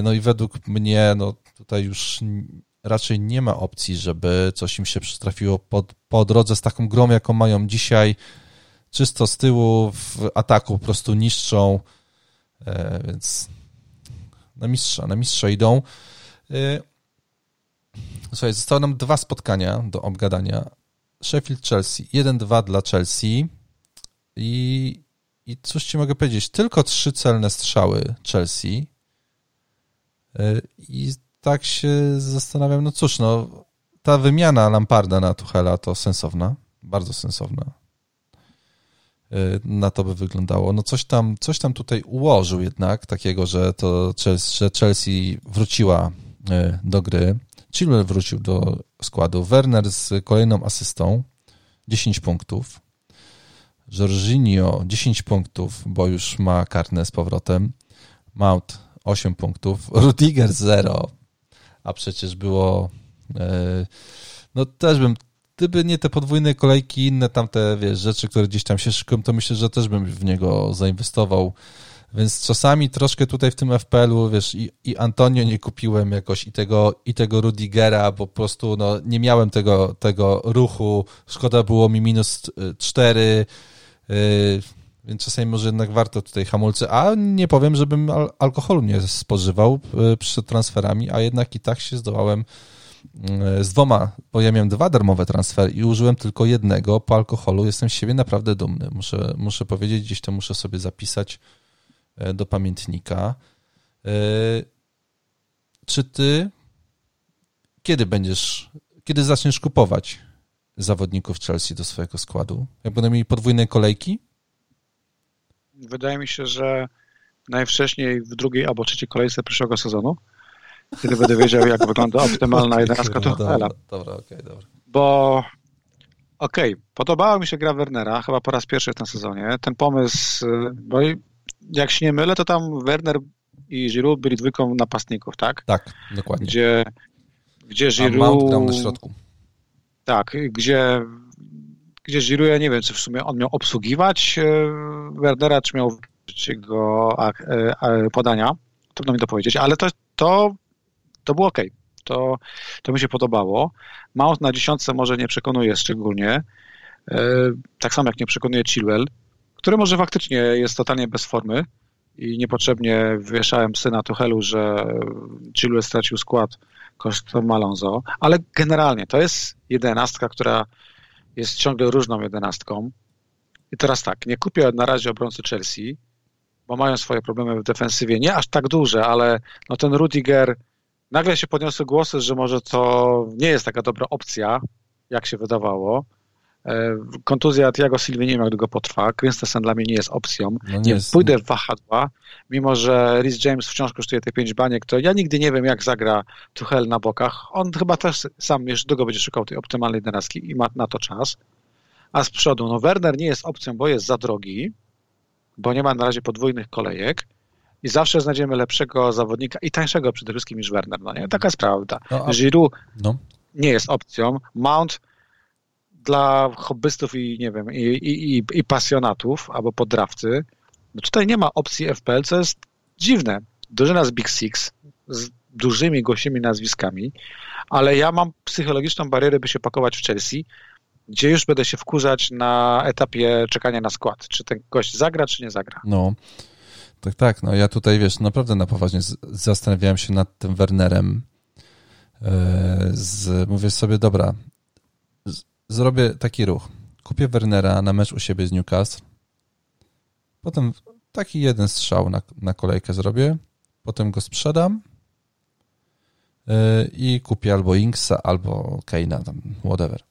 No i według mnie, no tutaj już raczej nie ma opcji, żeby coś im się przytrafiło po, po drodze z taką grą, jaką mają dzisiaj. Czysto z tyłu w ataku po prostu niszczą, e, więc na mistrza, na mistrza idą. E, słuchaj, zostały nam dwa spotkania do obgadania. Sheffield-Chelsea. 1-2 dla Chelsea i, i cóż ci mogę powiedzieć, tylko trzy celne strzały Chelsea e, i tak się zastanawiam, no cóż, no ta wymiana Lamparda na Tuchela to sensowna, bardzo sensowna. Y, na to by wyglądało. No coś tam, coś tam tutaj ułożył jednak, takiego, że to że Chelsea wróciła y, do gry. Chilwell wrócił do składu. Werner z kolejną asystą, 10 punktów. Jorginho 10 punktów, bo już ma karne z powrotem. Mount 8 punktów. Rudiger 0 a przecież było. E, no też bym. Gdyby nie te podwójne kolejki inne tamte, wiesz, rzeczy, które gdzieś tam się szykują, to myślę, że też bym w niego zainwestował. Więc czasami troszkę tutaj w tym FPL-u, wiesz, i, i Antonio nie kupiłem jakoś i tego, i tego Rudigera, bo po prostu no, nie miałem tego, tego ruchu. Szkoda było mi minus 4. Yy, więc czasami może jednak warto tutaj hamulce, a nie powiem, żebym al alkoholu nie spożywał e, przed transferami, a jednak i tak się zdołałem e, z dwoma, bo ja miałem dwa darmowe transfery i użyłem tylko jednego po alkoholu. Jestem z siebie naprawdę dumny. Muszę, muszę powiedzieć, gdzieś to muszę sobie zapisać e, do pamiętnika. Czy ty kiedy będziesz, kiedy zaczniesz kupować zawodników Chelsea do swojego składu? Jak będą mieli podwójne kolejki? Wydaje mi się, że najwcześniej w drugiej albo trzeciej kolejce przyszłego sezonu, kiedy będę wiedział, jak wygląda optymalna jedenastka Tuchela. Dobra, okej, okay, dobra. Bo okej, okay, podobała mi się gra Wernera, chyba po raz pierwszy w tym sezonie. Ten pomysł, bo jak się nie mylę, to tam Werner i Giroud byli dwójką napastników, tak? Tak, dokładnie. Gdzie, gdzie Giroud... A Mount grał na środku. Tak, gdzie gdzie Giroud, ja nie wiem, czy w sumie on miał obsługiwać e, Werdera, czy miał go e, podania. Trudno mi to powiedzieć, ale to, to, to było ok. To, to mi się podobało. Mount na dziesiątce może nie przekonuje szczególnie. E, tak samo jak nie przekonuje Chilwell, który może faktycznie jest totalnie bez formy i niepotrzebnie wywieszałem syna Tuchelu, że Chilwell stracił skład kosztem Malonzo, ale generalnie to jest jedenastka, która jest ciągle różną jedenastką. I teraz tak, nie kupię na razie obrońcy Chelsea, bo mają swoje problemy w defensywie. Nie aż tak duże, ale no ten Rudiger, nagle się podniosły głosy, że może to nie jest taka dobra opcja, jak się wydawało. E, kontuzja Tiago Silva nie wiem, jak długo potrwa. Christensen dla mnie nie jest opcją. No nie, nie jest, pójdę w wahadła, mimo że Rhys James wciąż kosztuje te pięć baniek, to ja nigdy nie wiem, jak zagra Tuchel na bokach. On chyba też sam jeszcze długo będzie szukał tej optymalnej jedenastki i ma na to czas. A z przodu, no Werner nie jest opcją, bo jest za drogi, bo nie ma na razie podwójnych kolejek i zawsze znajdziemy lepszego zawodnika i tańszego przede wszystkim niż Werner. No nie? Taka jest prawda. No, a... Giroud no. nie jest opcją. Mount dla hobbystów i nie wiem, i, i, i, i pasjonatów albo podrawcy, no tutaj nie ma opcji FPL, co jest dziwne. Drużyna z Big Six, z dużymi, głosimi nazwiskami, ale ja mam psychologiczną barierę, by się pakować w Chelsea, gdzie już będę się wkurzać na etapie czekania na skład. Czy ten gość zagra, czy nie zagra. No, tak, tak. No ja tutaj, wiesz, naprawdę na poważnie zastanawiałem się nad tym Wernerem. E, z, mówię sobie, dobra, zrobię taki ruch. Kupię Wernera na mecz u siebie z Newcastle. Potem taki jeden strzał na, na kolejkę zrobię. Potem go sprzedam. i kupi albo Inksa, albo Keina, tam whatever.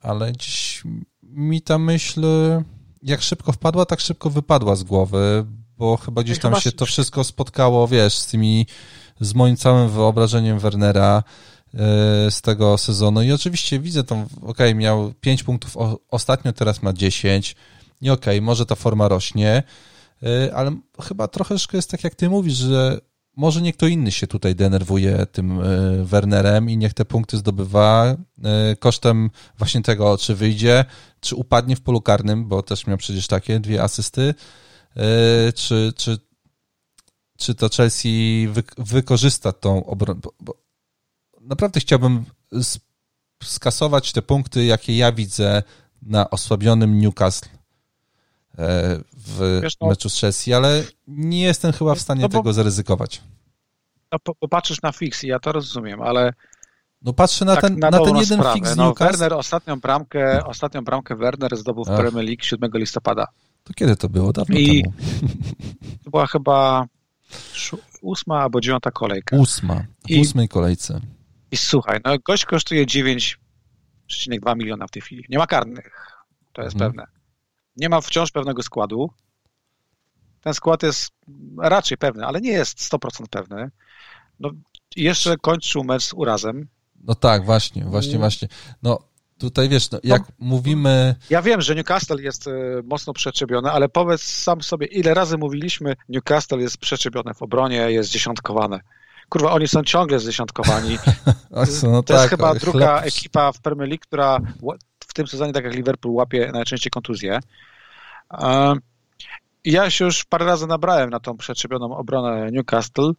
Ale dziś mi ta myśl jak szybko wpadła, tak szybko wypadła z głowy, bo chyba gdzieś tam się to wszystko spotkało, wiesz, z tymi, z moim całym wyobrażeniem Wernera z tego sezonu i oczywiście widzę tą, ok, miał 5 punktów ostatnio, teraz ma 10 i ok, może ta forma rośnie, e, ale chyba troszeczkę jest tak, jak ty mówisz, że może nie kto inny się tutaj denerwuje tym e, Wernerem i niech te punkty zdobywa kosztem właśnie tego, czy wyjdzie, czy upadnie w polu karnym, bo też miał przecież takie dwie asysty, E, czy, czy, czy to Chelsea wy, wykorzysta tą obronę. Bo naprawdę chciałbym skasować te punkty, jakie ja widzę na osłabionym Newcastle e, w Wiesz, no, meczu z Chelsea, ale nie jestem chyba w stanie no bo, tego zaryzykować. No, popatrzysz na fix ja to rozumiem, ale no patrzę na tak, ten, na, na ten jeden sprawę. fix no, Werner, ostatnią bramkę, ostatnią bramkę Werner zdobył w Ach. Premier League 7 listopada. To kiedy to było? Dawno I temu. [LAUGHS] To była chyba ósma albo dziewiąta kolejka. Ósma. W I, ósmej kolejce. I słuchaj, no gość kosztuje 9,2 miliona w tej chwili. Nie ma karnych. To jest mhm. pewne. Nie ma wciąż pewnego składu. Ten skład jest raczej pewny, ale nie jest 100% pewny. No, jeszcze kończył mecz z urazem. No tak, właśnie, właśnie, właśnie. No, Tutaj wiesz, no, jak no, mówimy. Ja wiem, że Newcastle jest e, mocno przeczepiony, ale powiedz sam sobie, ile razy mówiliśmy, Newcastle jest przeczepione w obronie, jest dziesiątkowane. Kurwa, oni są ciągle zdziesiątkowani. [LAUGHS] no to tak, jest chyba druga chleb... ekipa w Premier League, która w tym sezonie, tak jak Liverpool, łapie najczęściej kontuzje. Ja się już parę razy nabrałem na tą przetrzebioną obronę Newcastle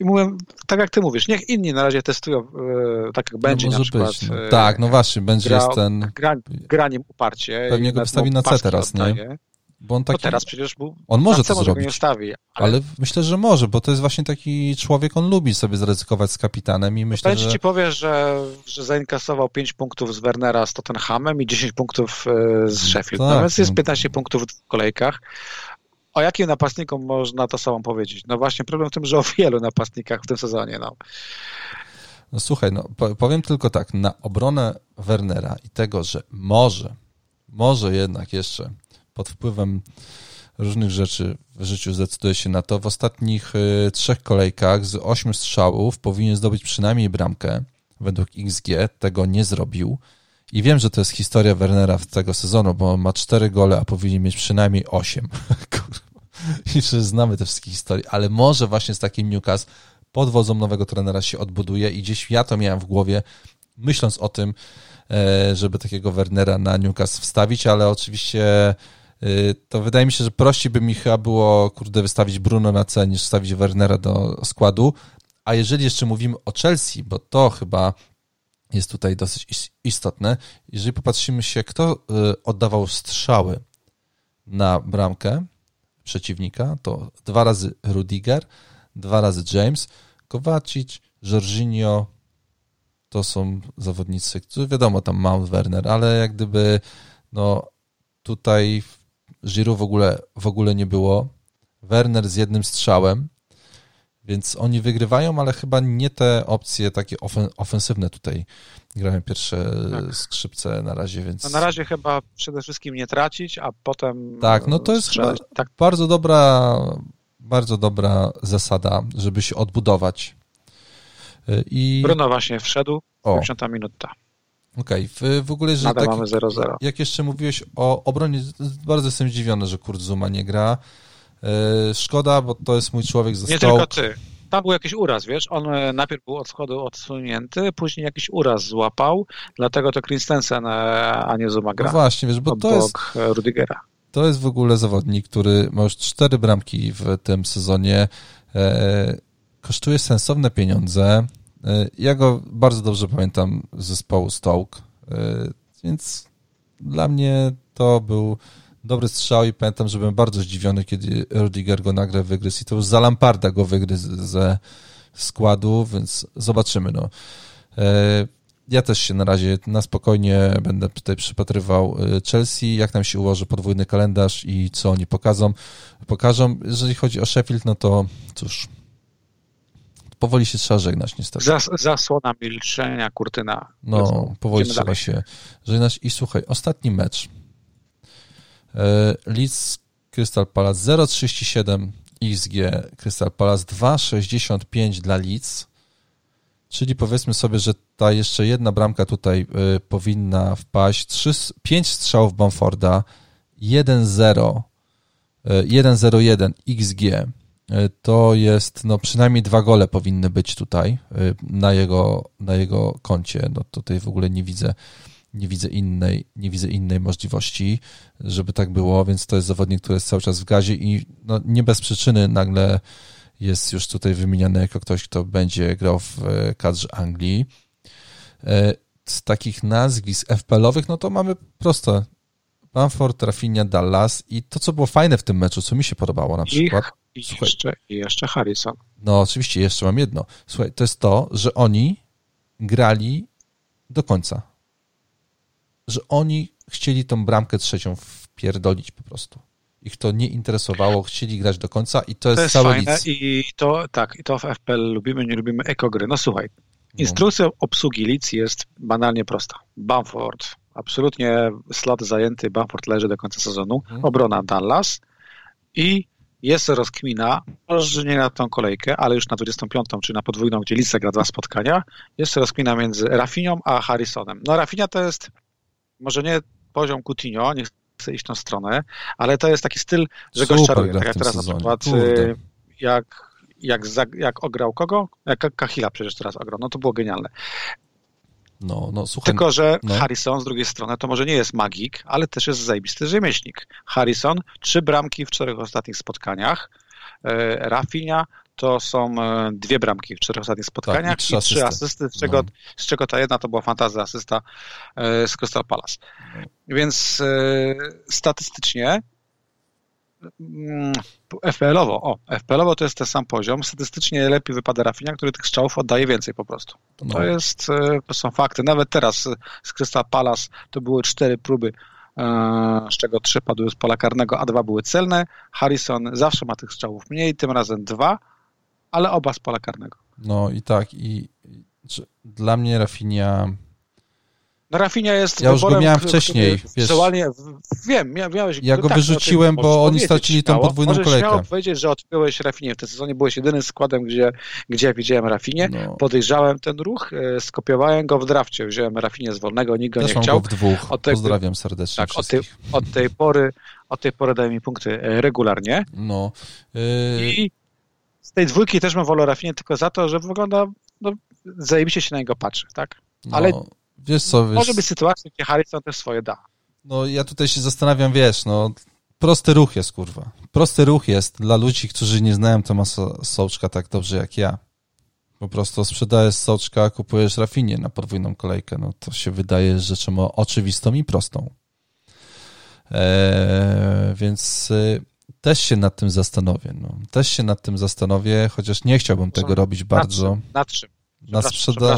i mówię, tak jak ty mówisz, niech inni na razie testują, e, tak jak będzie no na przykład. Być, no. Tak, no właśnie, będzie gra, jest ten... Gra, graniem uparcie. Pewnie go wystawi na C teraz, nie? Bo on taki... teraz przecież był... On może to zrobić. Nie stawi, ale... ale... myślę, że może, bo to jest właśnie taki człowiek, on lubi sobie zaryzykować z kapitanem i myślę, Będzie że... ci powie, że, że zainkasował 5 punktów z Wernera z Tottenhamem i 10 punktów e, z Sheffield. Tak, no więc jest 15 no. punktów w kolejkach. O jakim napastniku można to samo powiedzieć? No właśnie problem w tym, że o wielu napastnikach w tym sezonie. No. No słuchaj, no, powiem tylko tak, na obronę Wernera i tego, że może, może jednak jeszcze pod wpływem różnych rzeczy w życiu zdecyduje się na to. W ostatnich y, trzech kolejkach z ośmiu strzałów powinien zdobyć przynajmniej bramkę. Według XG tego nie zrobił. I wiem, że to jest historia Wernera tego sezonu, bo ma cztery gole, a powinien mieć przynajmniej osiem. [LAUGHS] I że znamy te wszystkie historie, ale może właśnie z takim Newcastle pod wodzą nowego trenera się odbuduje i gdzieś ja to miałem w głowie, myśląc o tym, e, żeby takiego Wernera na Newcastle wstawić, ale oczywiście to wydaje mi się, że prościej by mi chyba było, kurde, wystawić Bruno na C niż wstawić Wernera do składu. A jeżeli jeszcze mówimy o Chelsea, bo to chyba jest tutaj dosyć istotne. Jeżeli popatrzymy się, kto y, oddawał strzały na bramkę przeciwnika, to dwa razy Rudiger, dwa razy James, Kowacic, Jorginho, to są zawodnicy, którzy wiadomo, tam Mount Werner, ale jak gdyby no tutaj Giroud w ogóle, w ogóle nie było. Werner z jednym strzałem, więc oni wygrywają, ale chyba nie te opcje takie ofensywne tutaj grają pierwsze tak. skrzypce na razie, więc... No na razie chyba przede wszystkim nie tracić, a potem Tak, no to jest chyba tak. bardzo dobra bardzo dobra zasada, żeby się odbudować. I... Bruno właśnie wszedł, 50 minuta. Okej, okay. w, w ogóle, że Nadal tak, mamy 0-0. Jak jeszcze mówiłeś o obronie, bardzo jestem zdziwiony, że Kurt Zuma nie gra. E, szkoda, bo to jest mój człowiek ze Nie Stoke. tylko ty. Tam był jakiś uraz, wiesz? On e, najpierw był od schodu odsunięty, później jakiś uraz złapał, dlatego to Christensen, e, a nie Zuma gra. No właśnie, wiesz, bo to jest... Rudigera. To jest w ogóle zawodnik, który ma już cztery bramki w tym sezonie. kosztuje sensowne pieniądze. Ja go bardzo dobrze pamiętam z zespołu Stoke, więc dla mnie to był dobry strzał i pamiętam, że byłem bardzo zdziwiony, kiedy Rudiger go nagle wygryzł i to już za Lamparda go wygryzł ze składu, więc zobaczymy. No. E, ja też się na razie na spokojnie będę tutaj przypatrywał e, Chelsea, jak nam się ułoży podwójny kalendarz i co oni pokażą. pokażą. Jeżeli chodzi o Sheffield, no to cóż, powoli się trzeba żegnać niestety. Zas, zasłona milczenia, kurtyna. No, powoli trzeba dalej. się żegnać. I słuchaj, ostatni mecz. E, Leeds Crystal Palace 0,37 XG, Crystal Palace 2,65 dla Leeds. Czyli powiedzmy sobie, że ta jeszcze jedna bramka tutaj y, powinna wpaść. 3, 5 strzałów Bamforda, 1-0, 1-0-1 XG. Y, to jest, no przynajmniej dwa gole powinny być tutaj y, na jego, na jego koncie. No tutaj w ogóle nie widzę, nie widzę innej, nie widzę innej możliwości, żeby tak było, więc to jest zawodnik, który jest cały czas w gazie i no, nie bez przyczyny nagle jest już tutaj wymieniany jako ktoś, kto będzie grał w e, kadrze Anglii. E, z takich nazwisk FPL-owych, no to mamy proste. Bamford, Rafinha, Dallas i to, co było fajne w tym meczu, co mi się podobało na przykład. I, i jeszcze, i jeszcze Harrison. No oczywiście, jeszcze mam jedno. Słuchaj, to jest to, że oni grali do końca. Że oni chcieli tą bramkę trzecią wpierdolić po prostu ich to nie interesowało, chcieli grać do końca i to jest, to jest cały fajne i to tak, i to w FPL lubimy, nie lubimy ekogry. No słuchaj, instrukcja no. obsługi Leeds jest banalnie prosta. Bamford, absolutnie slot zajęty, Bamford leży do końca sezonu, hmm. obrona Dallas i jest rozkmina, może nie na tą kolejkę, ale już na 25, czy na podwójną, gdzie Leeds gra dwa spotkania, jest rozkmina między Rafinią a Harrisonem. No Rafinia to jest może nie poziom Coutinho, nie chcę iść tą stronę, ale to jest taki styl, że Super gość czaruje. Tak jak teraz sezonie. na przykład y, jak, jak, jak ograł kogo? Jak Kahila przecież teraz ograł. No to było genialne. No, no, słuchaj, Tylko, że no. Harrison z drugiej strony to może nie jest magik, ale też jest zajebisty rzemieślnik. Harrison, trzy bramki w czterech ostatnich spotkaniach. E, Rafinha to są e, dwie bramki w czterech ostatnich spotkaniach tak, i, trzy, asysty, z czego, no. z czego ta jedna to była fantazja asysta e, z Crystal Palace. No. Więc statystycznie mm, FPL-owo, o, FPL-owo to jest ten sam poziom. Statystycznie lepiej wypada Rafinha, który tych strzałów oddaje więcej po prostu. To, no. jest, to są fakty. Nawet teraz z Crystal Palace to były cztery próby z czego trzy padły z pola karnego, a dwa były celne. Harrison zawsze ma tych strzałów mniej, tym razem dwa, ale oba z pola karnego. No i tak, i, dla mnie Rafinia no Rafinia jest Ja już go miałem wcześniej, wiesz. wiem, miałeś... Ja go tak, wyrzuciłem, bo oni stracili tą podwójną możesz kolejkę. Możesz powiedzieć, że odpiąłeś Rafinię. W tym sezonie byłeś jedynym składem, gdzie, gdzie widziałem Rafinię. No. Podejrzałem ten ruch, e, skopiowałem go w drafcie. Wziąłem Rafinię z wolnego, nikt go Też nie chciał. Go w dwóch. Od tej, Pozdrawiam serdecznie Tak, od tej, od tej pory od tej pory daje mi punkty e, regularnie. No. Yy... I z tej dwójki też mam wolę Rafinię tylko za to, że wygląda, no, zajebiście się na niego patrzy, tak? No, Ale wiesz co, wiesz... może być sytuacja, gdzie Harrison też swoje da. No ja tutaj się zastanawiam, wiesz, no prosty ruch jest, kurwa. Prosty ruch jest dla ludzi, którzy nie znają Tomasa Sołczka tak dobrze jak ja. Po prostu sprzedajesz Soczka, kupujesz Rafinię na podwójną kolejkę. No to się wydaje rzeczą oczywistą i prostą. Eee, więc y, też się nad tym zastanowię. No. Też się nad tym zastanowię, chociaż nie chciałbym tego robić bardzo. Nad czym? Na, sprzeda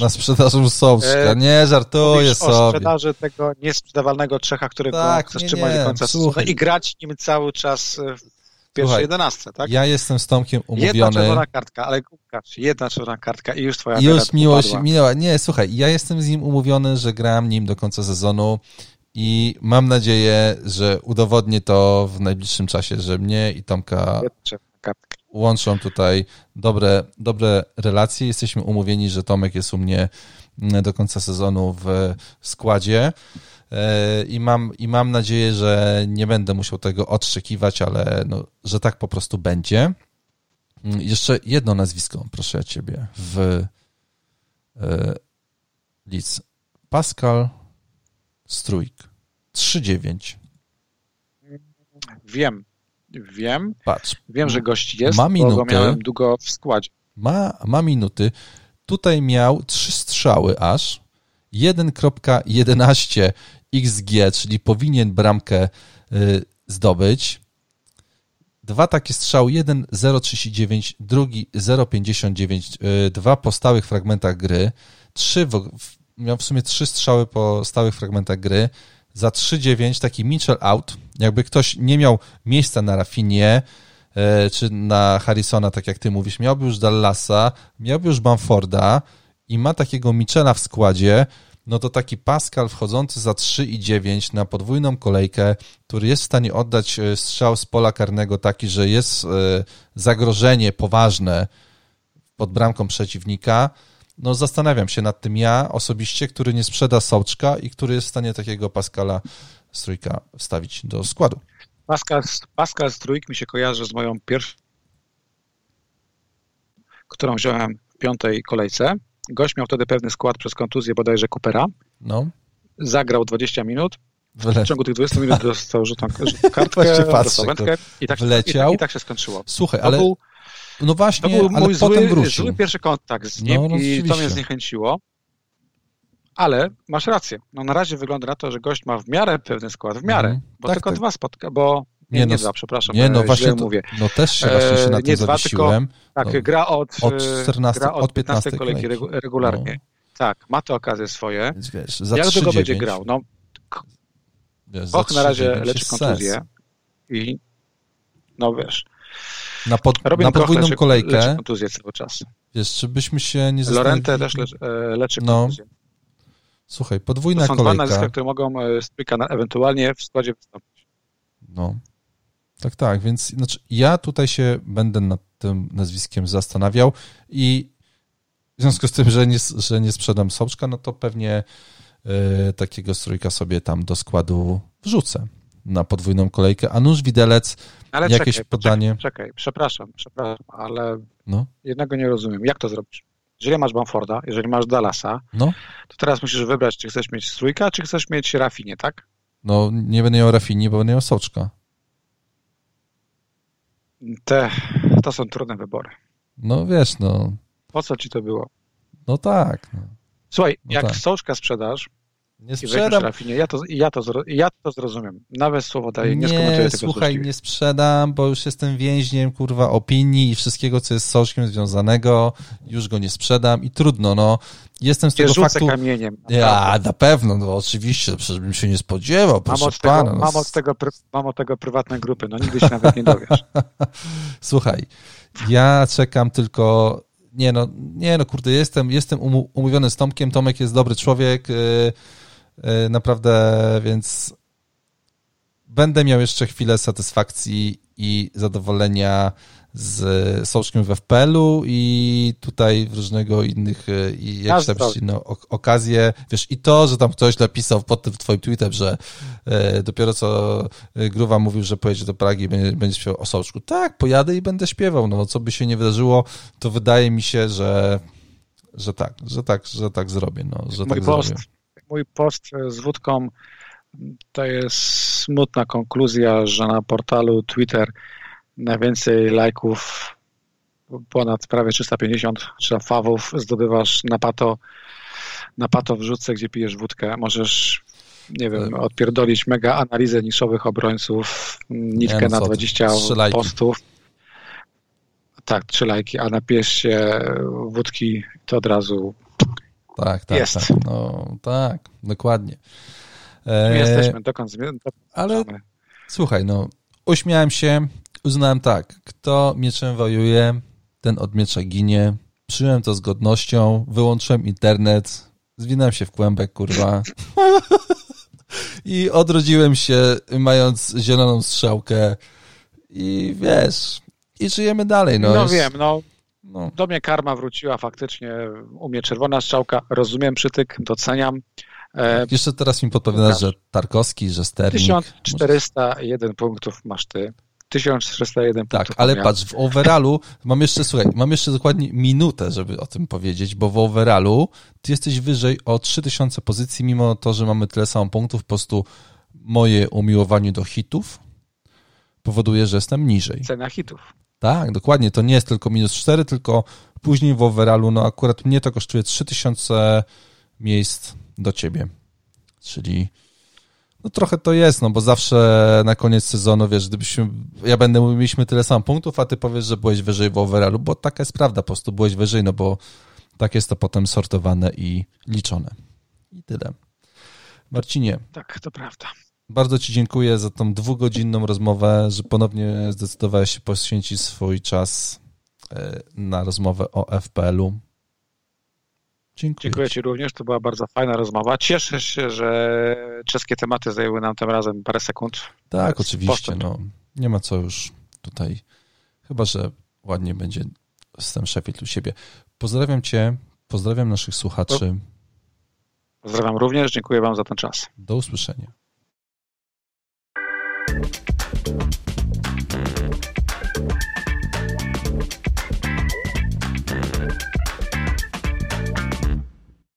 na sprzedaży Sołczka. E, nie, żartuję sobie. o sprzedaży tego niesprzedawalnego Czecha, którego tak, chcesz trzymać do końca sezonu i grać nim cały czas w pierwszej jedenastce, tak? Ja jestem z Tomkiem umówiony. Jedna czerwona kartka, ale Łukasz, jedna czerwona kartka i już twoja Już miłość minęła. Nie, słuchaj, ja jestem z nim umówiony, że gram nim do końca sezonu i mam nadzieję, że udowodnię to w najbliższym czasie, że mnie i Tomka łączą tutaj dobre, dobre relacje. Jesteśmy umówieni, że Tomek jest u mnie do końca sezonu w składzie. E, I mam, I mam nadzieję, że nie będę musiał tego odszczekiwać, ale no, że tak po prostu będzie. Mm, jeszcze jedno nazwisko, proszę ciebie, w e, Leeds. Pascal Strójk. 3-9. Wiem, wiem. Patrz. Wiem, że gość jest, ma minuty, bo go miałem długo w składzie. Ma, ma minuty. Tutaj miał trzy strzały aż. 1.11 XG, czyli powinien bramkę y, zdobyć. Dwa takie strzały, jeden 0,39, drugi 0,59, y, dwa po stałych fragmentach gry, trzy w, miał w sumie trzy strzały po stałych fragmentach gry, za 3,9 taki Mitchell out, jakby ktoś nie miał miejsca na Rafinie, e, czy na Harrisona, tak jak ty mówisz, miałby już Dallasa, miałby już Bamforda i ma takiego Michela w składzie, no to taki Pascal wchodzący za 3,9 na podwójną kolejkę, który jest w stanie oddać e, strzał z pola karnego taki, że jest e, zagrożenie poważne pod bramką przeciwnika, no zastanawiam się nad tym ja osobiście, który nie sprzeda Sołczka i który jest w stanie takiego Pascala z trójka wstawić do składu. Pascal, Pascal z trójk mi się kojarzy z moją pierwszą, którą wziąłem w piątej kolejce. Gość miał wtedy pewny skład przez kontuzję bodajże Coopera. No. Zagrał 20 minut. Wyle... W ciągu tych 20 minut dostał rzutą, rzutą kartkę, dostał wędkę i tak, wleciał. I, i, tak się skończyło. Słuchaj, ale był, no właśnie, to był ale mój potem zły, wrócił. zły pierwszy kontakt z nim no, no, i to mnie zniechęciło. Ale masz rację. No na razie wygląda na to, że gość ma w miarę pewny skład, w miarę, Mhm. bo Tak, tylko tak. dwa spotka, bo nie, Nie, nie, no, dwa, przepraszam, Nie, no e, właśnie, źle to, mówię. no też się właśnie się E, na nie tym dwa, zawiesiłem. Tak, No, gra od, od e, 14 gra od od 15 15 kolejki kolejki. regu- regularnie. Tak, ma to okazję swoje. Więc wiesz, za Jak 3, długo będzie grał? No, Wiesz, Och na razie 3,9 leczy kontuzję i no wiesz, Na, pod, Robin na podwójną leczy, leczy kolejkę, kontuzję cały czas. wiesz, czy byśmy się nie Lorente zastanowili... też leczy, e, leczy No, kontuzję. Słuchaj, To podwójna są dwa kolejka... nazwiska, które mogą e, Stryka ewentualnie w składzie wystąpić. No. Tak, tak, więc znaczy, ja tutaj się będę nad tym nazwiskiem zastanawiał i w związku z tym, że nie, że nie sprzedam Soczka, no to pewnie y, takiego strójka sobie tam do składu wrzucę na podwójną kolejkę. A nóż widelec, Ale Jakieś czekaj, podanie? Czekaj, czekaj, przepraszam, przepraszam, ale no, jednego nie rozumiem. Jak to zrobisz? Jeżeli masz Bamforda, jeżeli masz Dallasa, no, to teraz musisz wybrać, czy chcesz mieć Strójka, czy chcesz mieć Rafinie, tak? no nie będę miał Rafini, bo będę miał Soczka. Te, to są trudne wybory. No wiesz, no, Po co ci to było? no tak. No. Słuchaj, No jak tak. Sołczka sprzedasz Nie sprzedam, Rafinie, ja to, ja, to, ja to zrozumiem. Nawet słowo daję, nie, skomentuję Nie, tego słuchaj, złośliwie. nie sprzedam, bo już jestem więźniem, kurwa, opinii i wszystkiego, co jest z Soczkiem związanego. Już go nie sprzedam i trudno, no. Jestem z Nie tego faktu... kamieniem. Ja, na pewno, no oczywiście, przecież bym się nie spodziewał, Mam proszę od, tego, pana. No, mam, od tego, mam od tego prywatne grupy, no nigdy się nawet nie dowiesz. [LAUGHS] Słuchaj, ja czekam tylko... Nie no, nie no, kurde, jestem, jestem umówiony z Tomkiem, Tomek jest dobry człowiek, yy, naprawdę, więc będę miał jeszcze chwilę satysfakcji i zadowolenia z Soczkiem w FPL-u i tutaj w różnego innych y, i jakieś tam okazje. Wiesz, i to, że tam ktoś napisał pod tym twoim tweetem, że e, dopiero co e, Gruwa mówił, że pojedzie do Pragi i będzie, będzie śpiewał o Soczku. Tak, pojadę i będę śpiewał. No, co by się nie wydarzyło, to wydaje mi się, że, że tak, że tak, że tak zrobię. No, że Mój tak post, zrobię. Mój post z wódką to jest smutna konkluzja, że na portalu Twitter najwięcej lajków, ponad prawie 350 czy fawów zdobywasz na pato, na pato wrzucę, gdzie pijesz wódkę. Możesz, nie wiem, Tak. odpierdolić mega analizę niszowych obrońców, nitkę no na co ty, 20 trzy lajki. postów. Tak, trzy lajki, a napijesz się wódki, to od razu Tak, tak, Jest. tak. No, tak, dokładnie. E, My jesteśmy, dokąd zmierzamy. ale Słuchaj, no, uśmiałem się, uznałem tak, kto mieczem wojuje, ten od miecza ginie. Przyjąłem to z godnością, wyłączyłem internet, zwinąłem się w kłębek, kurwa. I odrodziłem się, mając zieloną strzałkę. I wiesz, i żyjemy dalej. No, No, jest- wiem, no No, do mnie karma wróciła faktycznie, u mnie czerwona strzałka, rozumiem przytyk, doceniam. E, jeszcze teraz mi podpowiadasz, że Tarkowski, że Sterling. 1401 punktów masz ty, 1401 Tak, punktów ale mam ja. patrz, w overallu mam jeszcze, słuchaj, mam jeszcze dokładnie minutę, żeby o tym powiedzieć, bo w overallu ty jesteś wyżej o 3000 pozycji, mimo to, że mamy tyle samo punktów, po prostu moje umiłowanie do hitów powoduje, że jestem niżej. Cena hitów. Tak, dokładnie, to nie jest tylko minus 4, tylko później w overallu, no akurat mnie to kosztuje 3000 miejsc do ciebie, czyli no trochę to jest, no bo zawsze na koniec sezonu, wiesz, gdybyśmy, ja będę mieliśmy tyle samo punktów, a ty powiesz, że byłeś wyżej w overallu, bo taka jest prawda, po prostu byłeś wyżej, no bo tak jest to potem sortowane i liczone. I tyle. Marcinie, Tak, to prawda. Bardzo Ci dziękuję za tą dwugodzinną rozmowę, że ponownie zdecydowałeś się poświęcić swój czas e, na rozmowę o FPL-u. Dziękuję. Dziękuję Ci również, to była bardzo fajna rozmowa. Cieszę się, że czeskie tematy zajęły nam tym razem parę sekund. Tak, oczywiście. No, nie ma co już tutaj, chyba że ładnie będzie system Sheffield u siebie. Pozdrawiam Cię, pozdrawiam naszych słuchaczy. Pozdrawiam również, dziękuję Wam za ten czas. Do usłyszenia. thank you